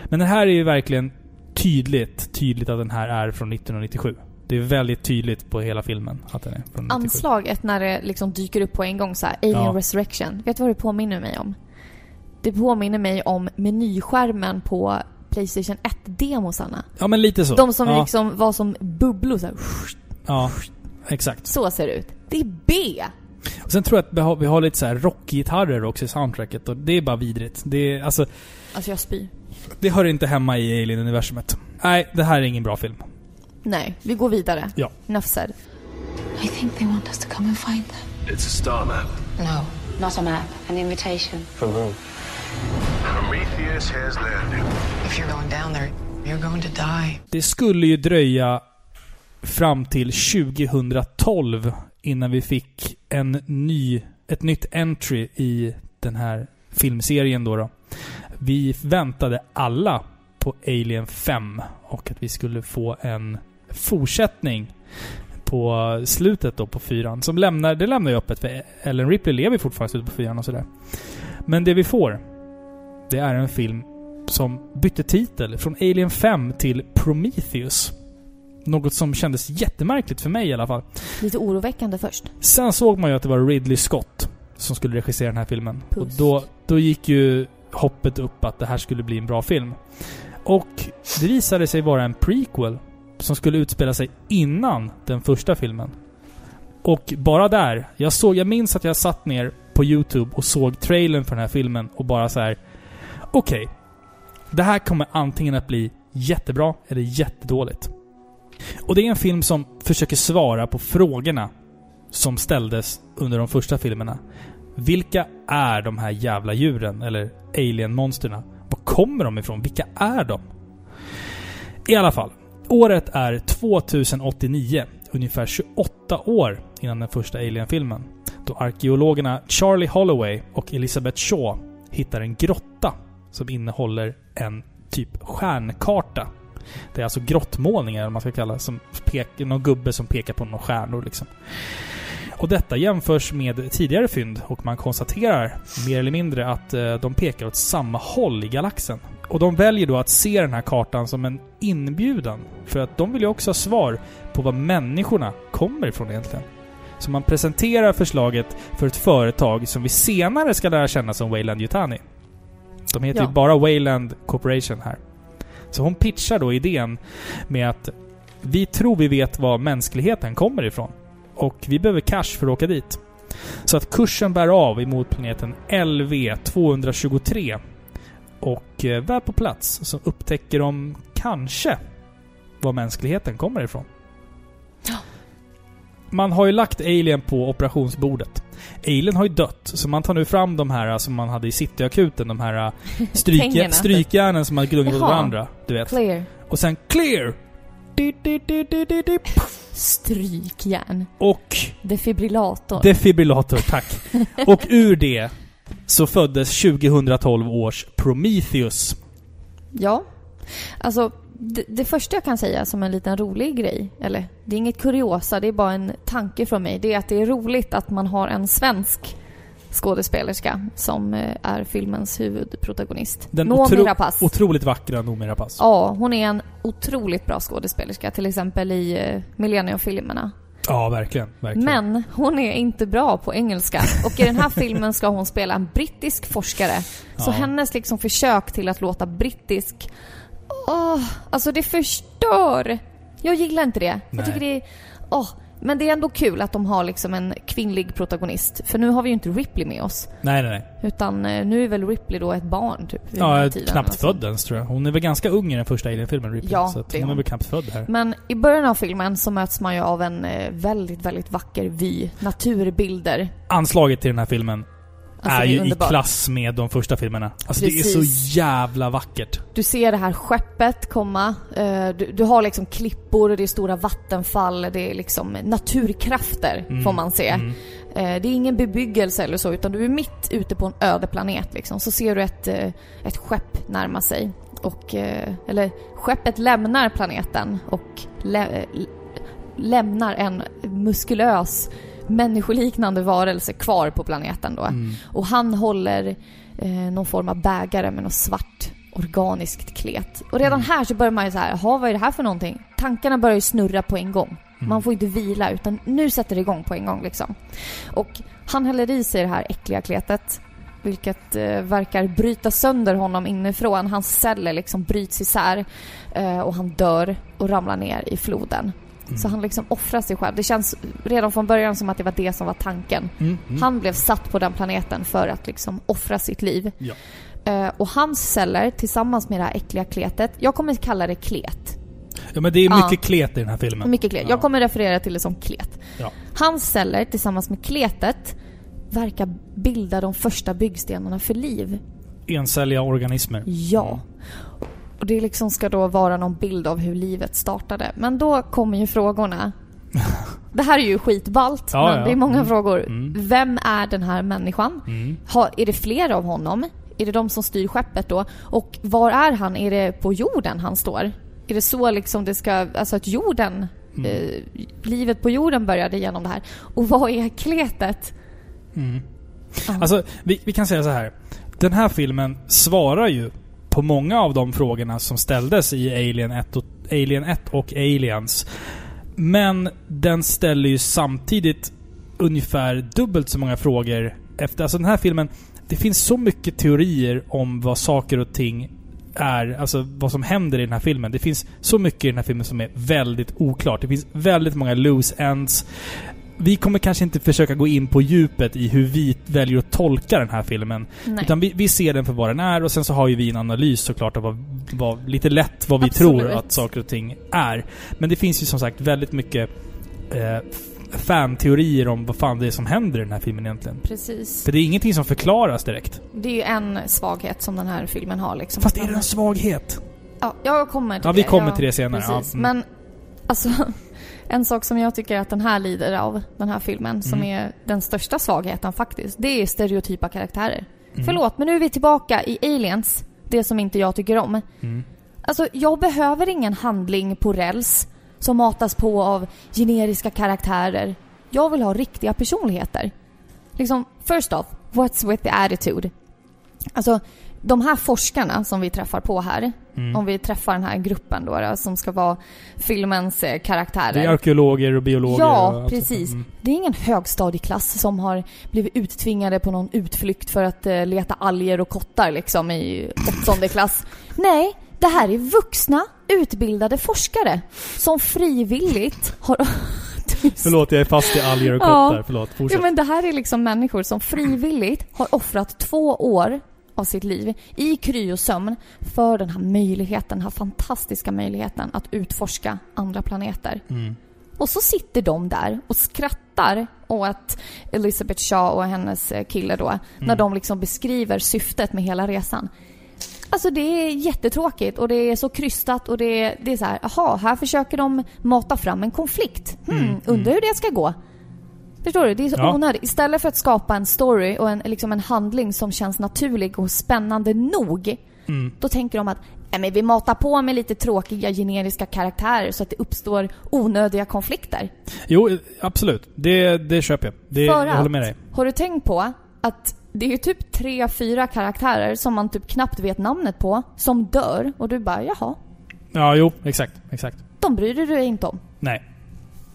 Men den här är ju verkligen tydligt, tydligt att den här är från 1997. Det är väldigt tydligt på hela filmen att den är från 1997. Anslaget när det liksom dyker upp på en gång så här, Alien Ja. Resurrection. Vet du vad det påminner mig om? Det påminner mig om menyskärmen på Playstation 1-demosarna. Ja, men lite så. De som ja, liksom var som bubblor så här. Ja, exakt. Så ser det ut. Det är B! Och sen tror jag att vi har, vi har lite så här rockgitarrer också i soundtracket och det är bara vidrigt. Det är, alltså, Alltså jag spyr. det hör inte hemma i Alien-universumet. Nej, det här är ingen bra film. Nej, vi går vidare. Ja. Enough said. I think they want us to come and find them. It's a star map. No, not a map, an invitation. Prometheus has landed. If you're going down there, you're going to die. Det skulle ju dröja fram till 2012 innan vi fick en ny, ett nytt entry i den här filmserien då. då. Vi väntade alla på Alien 5 och att vi skulle få en fortsättning på slutet då på fyran. Som lämnar, det lämnar ju öppet för Ellen Ripley lever fortfarande i slutet på fyran och sådär. Men det vi får, det är en film som bytte titel från Alien 5 till Prometheus. Något som kändes jättemärkligt för mig i alla fall. Lite oroväckande först. Sen såg man ju att det var Ridley Scott som skulle regissera den här filmen. Puss. Och då, då gick ju hoppet upp att det här skulle bli en bra film. Och det visade sig vara en prequel som skulle utspela sig innan den första filmen. Och bara där, jag såg, jag minns att jag satt ner på YouTube och såg trailern för den här filmen och bara så här. Okej. det här kommer antingen att bli jättebra eller jättedåligt. Och det är en film som försöker svara på frågorna som ställdes under de första filmerna. Vilka är de här jävla djuren? Eller alien-monsterna? Var kommer de ifrån? Vilka är de? I alla fall. Året är 2089. Ungefär 28 år innan den första Alien-filmen. Då arkeologerna Charlie Holloway och Elizabeth Shaw hittar en grotta som innehåller en typ stjärnkarta. Det är alltså grottmålningar, eller vad man ska kalla det, som pekar, någon gubbe som pekar på några stjärnor liksom. Och detta jämförs med tidigare fynd och man konstaterar mer eller mindre att eh, de pekar åt samma håll i galaxen. Och de väljer då att se den här kartan som en inbjudan. För att de vill ju också ha svar på var människorna kommer ifrån egentligen. Så man presenterar förslaget för ett företag som vi senare ska lära känna som Wayland Yutani. De heter Ja. ju bara Wayland Corporation här. Så hon pitchar då idén med att vi tror vi vet var mänskligheten kommer ifrån. Och vi behöver cash för att åka dit. Så att kursen bär av emot planeten LV-223. Och eh, väl på plats så upptäcker de kanske var mänskligheten kommer ifrån. Man har ju lagt Alien på operationsbordet. Alien har ju dött, så man tar nu fram de här som man hade i Cityakuten. De här Pengarna. stryk, strykjärnen som man mot Jaha. varandra. Du vet. Clear. Och sen clear! Di, di, di, di, di, di. Strykjärn. Och Defibrillator. defibrillator, tack. Och ur det så föddes 2012 års Prometheus. Ja. Alltså, det, det första jag kan säga som en liten rolig grej, eller det är inget kuriosa, det är bara en tanke från mig, det är att det är roligt att man har en svensk skådespelerska som eh, är filmens huvudprotagonist. Den Noomi otro- Rapace. otroligt vackra Noomi Rapace. Ja, hon är en otroligt bra skådespelerska, till exempel i eh, Millennium-filmerna. Ja, verkligen. verkligen. Men hon är inte bra på engelska. Och i den här filmen ska hon spela en brittisk forskare. Så Ja. hennes liksom försök till att låta brittisk... Åh, alltså det förstör! Jag gillar inte det. Nej. Jag tycker det är... Åh, men det är ändå kul att de har liksom en kvinnlig protagonist. För nu har vi ju inte Ripley med oss. Nej, nej, nej. Utan eh, nu är väl Ripley då ett barn typ. Ja, tiden, knappt alltså. född ens tror jag. Hon är väl ganska ung i den första Alien-filmen, Ripley. Ja, så att hon är väl knappt född här. Men i början av filmen så möts man ju av en eh, väldigt, väldigt vacker vy. Naturbilder. Anslaget till den här filmen Alltså, är ju underbart. i klass med de första filmerna. Alltså det är Precis. så jävla vackert. Du ser det här skeppet komma. eh, Du, du har liksom klippor, det är stora vattenfall, det är liksom naturkrafter Mm, får man se. mm. Eh, Det är ingen bebyggelse eller så, utan du är mitt ute på en öde planet liksom. Så ser du ett, eh, ett skepp närma sig. Och, eller skeppet lämnar planeten och lä- lämnar en muskulös människoliknande varelse kvar på planeten då. Mm. Och han håller eh, någon form av bägare med något svart organiskt klet. Och redan Mm. här så börjar man ju så här, jaha vad är det här för någonting? Tankarna börjar ju snurra på en gång. Mm. Man får inte vila utan nu sätter det igång på en gång liksom. Och han häller i sig det här äckliga kletet. Vilket eh, verkar bryta sönder honom inifrån. Hans celler liksom bryts isär. Eh, och han dör och ramlar ner i floden. Mm. Så han liksom offrar sig själv. Det känns redan från början som att det var det som var tanken. Mm, mm. Han blev satt på den planeten för att liksom offra sitt liv. Ja. Eh, och hans celler tillsammans med det här äckliga kletet, jag kommer kalla det klet. Ja men det är Ja. mycket klet i den här filmen. Mycket klet. Ja. Jag kommer referera till det som klet. Ja. Hans celler tillsammans med kletet verkar bilda de första byggstenarna för liv. Encelliga organismer. Ja. Och det liksom ska då vara någon bild av hur livet startade. Men då kommer ju frågorna. Det här är ju skitballt, Ja, men ja. det är många Mm. frågor. Mm. Vem är den här människan? Mm. Har, är det fler av honom? Är det de som styr skeppet då? Och var är han? Är det på jorden han står? Är det så liksom det ska, alltså att jorden, Mm. eh, livet på jorden började genom det här? Och vad är kletet? Mm. Alltså, vi, vi kan säga så här. Den här filmen svarar ju på många av de frågorna som ställdes i Alien 1 och, Alien 1 och Aliens. Men den ställer ju samtidigt ungefär dubbelt så många frågor efter... Alltså den här filmen, det finns så mycket teorier om vad saker och ting är, alltså vad som händer i den här filmen. Det finns så mycket i den här filmen som är väldigt oklart. Det finns väldigt många loose ends vi kommer kanske inte försöka gå in på djupet i hur vi väljer att tolka den här filmen. Nej. Utan vi, vi ser den för vad den är och sen så har ju vi en analys såklart av vad, vad, lite lätt vad vi Absolut. tror att saker och ting är. Men det finns ju som sagt väldigt mycket eh, fan-teorier om vad fan det är som händer i den här filmen egentligen. Precis. För det är ingenting som förklaras direkt. Det är ju en svaghet som den här filmen har liksom. Fast är det en svaghet? Ja, jag kommer till Ja, vi det. kommer till det senare, ja. Mm. Men alltså, en sak som jag tycker att den här lider av, den här filmen, som Mm. är den största svagheten faktiskt, det är stereotypa karaktärer. Mm. Förlåt, men nu är vi tillbaka i Aliens, det som inte jag tycker om. Mm. Alltså, jag behöver ingen handling på räls som matas på av generiska karaktärer. Jag vill ha riktiga personligheter. Liksom, first off, what's with the attitude? Alltså, de här forskarna som vi träffar på här, Mm. om vi träffar den här gruppen då, då som ska vara filmens eh, karaktärer. Det är arkeologer och biologer och Ja, allt precis. Mm. Det är ingen högstadieklass som har blivit uttvingade på någon utflykt för att eh, leta alger och kottar liksom i åttonde klass. Nej, det här är vuxna, utbildade forskare som frivilligt har... Förlåt, jag är fast i alger och Ja. kottar. Förlåt, fortsätt. Ja, men det här är liksom människor som frivilligt har offrat två år av sitt liv i kryosömn för den här möjligheten, den här fantastiska möjligheten att utforska andra planeter. Mm. Och så sitter de där och skrattar åt Elizabeth Shaw och hennes eh, kille då, när de liksom beskriver syftet med hela resan. Alltså det är jättetråkigt och det är så krystat och det är, det är så här, jaha, här försöker de mata fram en konflikt. Hmm, Mm, undrar hur det ska gå. Förstår du? Det är så Ja. onödigt. Istället för att skapa en story och en, liksom en handling som känns naturlig och spännande nog, Mm. då tänker de att Nej, men vi matar på med lite tråkiga generiska karaktärer så att det uppstår onödiga konflikter. Jo, absolut. Det, det köper jag. Det, För jag håller att- med dig. Har du tänkt på att det är ju typ tre, fyra karaktärer som man typ knappt vet namnet på, som dör och du bara jaha, Ja, jo, exakt. Exakt. de bryr du dig inte om. Nej.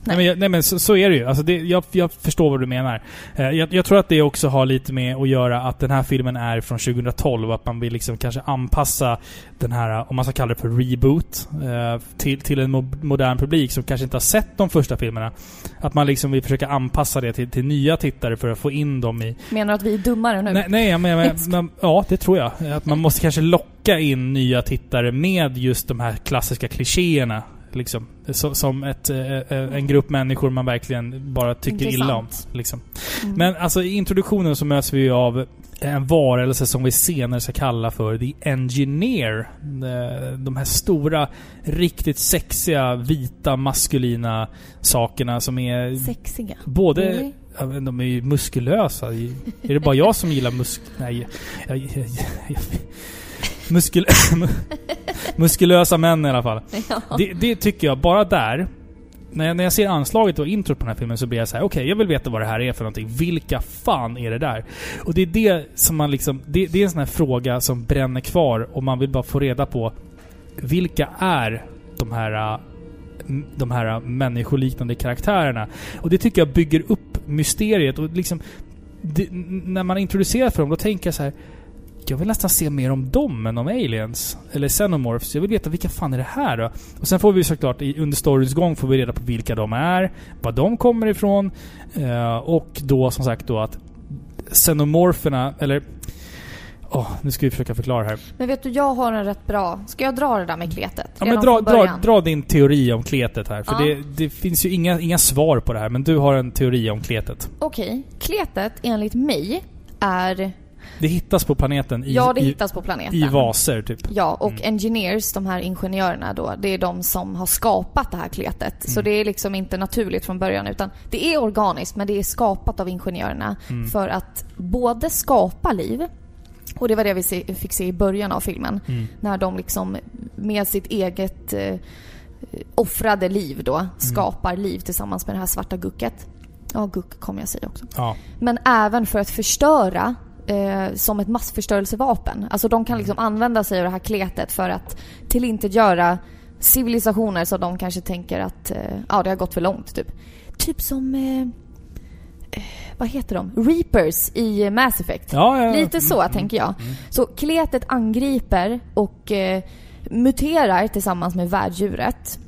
Nej, men, jag- nej, men så, så är det ju. Alltså det, jag, jag förstår vad du menar. Eh, jag, jag tror att det också har lite med att göra att den här filmen är från 2012 och att man vill liksom kanske anpassa den här, om man ska kalla det för reboot, eh, till, till en mo- modern publik som kanske inte har sett de första filmerna. Att man liksom vill försöka anpassa det till, till nya tittare för att få in dem i, Menar du att vi är dummare nu? Nej, nej jag menar, men, men, ja det tror jag. Att man måste kanske locka in nya tittare med just de här klassiska klichéerna. Liksom. Så, som ett, eh, eh, en grupp människor man verkligen bara tycker illa om. Intressant. Liksom. Mm. Men alltså i introduktionen så möts vi av en varelse som vi senare ska kalla för The Engineer. Eh, De här stora, riktigt sexiga, vita, maskulina sakerna som är Sexiga. både... Men De är ju muskulösa. Är det bara jag som gillar musk... Nej. Jag, jag, jag, muskul, muskulösa män i alla fall. Ja. Det, det tycker jag, bara där. När jag, när jag ser anslaget och introt på den här filmen så blir jag så här: okej jag vill veta vad det här är för någonting. Vilka fan är det där? Och det är det som man liksom... Det, det är en sån här fråga som bränner kvar och man vill bara få reda på vilka är de här äh, de här äh, människoliknande karaktärerna. Och det tycker jag bygger upp mysteriet och liksom... Det, när man introducerar för dem, då tänker jag så här. Jag vill nästan se mer om dem än om aliens. Eller xenomorphs. Jag vill veta vilka fan är det här då? Och sen får vi såklart under storyns gång får vi reda på vilka de är, var de kommer ifrån. Eh, och då som sagt då att xenomorferna, eller... Åh, nu ska vi försöka förklara här. Men vet du, jag har en rätt bra... Ska jag dra det där med kletet? Ja, men dra, dra, dra din teori om kletet här. För Ja. det, det finns ju inga, inga svar på det här, men du har en teori om kletet. Okej. Kletet, enligt mig, är... Det hittas på planeten i, ja, det i, hittas på planeten. i vaser, typ. Ja, och Mm. engineers, de här ingenjörerna då, det är de som har skapat det här kletet. Så Mm. det är liksom inte naturligt från början utan det är organiskt men det är skapat av ingenjörerna Mm. för att både skapa liv och det var det vi se, fick se i början av filmen. Mm. När de liksom med sitt eget eh, offrade liv då Mm. skapar liv tillsammans med det här svarta gucket. Ja, guck kommer jag säga också. Ja. Men även för att förstöra eh, som ett massförstörelsevapen. Alltså de kan liksom använda sig av det här kletet för att tillintetgöra civilisationer som de kanske tänker att eh, ja, det har gått för långt. Typ, typ som... Eh, eh, vad heter de? Reapers i Mass Effect. Ja, ja, Lite så mm, tänker jag. Så kletet angriper och eh, muterar tillsammans med värddjuret.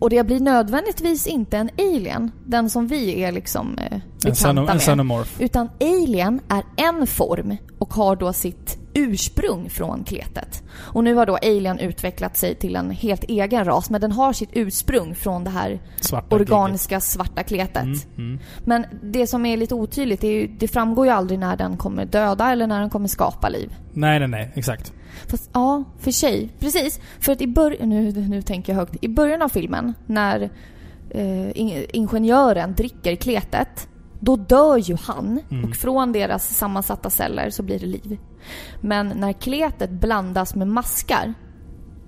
Och det blir nödvändigtvis inte en alien, den som vi är liksom eh, En, bekanta en med. xenomorph. Utan alien är en form och har då sitt ursprung från kletet. Och nu har då alien utvecklat sig till en helt egen ras, men den har sitt ursprung från det här Svarta organiska svarta kletet. Mm, mm. Men det som är lite otydligt, är ju, det framgår ju aldrig när den kommer döda eller när den kommer skapa liv. Nej, nej, nej. Exakt. Fast ja, för sig. Precis. För att i början, nu, nu tänker jag högt. I början av filmen, när eh, in, ingenjören dricker kletet, då dör ju han Mm. och från deras sammansatta celler så blir det liv. Men när kletet blandas med maskar,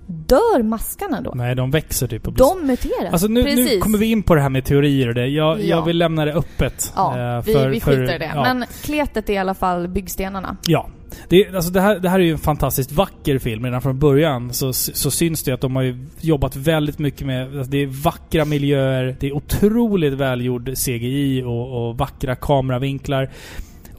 dör maskarna då? Nej, de växer typ och blir... De muteras. Alltså nu, Precis. nu kommer vi in på det här med teorier och det. Jag, Ja. jag vill lämna det öppet. Ja, eh, vi, för- vi för- skiter i det. ja. Men kletet är i alla fall byggstenarna. Ja. Det, alltså det, här, det här är ju en fantastiskt vacker film. Redan från början så, så syns det att de har jobbat väldigt mycket med... Alltså det är vackra miljöer, det är otroligt välgjord CGI och, och vackra kameravinklar.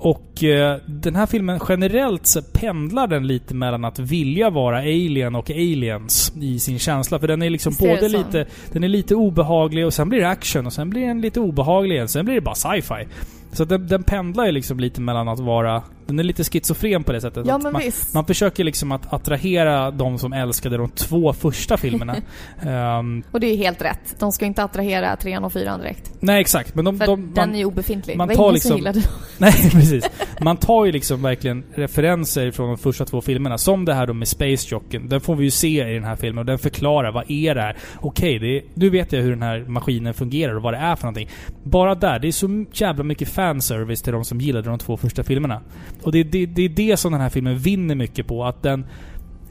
Och eh, den här filmen generellt så pendlar den lite mellan att vilja vara alien och aliens i sin känsla. För den är liksom både så? lite... Den är lite obehaglig och sen blir det action och sen blir den lite obehaglig igen. Sen blir det bara sci-fi. Så den, den pendlar ju liksom lite mellan att vara... Den är lite schizofren på det sättet. Ja, men man, visst. man försöker liksom att attrahera de som älskade de två första filmerna. Ehm, Och det är helt rätt. De ska inte attrahera trean och fyran direkt. nej, exakt. Men de... För de den man, är ju obefintlig. man det var tar liksom- gillade. Nej, precis. Man tar ju liksom verkligen referenser från de första två filmerna. Som det här då med Space Jocken. Den får vi ju se i den här filmen och den förklarar vad är det här? Okej, är, nu vet jag hur den här maskinen fungerar och vad det är för någonting. Bara där, det är så jävla mycket fanservice till de som gillade de två första filmerna. Och det, det, det är det som den här filmen vinner mycket på. Att den...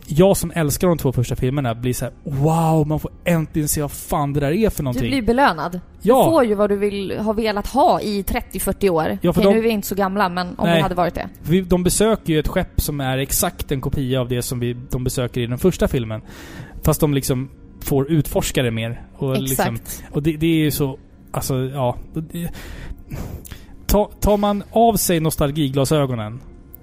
Jag som älskar de två första filmerna blir så här: Wow, man får äntligen se vad fan det där är för Du någonting. blir belönad. Ja. Du får ju vad du vill, har velat ha i 30-40 år. Ja, för Okej, de- nu är vi inte så gamla, men om Nej. vi hade varit det. Vi, de besöker ju ett skepp som är exakt en kopia av det som vi, de besöker i den första filmen. Fast de liksom får utforska det mer. Och Liksom, Exakt. och det, det är ju så... Alltså, ja. Det, ta, tar man av sig nostalgiglasögonen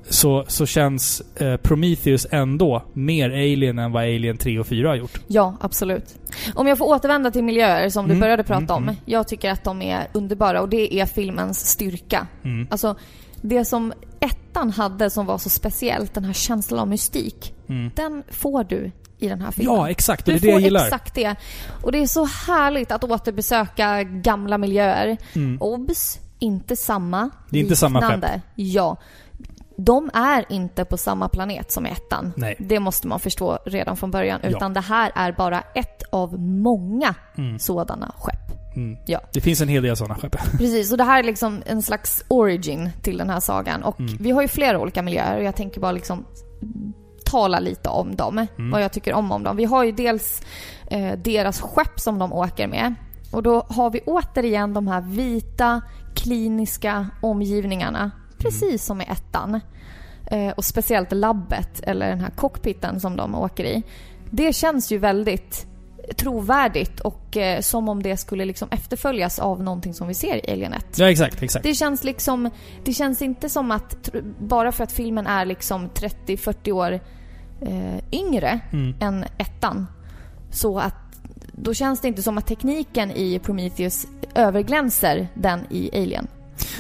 så, så känns eh, Prometheus ändå mer alien än vad Alien 3 och 4 har gjort. Ja, absolut. Om jag får återvända till miljöer som Mm, du började prata mm, om. mm. Jag tycker att de är underbara och det är filmens styrka. Mm. Alltså, det som ettan hade som var så speciellt, den här känslan av mystik. Mm. Den får du i den här filmen. Ja, exakt. Det Du är det jag gillar. exakt det. Och det är så härligt att återbesöka gamla miljöer. Mm. Obs! Inte samma. Det är inte samma liknande. Ja. De är inte på samma planet som ettan. Nej. Det måste man förstå redan från början. Ja. Utan det här är bara ett av många Mm. sådana skepp. Mm. Ja. Det finns en hel del sådana skepp. Precis, och det här är liksom en slags origin till den här sagan. Och Mm. vi har ju flera olika miljöer och jag tänker bara liksom tala lite om dem. Mm. Vad jag tycker om om dem. Vi har ju dels eh, deras skepp som de åker med. Och då har vi återigen de här vita, kliniska omgivningarna. Precis som i ettan. Eh, och speciellt labbet, eller den här cockpiten som de åker i. Det känns ju väldigt trovärdigt och eh, som om det skulle liksom efterföljas av någonting som vi ser i Alien 1. Ja, exakt, exakt. Det känns liksom... Det känns inte som att... Bara för att filmen är liksom 30-40 år eh, yngre Mm. än ettan. Så att... Då känns det inte som att tekniken i Prometheus överglänser den i Alien.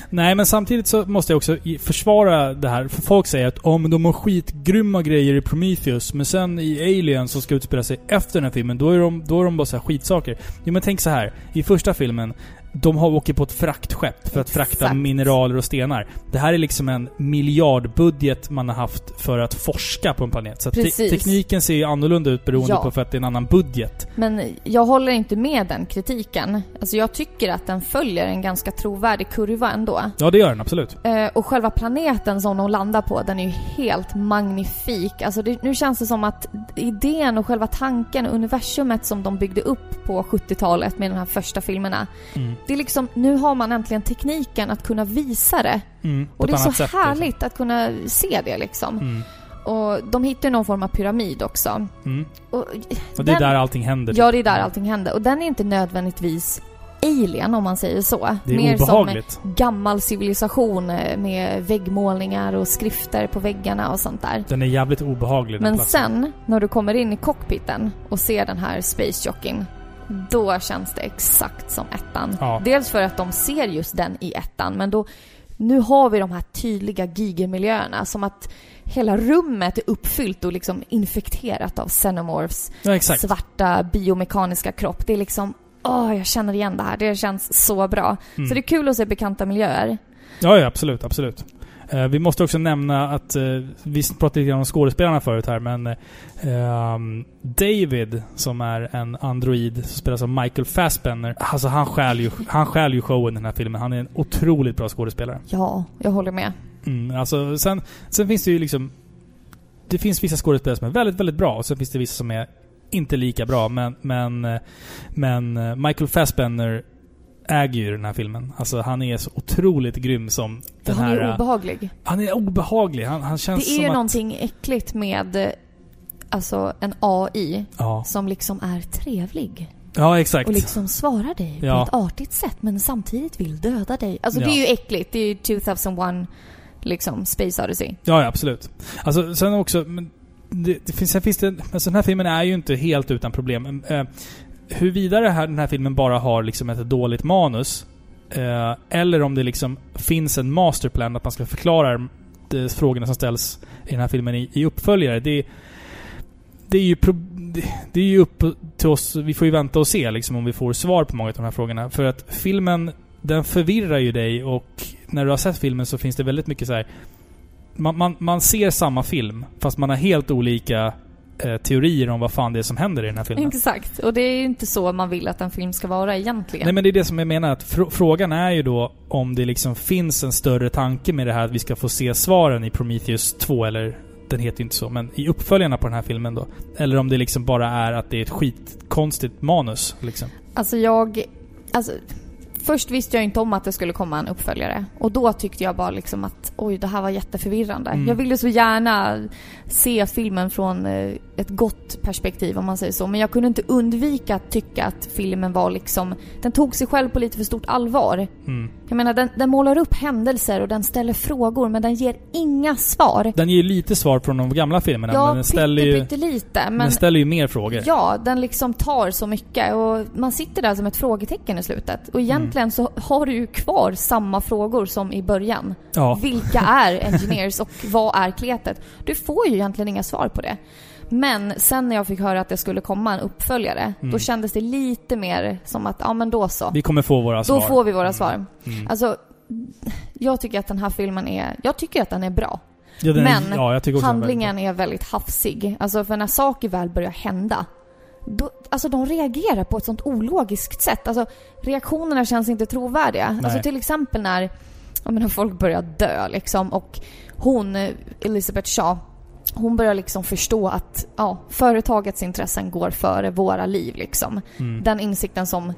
Nej, men samtidigt så måste jag också försvara det här. För folk säger att om de har skitgrymma grejer i Prometheus, men sen i Alien som ska utspela sig efter den här filmen, då är de, då är de bara så här skitsaker. Jo men tänk så här. I första filmen, de har åkt på ett fraktskepp för att frakta Exakt. mineraler och stenar. Det här är liksom en miljardbudget man har haft för att forska på en planet. Så te tekniken ser ju annorlunda ut beroende Ja. på för att det är en annan budget. Men jag håller inte med den kritiken. Alltså jag tycker att den följer en ganska trovärdig kurva ändå. Ja, det gör den absolut. Eh, och själva planeten som de landar på, den är ju helt magnifik. Alltså det, nu känns det som att idén och själva tanken och universumet som de byggde upp på 70-talet med de här första filmerna. Mm. Det är liksom, nu har man äntligen tekniken att kunna visa det. Mm, Och det är så sätt, liksom. härligt att kunna se det liksom. Mm. Och de hittar någon form av pyramid också. Mm. Och, Och det är den- där allting händer. Ja, det är där allting händer. Och den är inte nödvändigtvis alien om man säger så. Det är Mer obehagligt. som gammal civilisation med väggmålningar och skrifter på väggarna och sånt där. Den är jävligt obehaglig Men platsen. sen när du kommer in i cockpiten och ser den här space jockeyn då känns det exakt som ettan. Ja. Dels för att de ser just den i ettan, men då nu har vi de här tydliga gigermiljöerna som att hela rummet är uppfyllt och liksom infekterat av Xenomorphs Ja, svarta biomekaniska kropp. Det är liksom, åh, jag känner igen det här. Det känns så bra. Mm. Så det är kul att se bekanta miljöer. Ja, ja absolut, absolut. Eh, vi måste också nämna att, eh, vi pratade lite om skådespelarna förut här, men eh, ehm, David, som är en android, som spelas av Michael Fassbender, alltså han stjäl ju, han stjäl ju showen i den här filmen. Han är en otroligt bra skådespelare. Ja, jag håller med. Mm, alltså, sen, sen finns det ju liksom... Det finns vissa skådespelare som är väldigt, väldigt bra och sen finns det vissa som är inte lika bra. Men, men, men Michael Fassbender äger ju den här filmen. Alltså han är så otroligt grym som den han här... är eh, obehaglig. Han är obehaglig. Han, han känns Det är som ju att... någonting äckligt med eh, alltså en AI Ja. som liksom är trevlig. ja, exakt. Och liksom svarar dig Ja. på ett artigt sätt men samtidigt vill döda dig. Alltså det Ja. är ju äckligt. Det är ju 2001 liksom Space Odyssey. Ja, ja, absolut. Alltså, sen också... Men det, det finns, sen finns det... Alltså den här filmen är ju inte helt utan problem. Eh, huruvida här, den här filmen bara har liksom ett dåligt manus, eh, eller om det liksom finns en masterplan att man ska förklara de frågorna som ställs i den här filmen i, i uppföljare. Det, det är ju... Pro, det, det är ju upp till oss... Vi får ju vänta och se liksom om vi får svar på många av de här frågorna. För att filmen, den förvirrar ju dig och när du har sett filmen så finns det väldigt mycket så här man, man, man ser samma film, fast man har helt olika teorier om vad fan det är som händer i den här filmen. Exakt. Och det är ju inte så man vill att en film ska vara egentligen. Nej men det är det som jag menar, att fr frågan är ju då om det liksom finns en större tanke med det här att vi ska få se svaren i Prometheus 2, eller den heter ju inte så, men i uppföljarna på den här filmen då. Eller om det liksom bara är att det är ett skitkonstigt manus, liksom. Alltså jag... Alltså, först visste jag inte om att det skulle komma en uppföljare. Och då tyckte jag bara liksom att oj, det här var jätteförvirrande. Mm. Jag ville så gärna se filmen från eh, ett gott perspektiv om man säger så. Men jag kunde inte undvika att tycka att filmen var liksom... Den tog sig själv på lite för stort allvar. Mm. Jag menar, den, den målar upp händelser och den ställer frågor men den ger inga svar. Den ger lite svar från de gamla filmerna, men Ja, den ställer ju... pyttelite. Men Den ställer ju mer frågor. Ja, den liksom tar så mycket och man sitter där som ett frågetecken i slutet. Och egentligen så har du ju kvar samma frågor som i början. Ja. Vilka är engineers och vad är kletet? Du får ju egentligen inga svar på det. Men sen när jag fick höra att det skulle komma en uppföljare, Mm. då kändes det lite mer som att, ja men då så. Vi kommer få våra svar. Då får vi våra svar. Mm. Alltså, jag tycker att den här filmen är, jag tycker att den är bra. Ja, den är- Men ja, är handlingen är väldigt hafsig. Alltså för när saker väl börjar hända, då, alltså de reagerar på ett sånt ologiskt sätt. Alltså reaktionerna känns inte trovärdiga. Nej. Alltså till exempel när, jag menar, folk börjar dö liksom och hon, Elizabeth Shaw, hon börjar liksom förstå att ja, företagets intressen går före våra liv liksom. Mm. Den insikten som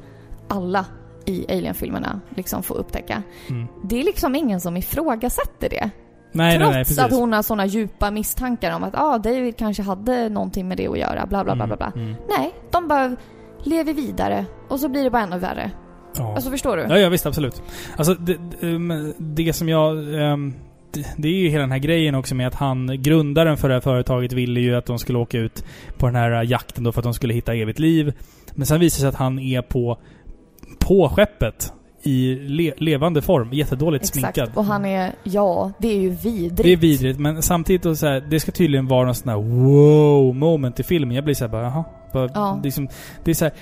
alla i Alien-filmerna liksom får upptäcka. Mm. Det är liksom ingen som ifrågasätter det. Nej, nej, Trots nej, precis. att hon har såna djupa misstankar om att ah, David kanske hade någonting med det att göra, bla bla bla bla. bla. Mm, mm. Nej, de bara lever vidare och så blir det bara ännu värre. Ja. Alltså förstår du? Ja, ja visst, absolut. Alltså, det, det, um, det som jag... det, det är ju hela den här grejen också med att han, grundaren för det här företaget, ville ju att de skulle åka ut på den här jakten då för att de skulle hitta evigt liv. Men sen visar det sig att han är på, på skeppet i le, levande form. Jättedåligt Exakt. sminkad. Och han är, ja, det är ju vidrigt. Det är vidrigt, men samtidigt så här, det ska tydligen vara någon sån här wow moment i filmen. Jag blir så här bara, jaha. Bara, Ja. det, är som, det är så här,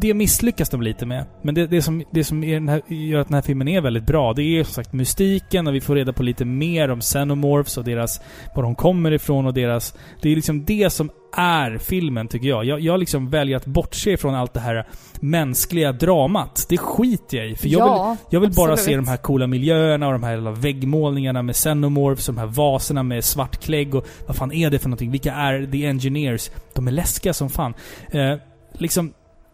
det misslyckas de lite med. Men det, det som, det som här, gör att den här filmen är väldigt bra, det är som sagt mystiken och vi får reda på lite mer om Xenomorphs och deras, var de kommer ifrån och deras... Det är liksom det som är filmen, tycker jag. Jag, jag liksom väljer att bortse från allt det här mänskliga dramat. Det skiter jag i. För jag Ja, vill, jag vill bara absolut. se de här coola miljöerna och de här väggmålningarna med Xenomorphs, de här vaserna med svart klägg och vad fan är det för någonting? Vilka är The Engineers? De är läskiga som fan. Eh, liksom,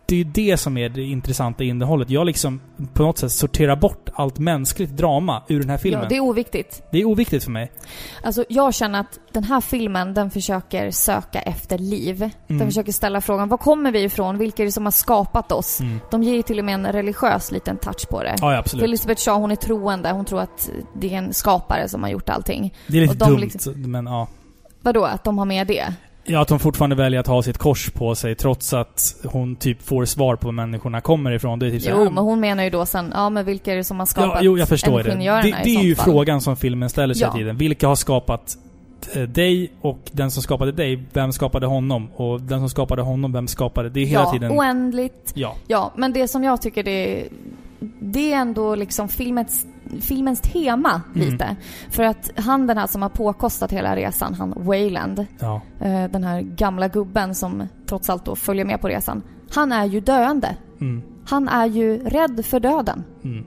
det är ju det som är det intressanta innehållet. Jag liksom på något sätt sorterar bort allt mänskligt drama ur den här filmen. Ja, det är oviktigt. det är oviktigt för mig. Alltså jag känner att den här filmen, den försöker söka efter liv. Mm. Den försöker ställa frågan, var kommer vi ifrån? Vilka är det som har skapat oss? Mm. De ger ju till och med en religiös liten touch på det. Ja, ja, absolut. För Elizabeth Shaw, hon är troende. Hon tror att det är en skapare som har gjort allting. Det är lite de dumt, liksom- men ja. Vadå, att de har med det? Ja, att hon fortfarande väljer att ha sitt kors på sig trots att hon typ får svar på var människorna kommer ifrån. Det är typ så här, Jo, men hon menar ju då sen, ja men vilka är det som har skapat Ja, jo, jag förstår det. Det, det är ju fall? frågan som filmen ställer sig Ja. hela tiden. Vilka har skapat eh, dig och den som skapade dig, vem skapade honom? Och den som skapade honom, vem skapade... Det är hela ja, tiden... oändligt. Ja. Ja, men det som jag tycker det är, det är ändå liksom filmens, filmens tema Mm. lite. För att han den här som har påkostat hela resan, han Wayland, Ja. eh, den här gamla gubben som trots allt då följer med på resan. Han är ju döende. Mm. Han är ju rädd för döden. Mm.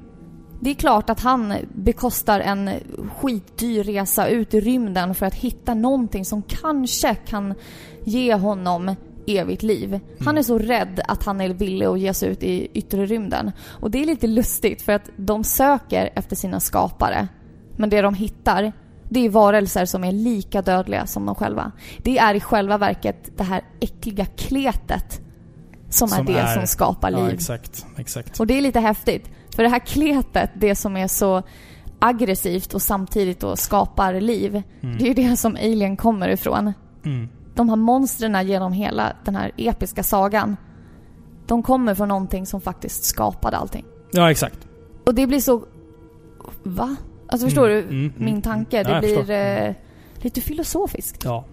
Det är klart att han bekostar en skitdyr resa ut i rymden för att hitta någonting som kanske kan ge honom evigt liv. Han är så rädd att han är villig att ge sig ut i yttre rymden. Och det är lite lustigt för att de söker efter sina skapare. Men det de hittar, det är varelser som är lika dödliga som de själva. Det är i själva verket det här äckliga kletet som, är det som skapar liv. Ja, exakt. Exakt. Och det är lite häftigt. För det här kletet, det som är så aggressivt och samtidigt då skapar liv. Mm. Det är ju det som Alien kommer ifrån. Mm. De här monstren genom hela den här episka sagan. De kommer från någonting som faktiskt skapade allting. Ja, exakt. Och det blir så... Va? Alltså förstår Mm, du mm, mm, min tanke? mm. Ja, det jag blir eh, lite filosofiskt. Ja.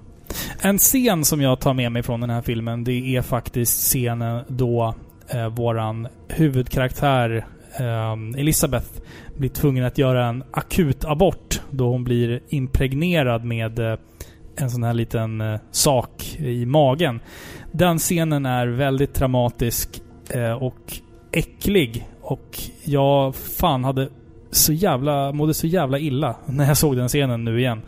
En scen som jag tar med mig från den här filmen, det är faktiskt scenen då eh, våran huvudkaraktär eh, Elisabeth blir tvungen att göra en akut abort då hon blir impregnerad med eh, en sån här liten eh, sak i magen. Den scenen är väldigt traumatisk eh, och äcklig. Och jag fan hade så jävla, mådde så jävla illa när jag såg den scenen nu igen.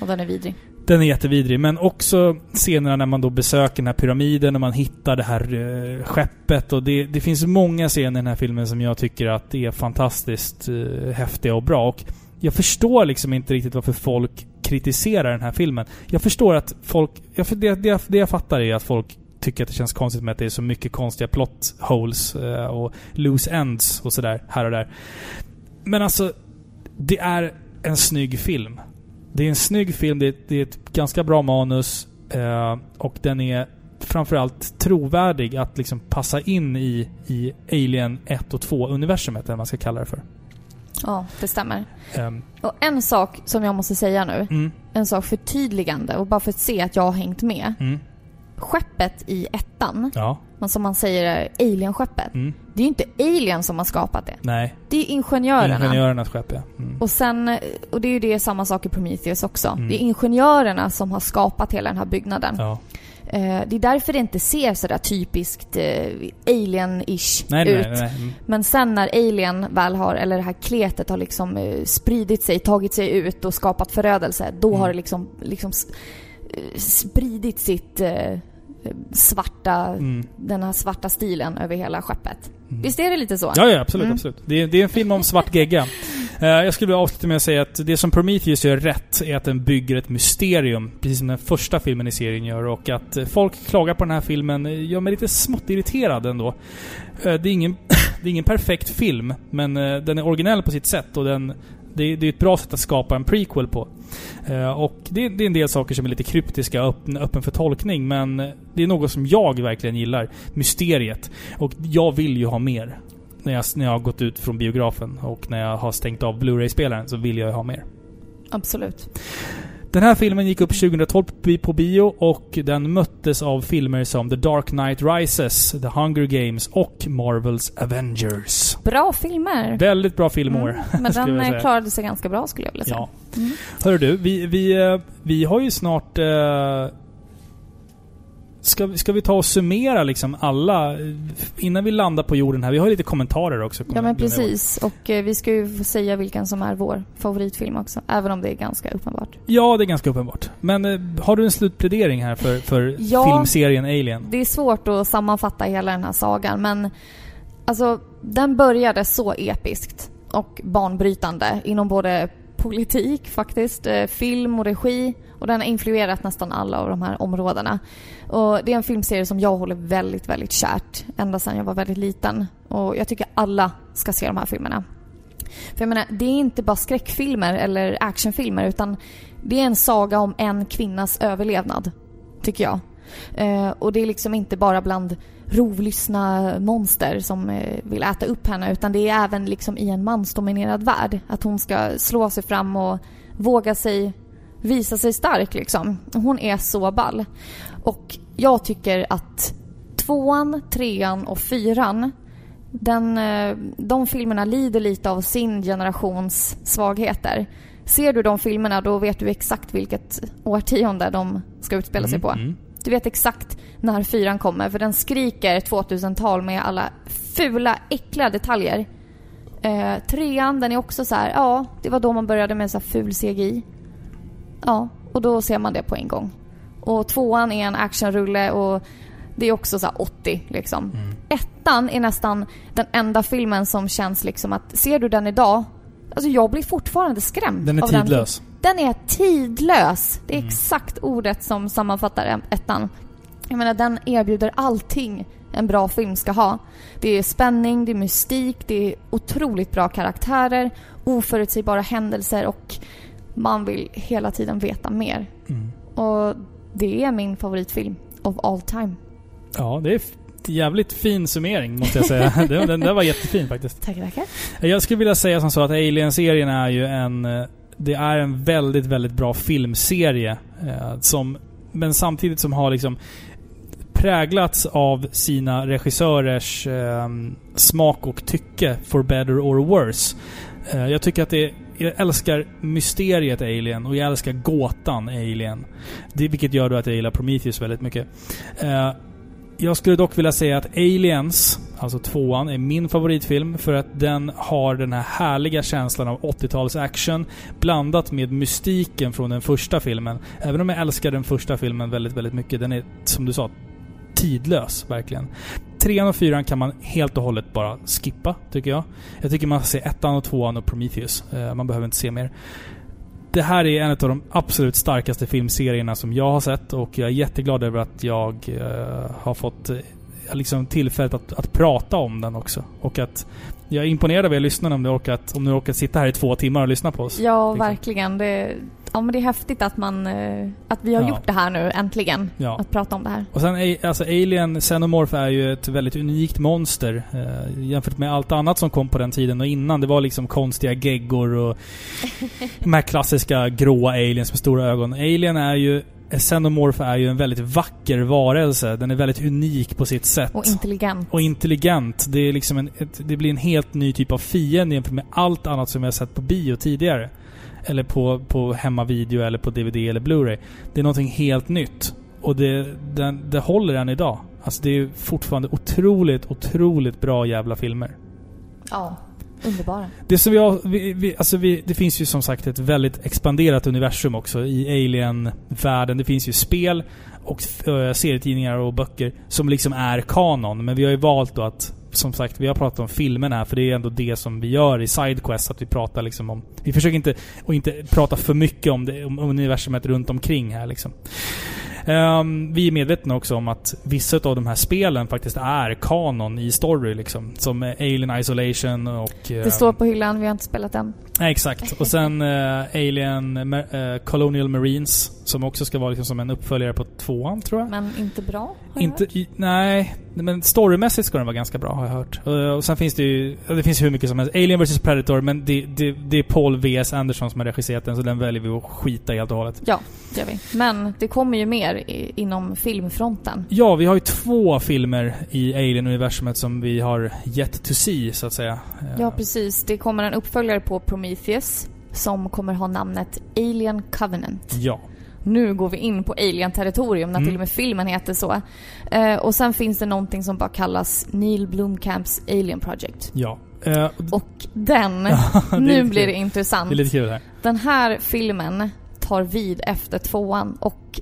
Och den är vidrig. Den är jättevidrig, men också scenerna när man då besöker den här pyramiden och man hittar det här eh, skeppet. Och det, det finns många scener i den här filmen som jag tycker att är fantastiskt eh, häftiga och bra. Och jag förstår liksom inte riktigt varför folk kritisera den här filmen. Jag förstår att folk... Jag, det, det, det jag fattar är att folk tycker att det känns konstigt med att det är så mycket konstiga plot holes eh, och loose ends och sådär här och där. Men alltså, det är en snygg film. Det är en snygg film, det är, det är ett ganska bra manus eh, och den är framförallt trovärdig att liksom passa in i, i Alien 1 och 2-universumet, eller vad man ska kalla det för. Ja, det stämmer. Ehm, Och en sak som jag måste säga nu. mm, En sak förtydligande och bara för att se att jag har hängt med. mm, Skeppet i ettan, ja, som man säger är Alien-skeppet. mm, Det är ju inte Alien som har skapat det. nej. Det är ingenjörerna. Ingenjörernas skepp, ja. Mm. Och sen, och det är ju det samma sak i Prometheus också. Mm. Det är ingenjörerna som har skapat hela den här byggnaden. Ja. Eh, det är därför det inte ser sådär typiskt eh, alien-ish Nej, ut. nej, nej. Mm. Men sen när alien väl har, eller det här kletet har liksom eh, spridit sig, tagit sig ut och skapat förödelse, då Mm. har det liksom, liksom spridit sitt svarta, Mm. den här svarta stilen över hela skeppet. Mm. Visst är det lite så? Ja, ja absolut. Mm. absolut. Det, är, det är en film om svart gegga. Eh, jag skulle vilja avsluta med att säga att det som Prometheus gör rätt är att den bygger ett mysterium, precis som den första filmen i serien gör. Och att eh, folk klagar på den här filmen eh, gör mig lite smått irriterad ändå. Det, är ingen, det är ingen perfekt film, men den är originell på sitt sätt och den det är, det är ett bra sätt att skapa en prequel på. Och det, det är en del saker som är lite kryptiska och öppen, öppen för tolkning, men det är något som jag verkligen gillar. Mysteriet. Och jag vill ju ha mer. När jag, när jag har gått ut från biografen och när jag har stängt av Blu-ray-spelaren så vill jag ha mer. Absolut. Den här filmen gick upp 2012 på bi- på bio och den möttes av filmer som The Dark Knight Rises, The Hunger Games och Marvels Avengers. Bra filmer. Väldigt bra filmår. Mm, men den eh, klarade sig ganska bra skulle jag vilja säga. Ja. Mm. Hör du, vi, vi, eh, vi har ju snart... Eh, ska, vi- ska vi ta och summera liksom alla... Innan vi landar på jorden här. Vi har ju lite kommentarer också. Ja men precis. Och eh, vi ska ju få säga vilken som är vår favoritfilm också. Även om det är ganska uppenbart. Ja, det är ganska uppenbart. Men eh, har du en slutplädering här för, för Ja. filmserien Alien? Det är svårt att sammanfatta hela den här sagan men alltså den började så episkt och banbrytande inom både politik faktiskt, eh, film och regi och den har influerat nästan alla av de här områdena. Och det är en filmserie som jag håller väldigt, väldigt kärt ända sedan jag var väldigt liten och jag tycker alla ska se de här filmerna. För jag menar, det är inte bara skräckfilmer eller actionfilmer utan det är en saga om en kvinnas överlevnad. tycker jag. Eh, och det är liksom inte bara bland rovlyssna monster som eh, vill äta upp henne utan det är även liksom i en mansdominerad värld. Att hon ska slå sig fram och våga sig visa sig stark liksom. Hon är så ball. Och jag tycker att tvåan, trean och fyran den, eh, de filmerna lider lite av sin generations svagheter. Ser du de filmerna då vet du exakt vilket årtionde de ska utspela sig Mm, på. mm. Du vet exakt när fyran kommer för den skriker 2000-tal med alla fula, äckliga detaljer. Eh, trean, den är också så här, ja, det var då man började med så ful CGI. Ja, och då ser man det på en gång. Och tvåan är en actionrulle och det är också så här 80 liksom. Mm. Ettan är nästan den enda filmen som känns liksom att, ser du den idag? Alltså jag blir fortfarande skrämd Den är tidlös. Den, den är tidlös. Det är Mm. exakt ordet som sammanfattar ettan. Jag menar, den erbjuder allting en bra film ska ha. Det är spänning, det är mystik, det är otroligt bra karaktärer, oförutsägbara händelser och man vill hela tiden veta mer. Mm. Och det är min favoritfilm of all time. Ja, det är jävligt fin summering måste jag säga. den, den där var jättefin faktiskt. Tackar, tackar. Jag skulle vilja säga som så att Alien-serien är ju en... eh, Det är en väldigt, väldigt bra filmserie. Eh, som, men samtidigt som har liksom präglats av sina regissörers eh, smak och tycke, for better or worse. Eh, jag tycker att det jag älskar mysteriet Alien och jag älskar gåtan Alien. Det, vilket gör då att jag gillar Prometheus väldigt mycket. Eh, jag skulle dock vilja säga att Aliens, alltså tvåan, är min favoritfilm för att den har den här härliga känslan av 80-tals action blandat med mystiken från den första filmen. Även om jag älskar den första filmen väldigt, väldigt mycket. Den är, som du sa, tidlös, verkligen. Trean och fyran kan man helt och hållet bara skippa, tycker jag. Jag tycker man ska se ettan och tvåan och Prometheus. Eh, man behöver inte se mer. Det här är en av de absolut starkaste filmserierna som jag har sett och jag är jätteglad över att jag eh, har fått eh, liksom tillfället att, att prata om den också. Och att jag är imponerad av er lyssnare om ni orkat, om ni orkat sitta här i två timmar och lyssna på oss. Ja, Liksom. verkligen. Det, ja, men det är häftigt att, man, eh, att vi har Ja. gjort det här nu, äntligen. Ja. Att prata om det här. Och sen, alltså Alien Xenomorph är ju ett väldigt unikt monster. Eh, jämfört med allt annat som kom på den tiden och innan. Det var liksom konstiga geggor och de här klassiska gråa aliens med stora ögon. Alien är ju... Xenomorph är ju en väldigt vacker varelse. Den är väldigt unik på sitt sätt. Och intelligent. Och intelligent. Det, är liksom en, ett, det blir en helt ny typ av fiende jämfört med allt annat som vi har sett på bio tidigare. Eller på, på hemmavideo eller på DVD eller Blu-ray. Det är någonting helt nytt. Och det, den, det håller än idag. Alltså det är fortfarande otroligt, otroligt bra jävla filmer. Ja, underbara. Det som vi har, vi, vi, alltså vi, det finns ju som sagt ett väldigt expanderat universum också i Alien-världen. Det finns ju spel och uh, serietidningar och böcker som liksom är kanon. Men vi har ju valt då att, som sagt, vi har pratat om filmerna här för det är ändå det som vi gör i Sidequest. Att vi pratar liksom om... Vi försöker inte, och inte prata för mycket om, det, om universumet runt omkring här liksom. Ehm, vi är medvetna också om att vissa av de här spelen faktiskt är kanon i story liksom. Som Alien Isolation och... Det ehm, står på hyllan, vi har inte spelat den. Nej, exakt. Och sen eh, Alien eh, Colonial Marines. Som också ska vara liksom som en uppföljare på tvåan, tror jag. Men inte bra, har jag Inte, hört. i, nej, men storymässigt ska den vara ganska bra har jag hört. Och, och sen finns det ju, det finns hur mycket som helst. Alien vs Predator, men det, det, det är Paul V.S. Anderson som har regisserat den, så den väljer vi att skita i helt och hållet. Ja, det gör vi. Men det kommer ju mer i, inom filmfronten. Ja, vi har ju två filmer i Alien-universumet som vi har yet to see, så att säga. Eh, Ja, precis. Det kommer en uppföljare på Prometheus som kommer ha namnet Alien Covenant. Ja. Nu går vi in på Alien-territorium när Mm. till och med filmen heter så. Eh, och sen finns det någonting som bara kallas Neil Blomkamps Alien Project. Ja. Eh, Och den, nu blir det intressant. det är lite kul här. Den här filmen tar vid efter tvåan och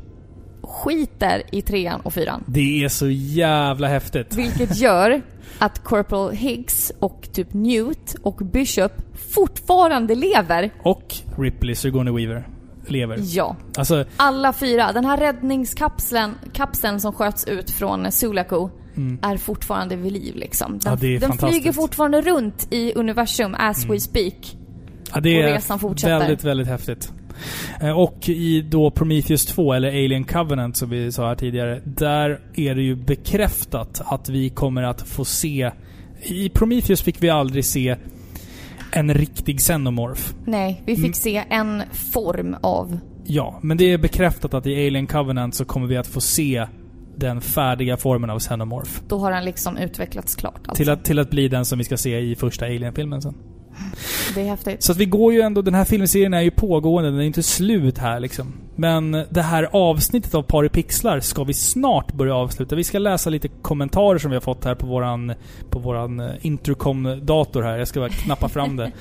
skiter i trean och fyran. Det är så jävla häftigt. Vilket gör att Corporal Higgs och typ Newt och Bishop fortfarande lever. Och Ripley, Sigourney Weaver, lever. Ja. Alltså, Alla fyra. Den här räddningskapseln kapseln som sköts ut från Sulaco Mm. är fortfarande vid liv liksom. Den, Ja, den flyger fortfarande runt i universum as Mm. we speak. ja, det Och resan fortsätter. väldigt, väldigt häftigt. Eh, Och i då Prometheus 2, eller Alien Covenant som vi sa här tidigare, där är det ju bekräftat att vi kommer att få se... I Prometheus fick vi aldrig se en riktig xenomorph. Nej, vi fick Mm. se en form av... Ja, men det är bekräftat att i Alien Covenant så kommer vi att få se den färdiga formen av xenomorph. Då har den liksom utvecklats klart. Alltså. Till, att, till att bli den som vi ska se i första Alien-filmen sen. Det är häftigt. Så att vi går ju ändå, den här filmserien är ju pågående, den är inte slut här liksom. Men det här avsnittet av Par i pixlar ska vi snart börja avsluta. Vi ska läsa lite kommentarer som vi har fått här på våran, på våran eh, intercom-dator här. Jag ska bara knappa fram det.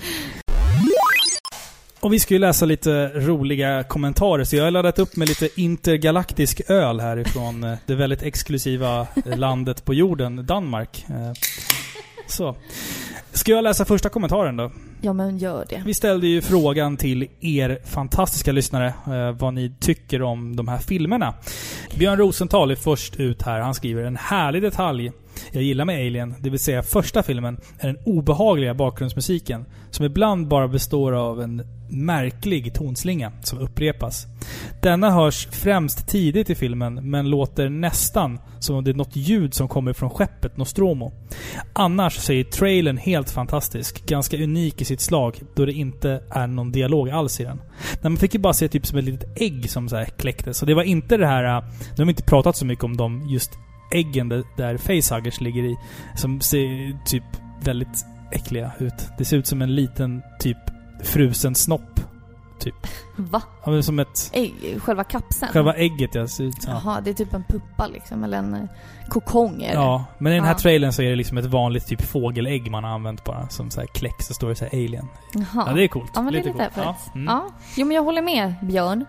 Och vi ska ju läsa lite roliga kommentarer, så jag har laddat upp med lite intergalaktisk öl härifrån eh, det väldigt exklusiva landet på jorden, Danmark. Eh, så. Ska jag läsa första kommentaren då? Ja, men gör det. Vi ställde ju frågan till er fantastiska lyssnare eh, vad ni tycker om de här filmerna. Björn Rosenthal är först ut här. Han skriver en härlig detalj jag gillar med Alien, det vill säga första filmen, är den obehagliga bakgrundsmusiken som ibland bara består av en märklig tonslinga som upprepas. Denna hörs främst tidigt i filmen, men låter nästan som om det är något ljud som kommer från skeppet Nostromo. Annars så är trailern helt fantastisk. Ganska unik i sitt slag, då det inte är någon dialog alls i den. Nej, man fick ju bara se typ som ett litet ägg som så här kläcktes. Så det var inte det här... Äh, nu har vi inte pratat så mycket om de just äggen där, facehuggers ligger i. Som ser typ väldigt äckliga ut. Det ser ut som en liten typ frusen snopp. Typ. Va? Ja, men som ett... Ägg, själva kapseln? Själva ägget ja, ser ut ja. Jaha, det är typ en puppa liksom, eller en eh, kokong är det. Ja, men i den här Ja. trailern så är det liksom ett vanligt typ fågelägg man har använt bara. Som så här kläcks och står det så här alien. Jaha. Ja, det är coolt. Ja, men det är lite coolt. Ja, Ja, mm. Jo, men jag håller med Björn.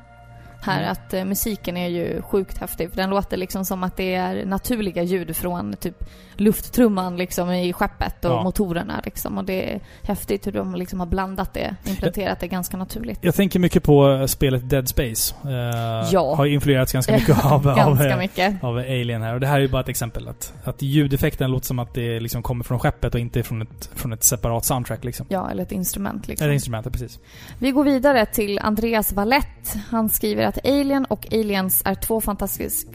Här Mm. att eh, musiken är ju sjukt häftig. För den låter liksom som att det är naturliga ljud från typ lufttrumman liksom i skeppet och Ja. motorerna liksom. Och det är häftigt hur de liksom har blandat det, implementerat det ganska naturligt. Jag tänker mycket på eh, spelet Dead Space. Eh, Ja. Har influerats ganska mycket av, av, ganska eh, mycket. av Alien här. Och det här är ju bara ett exempel. Att, att ljudeffekten låter som att det liksom kommer från skeppet och inte från ett, från ett separat soundtrack liksom. Ja, eller ett instrument liksom. Eller instrumentet, precis. Vi går vidare till Andreas Wallett. Han skriver att Alien och Aliens är två, fantastisk,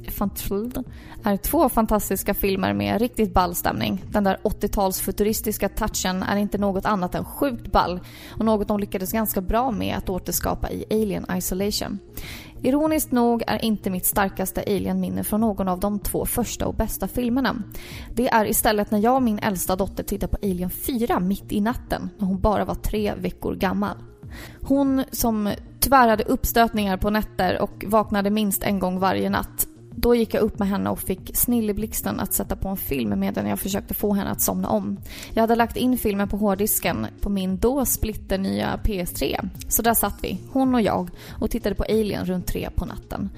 är två fantastiska filmer med riktigt ball stämning. Den där 80-tals futuristiska touchen är inte något annat än sjukt ball och något de lyckades ganska bra med att återskapa i Alien Isolation. Ironiskt nog är inte mitt starkaste Alien-minne från någon av de två första och bästa filmerna. Det är istället när jag och min äldsta dotter tittade på Alien 4 mitt i natten när hon bara var tre veckor gammal. Hon som tyvärr hade uppstötningar på nätter och vaknade minst en gång varje natt. Då gick jag upp med henne och fick snilleblixten att sätta på en film medan jag försökte få henne att somna om. Jag hade lagt in filmen på hårddisken på min då splitternya PS3. Så där satt vi, hon och jag, och tittade på Alien runt tre på natten.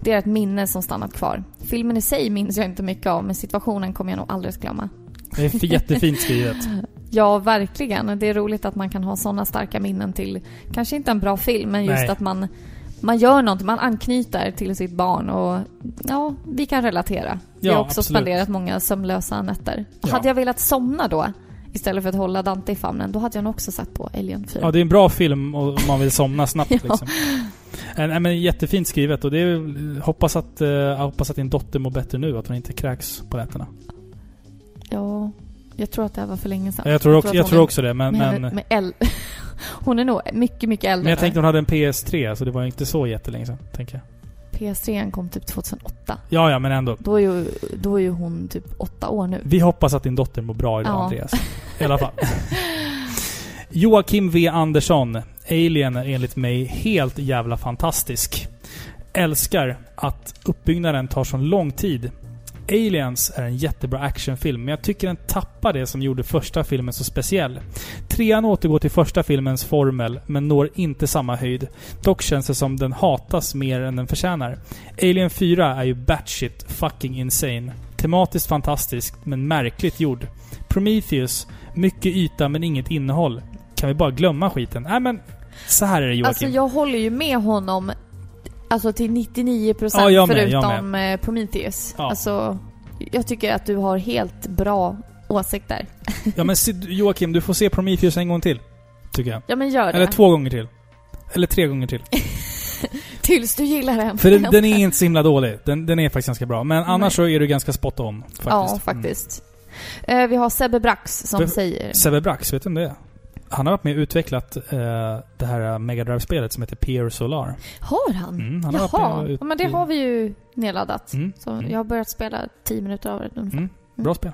Det är ett minne som stannat kvar. Filmen i sig minns jag inte mycket av, men situationen kommer jag nog aldrig att glömma. Det är jättefint skrivet. Ja, verkligen. Det är roligt att man kan ha sådana starka minnen till, kanske inte en bra film, men just Nej. att man, man gör något, man anknyter till sitt barn och ja, vi kan relatera. Ja, har också absolut. spenderat många sömnlösa nätter. Ja. Hade jag velat somna då, istället för att hålla Dante i famnen, då hade jag nog också sett på Alien 4. Ja, det är en bra film och man vill somna snabbt Ja. liksom. Nej, men jättefint skrivet och det är, hoppas att, eh, jag hoppas att din dotter mår bättre nu, att hon inte kräks på nätterna. Ja, jag tror att det här var för länge sedan. Jag tror också, jag hon tror också det, men... men med äl- hon är nog mycket, mycket äldre Men jag tänkte hon hade en PS3, så det var inte så jättelänge sedan, tänker jag. PS3 kom typ 2008. Ja, ja, men ändå. Då är ju, då är ju hon typ åtta år nu. Vi hoppas att din dotter mår bra idag, Ja. Andreas. I alla fall. Joakim V Andersson. Alien är enligt mig helt jävla fantastisk. Älskar att uppbyggnaden tar så lång tid. Aliens är en jättebra actionfilm, men jag tycker den tappar det som gjorde första filmen så speciell. Trean återgår till första filmens formel, men når inte samma höjd. Dock känns det som den hatas mer än den förtjänar. Alien 4 är ju batshit fucking insane. Tematiskt fantastisk, men märkligt gjord. Prometheus, mycket yta men inget innehåll. Kan vi bara glömma skiten? Nej men, så här är det Joakim. Alltså jag håller ju med honom Alltså till 99% Ja, jag med, jag förutom eh, Prometheus. Ja. Alltså, jag tycker att du har helt bra åsikter. Ja men Joakim, du får se Prometheus en gång till. Tycker jag. Ja men gör det. Eller två gånger till. Eller tre gånger till. Tills du gillar den. För den, den är inte så himla dålig. Den, den är faktiskt ganska bra. Men annars Nej. så är du ganska spot on. Faktiskt. Ja, faktiskt. Eh, vi har Sebbe Brax som Be- säger... Mm. Sebbe Brax, vet du om det är? Han har varit med och utvecklat eh, det här Mega Drive-spelet som heter Pier Solar. Har han? Mm, han har Jaha, och ut- ja, men det har vi ju nedladdat. Mm, Så mm. jag har börjat spela 10 minuter av det ungefär. Mm, bra spel.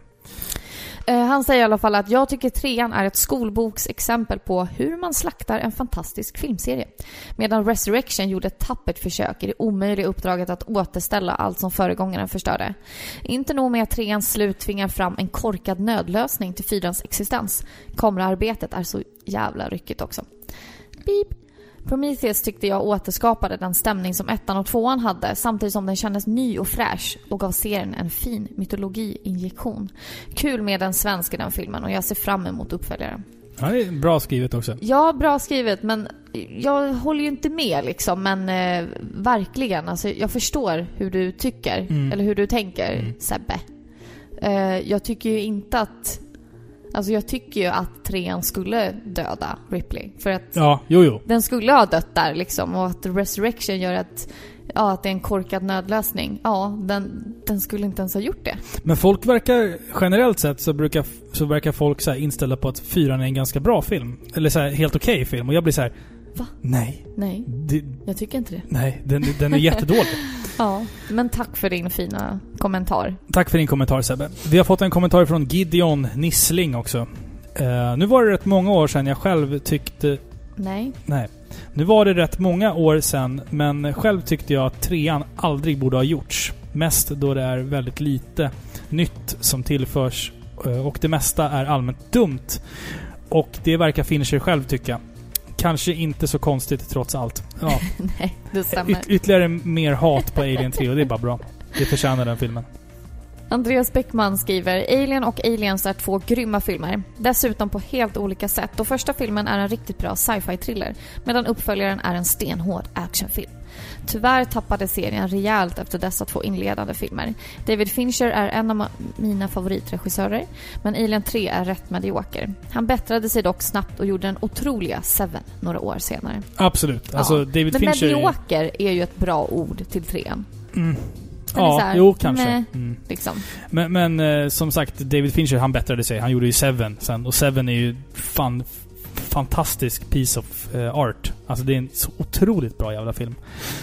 Eh, han säger i alla fall att jag tycker trean är ett skolboksexempel på hur man slaktar en fantastisk filmserie. Medan Resurrection gjorde ett tappert försök i det omöjliga uppdraget att återställa allt som föregångaren förstörde. Inte nog med att treans slut tvingar fram en korkad nödlösning till fyrans existens. Kameraarbetet är så jävla ryckigt också. Beep. Prometheus tyckte jag återskapade den stämning som ettan och tvåan hade samtidigt som den kändes ny och fräsch och gav serien en fin mytologiinjektion. Kul med en svensk i den filmen och jag ser fram emot uppföljaren. Ja, det är bra skrivet också. Ja, bra skrivet men jag håller ju inte med liksom men eh, verkligen. Alltså, jag förstår hur du tycker Mm. eller hur du tänker Sebbe. Eh, jag tycker ju inte att Alltså jag tycker ju att trean skulle döda Ripley. För att Ja, jo, jo. den skulle ha dött där liksom och att Resurrection gör att, ja, att det är en korkad nödlösning. Ja, den, den skulle inte ens ha gjort det. Men folk verkar, generellt sett så, brukar, så verkar folk så här inställda på att fyran är en ganska bra film. Eller så här, helt okej film. Och jag blir så här. Va? Nej. Nej, Det, jag tycker inte det. nej, den, den är jättedålig. Ja, men tack för din fina kommentar. Tack för din kommentar Sebbe. Vi har fått en kommentar från Gideon Nissling också. Eh, nu var det rätt många år sedan jag själv tyckte... Nej. Nej. Nu var det rätt många år sedan, men själv tyckte jag att trean aldrig borde ha gjorts. Mest då det är väldigt lite nytt som tillförs eh, och det mesta är allmänt dumt. Och det verkar Fincher själv tycka. Kanske inte så konstigt trots allt. Ja. Nej, det stämmer. Yt- ytterligare mer hat på Alien 3 och det är bara bra. Det förtjänar den filmen. Andreas Bäckman skriver Alien och Aliens är två grymma filmer. Dessutom på helt olika sätt. Och första filmen är en riktigt bra sci-fi thriller medan uppföljaren är en stenhård actionfilm. Tyvärr tappade serien rejält efter dessa två inledande filmer. David Fincher är en av mina favoritregissörer, men Alien 3 är rätt medioker. Han bättrade sig dock snabbt och gjorde den otroliga Seven några år senare. Absolut. Alltså Ja. David men Fincher... är- medioker är ju ett bra ord till trean. Mm. Ja, här, jo kanske. meh. Mm. Liksom. Men, men eh, som sagt, David Fincher han bättrade sig. Han gjorde ju Seven sen. Och Seven är ju fan, fantastisk piece of eh, art. Alltså det är en så otroligt bra jävla film.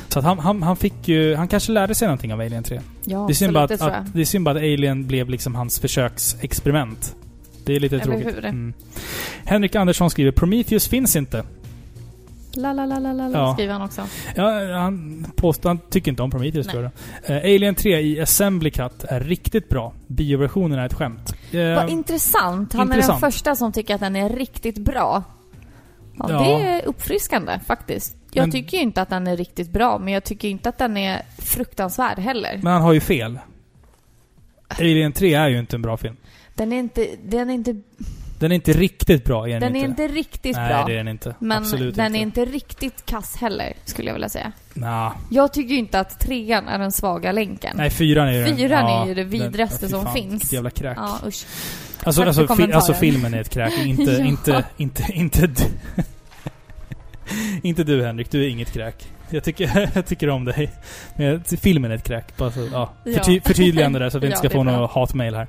Så att han, han, han fick ju... Han kanske lärde sig någonting av Alien 3. Ja, det, är synd bara att, att, det är synd bara att Alien blev liksom hans försöksexperiment. Det är lite Eller tråkigt. Mm. Henrik Andersson skriver Prometheus finns inte. La, la, la, la, la, Ja. skriver han också. Ja, han påstår... Han tycker inte om Prometheus tror jag. Eh, Alien 3 i Assembly Cut är riktigt bra. Bioversionen är ett skämt. Eh, Vad intressant. Han är intressant. den första som tycker att den är riktigt bra. Ja, Ja. Det är uppfriskande faktiskt. Jag Men- tycker ju inte att den är riktigt bra, men jag tycker inte att den är fruktansvärd heller. Men han har ju fel. Alien 3 är ju inte en bra film. Den är inte... Den är inte, Den är inte riktigt bra, är den, den är inte. riktigt Nej, bra. det är den inte. Men Absolut den inte. är inte riktigt kass heller, skulle jag vilja säga. Nah. Jag tycker ju inte att trean är den svaga länken. Nej, fyran är ju den- Fyran ja, är ju det den- vidrigaste fy som finns. vilket jävla kräk. Ja, usch. Alltså, Tack alltså, fi, alltså filmen är ett kräk. Inte, Ja. inte, inte, inte du. inte du Henrik, du är inget kräk. Jag tycker, jag tycker om dig. Men filmen är ett kräk. Bara så, ja. Ja. Förty, förtydligande där så att vi inte Ja, ska få något hatmail här.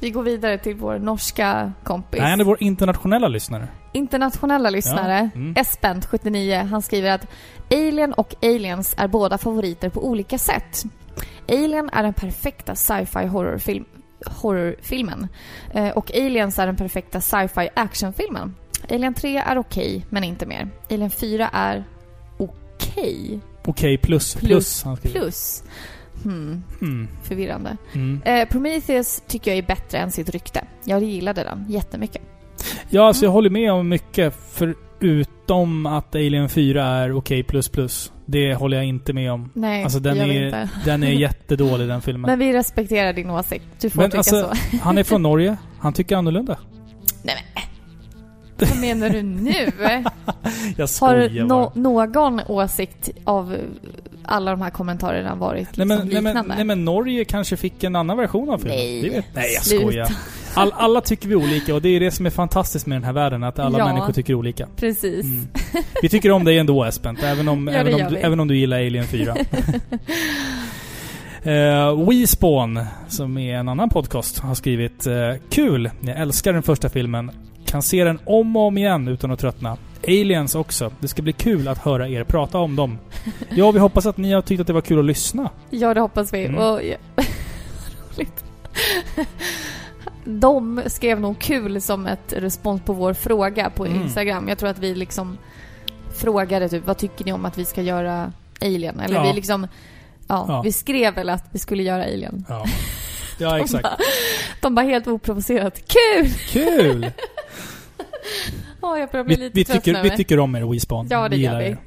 Vi går vidare till vår norska kompis. Nej, han är vår internationella lyssnare. Internationella lyssnare, Ja, mm. Espent, 79, han skriver att Alien och Aliens är båda favoriter på olika sätt. Alien är den perfekta sci-fi horrorfilm, horrorfilmen eh, och Aliens är den perfekta sci-fi actionfilmen. Alien 3 är okej, men inte mer. Alien 4 är okej. Okej, plus, plus. Plus, skriver. plus. Hmm, Mm. förvirrande. Mm. Eh, Prometheus tycker jag är bättre än sitt rykte. Jag gillade den jättemycket. Ja, alltså jag håller med om mycket. Förutom att Alien 4 är okej plus plus. Det håller jag inte med om. Nej, Alltså den är, inte. den är jättedålig den filmen. Men vi respekterar din åsikt. Du får Men tycka alltså, så. han är från Norge. Han tycker annorlunda. Nej men. Vad menar du nu? Jag Har skojar bara. no någon åsikt av alla de här kommentarerna varit liksom Nej men, nej, liknande? men, nej men Norge kanske fick en annan version av filmen. Nej, vet, nej jag sluta. skojar. All, alla tycker vi olika och det är det som är fantastiskt med den här världen, att alla Ja. människor tycker olika. Precis. Mm. Vi tycker om dig ändå Espen, även om, Ja, det även, om du, även om du gillar Alien 4. Uh, WeSpawn, som är en annan podcast, har skrivit eh, Kul! Jag älskar den första filmen. Kan se den om och om igen utan att tröttna. Aliens också. Det ska bli kul att höra er prata om dem. Ja, vi hoppas att ni har tyckt att det var kul att lyssna. Ja, det hoppas vi. Mm. Och, ja, roligt. De skrev nog kul som ett respons på vår fråga på Mm. Instagram. Jag tror att vi liksom frågade typ, vad tycker ni om att vi ska göra Alien? Eller Ja. vi liksom, ja, Ja. vi skrev väl att vi skulle göra Alien. Ja, ja exakt. De bara, de bara helt oprovocerat, kul! Kul! Ja, jag börjar bli Vi, lite vi, tycker, vi tycker om er WeSpawn. Ja, det gör vi. er.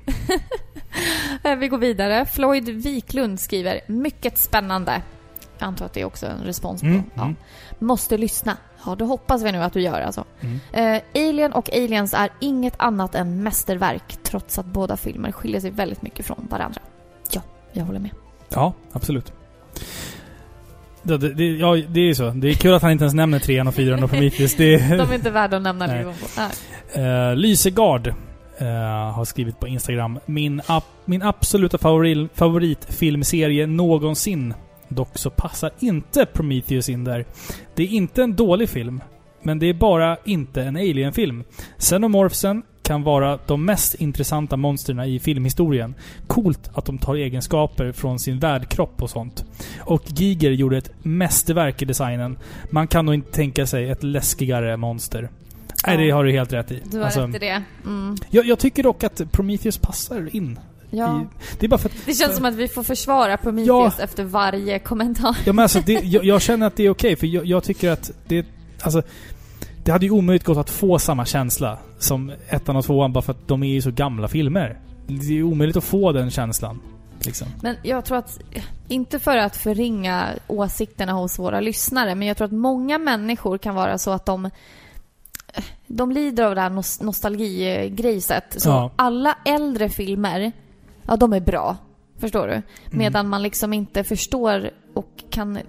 Eh, Vi går vidare. Floyd Wiklund skriver, mycket spännande. Jag antar att det är också en respons på. Mm, ja. mm. Måste lyssna. Ja, då hoppas vi nu att du gör alltså. Mm. Eh, Alien och Aliens är inget annat än mästerverk trots att båda filmer skiljer sig väldigt mycket från varandra. Ja, jag håller med. Ja, absolut. Det, det, ja, det är ju så. Det är kul att han inte ens nämner trean och fyran och Prometheus. Det, De är inte värda att nämna Nej. nivån på. Nej. Uh, Lysegard eh, har skrivit på Instagram. Min, ap- min absoluta favori- favoritfilmserie någonsin. Dock så passar inte Prometheus in där. Det är inte en dålig film. Men det är bara inte en Alien-film. Xenomorphsen kan vara de mest intressanta monstren i filmhistorien. Coolt att de tar egenskaper från sin värdkropp och sånt. Och Giger gjorde ett mästerverk i designen. Man kan nog inte tänka sig ett läskigare monster. Nej, det har du helt rätt i. Du har Alltså, rätt i det. Mm. jag, jag tycker dock att Prometheus passar in. Ja. I, det är bara för att... Det känns som att vi får försvara Prometheus Ja. efter varje kommentar. Ja, men alltså, det, jag, jag känner att det är okej, för jag, jag tycker att det... Alltså, det hade ju omöjligt gått att få samma känsla som ettan och tvåan, bara för att de är ju så gamla filmer. Det är omöjligt att få den känslan. Liksom. Men jag tror att, inte för att förringa åsikterna hos våra lyssnare, men jag tror att många människor kan vara så att de de lider av det här nos- nostalgigrejset. Så Ja. alla äldre filmer, ja de är bra. Förstår Mm. du? Medan man liksom inte förstår och kan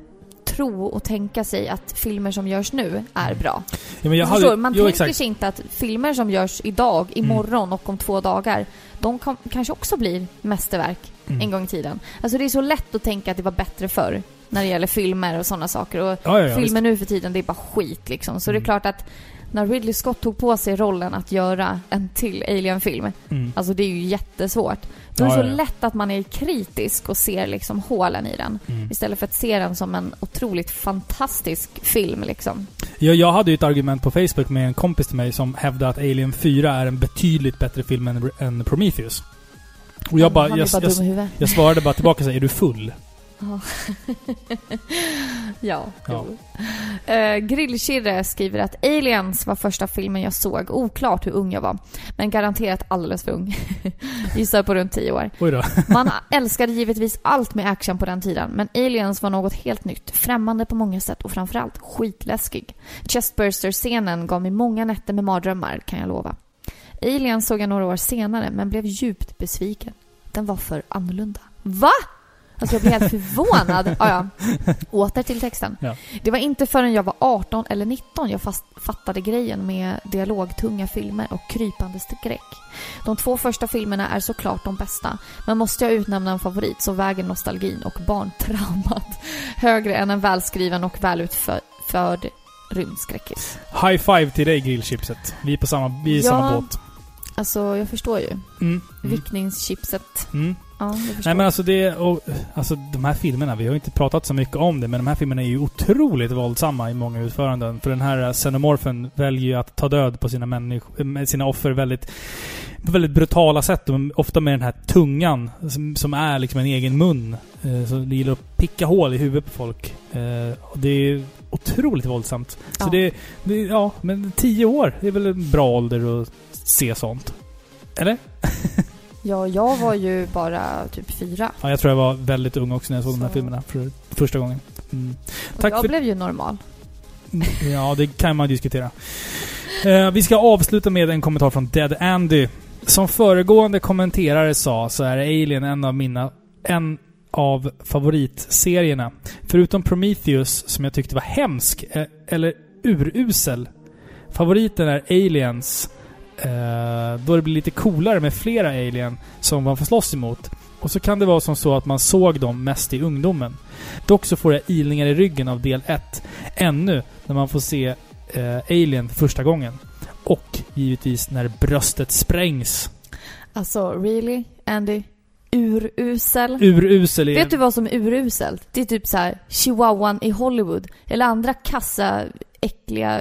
tro och tänka sig att filmer som görs nu är bra. Ja, men jag Förstår du? hade, Man jo, tänker exakt. Mm. sig inte att filmer som görs idag, imorgon och om två dagar, de kan, kanske också blir mästerverk Mm. en gång i tiden. Alltså det är så lätt att tänka att det var bättre förr när det gäller filmer och sådana saker. Och Ja, ja, ja, filmer visst. nu för tiden, det är bara skit liksom. Så det Mm. är klart att när Ridley Scott tog på sig rollen att göra en till Alien-film, Mm. alltså det är ju jättesvårt. Då är det Ja, så ja, lätt att man är kritisk och ser liksom hålen i den. Mm. Istället för att se den som en otroligt fantastisk film liksom. Jag, jag hade ju ett argument på Facebook med en kompis till mig som hävdade att Alien 4 är en betydligt bättre film än, än Prometheus. Och jag bara... Jag, bara jag, jag svarade bara tillbaka så här, är du full? Ja. ja. Eh, Grillkirre skriver att Aliens var första filmen jag såg. Oklart hur ung jag var. Men garanterat alldeles för ung. Gissar på runt 10 år. Oj då. Man älskade givetvis allt med action på den tiden, men Aliens var något helt nytt, främmande på många sätt och framförallt skitläskig. Chestburster-scenen gav mig många nätter med mardrömmar, kan jag lova. Aliens såg jag några år senare, men blev djupt besviken. Den var för annorlunda. Va? Alltså jag blev helt förvånad. Ah, ja. Åter till texten. Ja. Det var inte förrän jag var 18 eller 19 jag fast fattade grejen med dialogtunga filmer och krypande skräck. De två första filmerna är såklart de bästa, men måste jag utnämna en favorit så väger nostalgin och barntraumat högre än en välskriven och välutförd rymdskräckis. High five till dig grillchipset. Vi är på samma, vi är Ja. samma båt. Alltså, jag förstår ju. Mm. Vickningschipset. Mm. Ja. Nej men alltså det, och, alltså de här filmerna, vi har inte pratat så mycket om det, men de här filmerna är ju otroligt våldsamma i många utföranden. För den här eh, xenomorfen väljer ju att ta död på sina människor, med sina offer väldigt, på väldigt brutala sätt. Ofta med den här tungan, som, som är liksom en egen mun. Eh, så det gillar att picka hål i huvudet på folk. Eh, och det är otroligt våldsamt. Så Ja. det, det, ja, men tio år är väl en bra ålder att se sånt. Eller? Ja, jag var ju bara typ fyra. Ja, jag tror jag var väldigt ung också när jag såg de här Så. filmerna för första gången. Mm. Och Tack jag för- blev ju normal. Mm, Ja, det kan man diskutera. Eh, vi ska avsluta med en kommentar från Dead Andy. Som föregående kommenterare sa så är Alien en av mina... En av favoritserierna. Förutom Prometheus, som jag tyckte var hemsk, eh, eller urusel. Favoriten är Aliens. Eh, då det blir lite coolare med flera alien som man får slåss emot. Och så kan det vara som så att man såg dem mest i ungdomen. Dock så får jag ilningar i ryggen av del 1. Ännu när man får se eh, Alien för första gången. Och givetvis när bröstet sprängs. Alltså, really? Andy? Urusel? Urusel är... Vet du vad som är uruselt? Det är typ så här Chihuahuan i Hollywood. Eller andra kassa, äckliga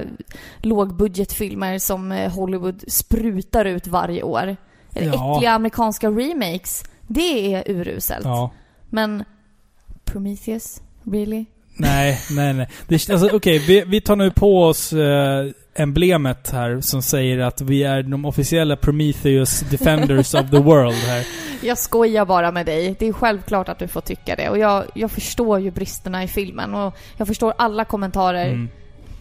lågbudgetfilmer som eh, Hollywood sprutar ut varje år. Eller Ja. äckliga amerikanska remakes. Det är uruselt. Ja. Men Prometheus? Really? Nej, nej, nej. Det, alltså, okej, vi, vi tar nu på oss eh, emblemet här som säger att vi är de officiella Prometheus Defenders of the World här. Jag skojar bara med dig. Det är självklart att du får tycka det. Och jag, jag förstår ju bristerna i filmen. Och jag förstår alla kommentarer. Mm.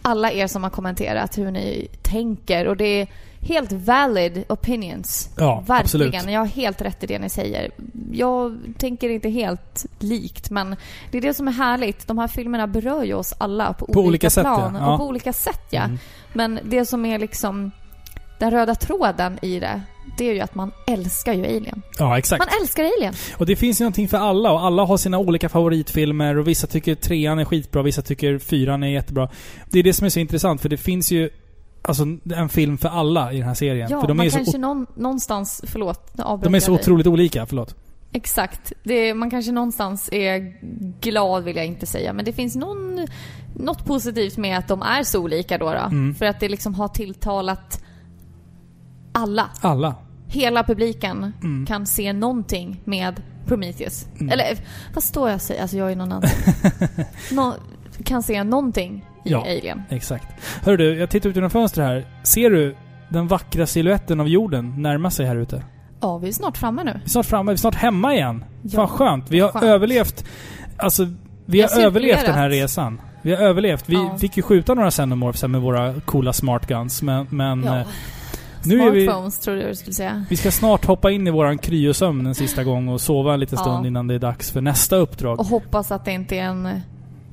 Alla er som har kommenterat hur ni tänker. Och det är helt valid opinions. Ja, Verkligen. absolut. Jag har helt rätt i det ni säger. Jag tänker inte helt likt, men det är det som är härligt. De här filmerna berör ju oss alla på, På olika sätt, ja. plan. Ja. Och på olika sätt, ja. Mm. Men det som är liksom den röda tråden i det, det är ju att man älskar ju Alien. Ja, exakt. Man älskar Alien. Och det finns ju någonting för alla och alla har sina olika favoritfilmer och vissa tycker trean är skitbra, vissa tycker fyran är jättebra. Det är det som är så intressant för det finns ju alltså en film för alla i den här serien. Ja, för de är man så, kanske o- någon, någonstans... Förlåt, de är så dig. otroligt olika, förlåt. Exakt. Det, man kanske någonstans är glad, vill jag inte säga. Men det finns någon, något positivt med att de är så olika då. då. Mm. För att det liksom har tilltalat alla. Alla. Hela publiken Mm. kan se någonting med Prometheus. Mm. Eller vad står jag och säger? Alltså jag är någon annan. Nå, kan se någonting i Ja. Alien. Exakt. Hör du, jag tittar ut genom fönstret här. Ser du den vackra siluetten av jorden närma sig här ute? Ja, vi är snart framme nu. Vi är snart framme, vi är snart hemma igen. Ja, Fan skönt. Vi har skönt. överlevt... Alltså, vi har har överlevt den här resan. Vi har överlevt. Vi Ja. fick ju skjuta några Xenomorphs med våra coola smart guns, men... men Ja. Är vi... Smartphones, tror jag du skulle säga. Vi ska snart hoppa in i våran kryosömn en sista gång och sova en liten Ja. stund innan det är dags för nästa uppdrag. Och hoppas att det inte är en eh,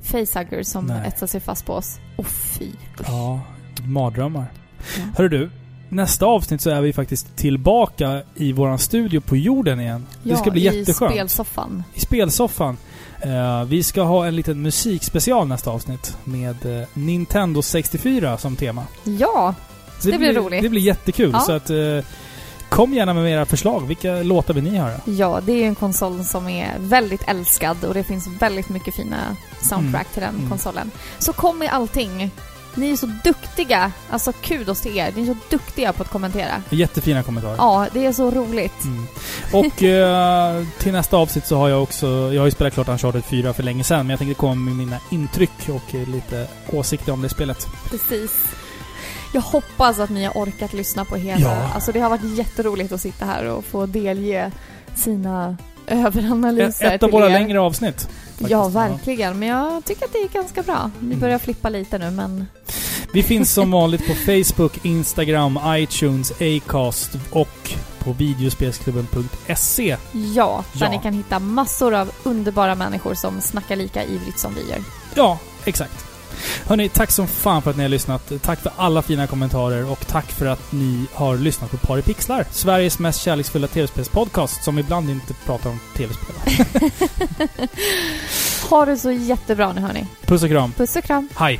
facehugger som Nej. etsar sig fast på oss. Åh fy. Ja, mardrömmar. Ja. Hörru du, nästa avsnitt så är vi faktiskt tillbaka i våran studio på jorden igen. det ska bli i jätteskönt. spelsoffan. I spelsoffan. Eh, vi ska ha en liten musikspecial nästa avsnitt med eh, Nintendo 64 som tema. Ja, Så Det blir roligt. Det blir jättekul. Ja. Så att, eh, kom gärna med era förslag. Vilka låtar vill ni höra? ja, det är ju en konsol som är väldigt älskad och det finns väldigt mycket fina soundtrack till den Mm. konsolen. Så kom med allting. Ni är så duktiga. Alltså kudos till er. Ni är så duktiga på att kommentera. Jättefina kommentarer. Ja, det är så roligt. Mm. Och eh, till nästa avsnitt så har jag också... Jag har ju spelat klart Uncharted 4 för länge sedan, men jag tänkte komma med mina intryck och eh, lite åsikter om det spelet. Precis. Jag hoppas att ni har orkat lyssna på hela. Ja. Alltså det har varit jätteroligt att sitta här och få delge sina Ett, överanalyser ett av till våra er. längre avsnitt. faktiskt. Ja, verkligen. Men jag tycker att det är ganska bra. Vi Mm. börjar flippa lite nu, men Vi finns som vanligt på Facebook, Instagram, iTunes, Acast och på videospelsklubben.se. ja, där Ja. ni kan hitta massor av underbara människor som snackar lika ivrigt som vi gör. Ja, exakt. Hörni, tack som fan för att ni har lyssnat. Tack för alla fina kommentarer och tack för att ni har lyssnat på Paripixlar. Sveriges mest kärleksfulla tv-spelspodcast som ibland inte pratar om tv-spel. Ha det så jättebra nu hörni. Puss och kram. Puss och kram. Hej!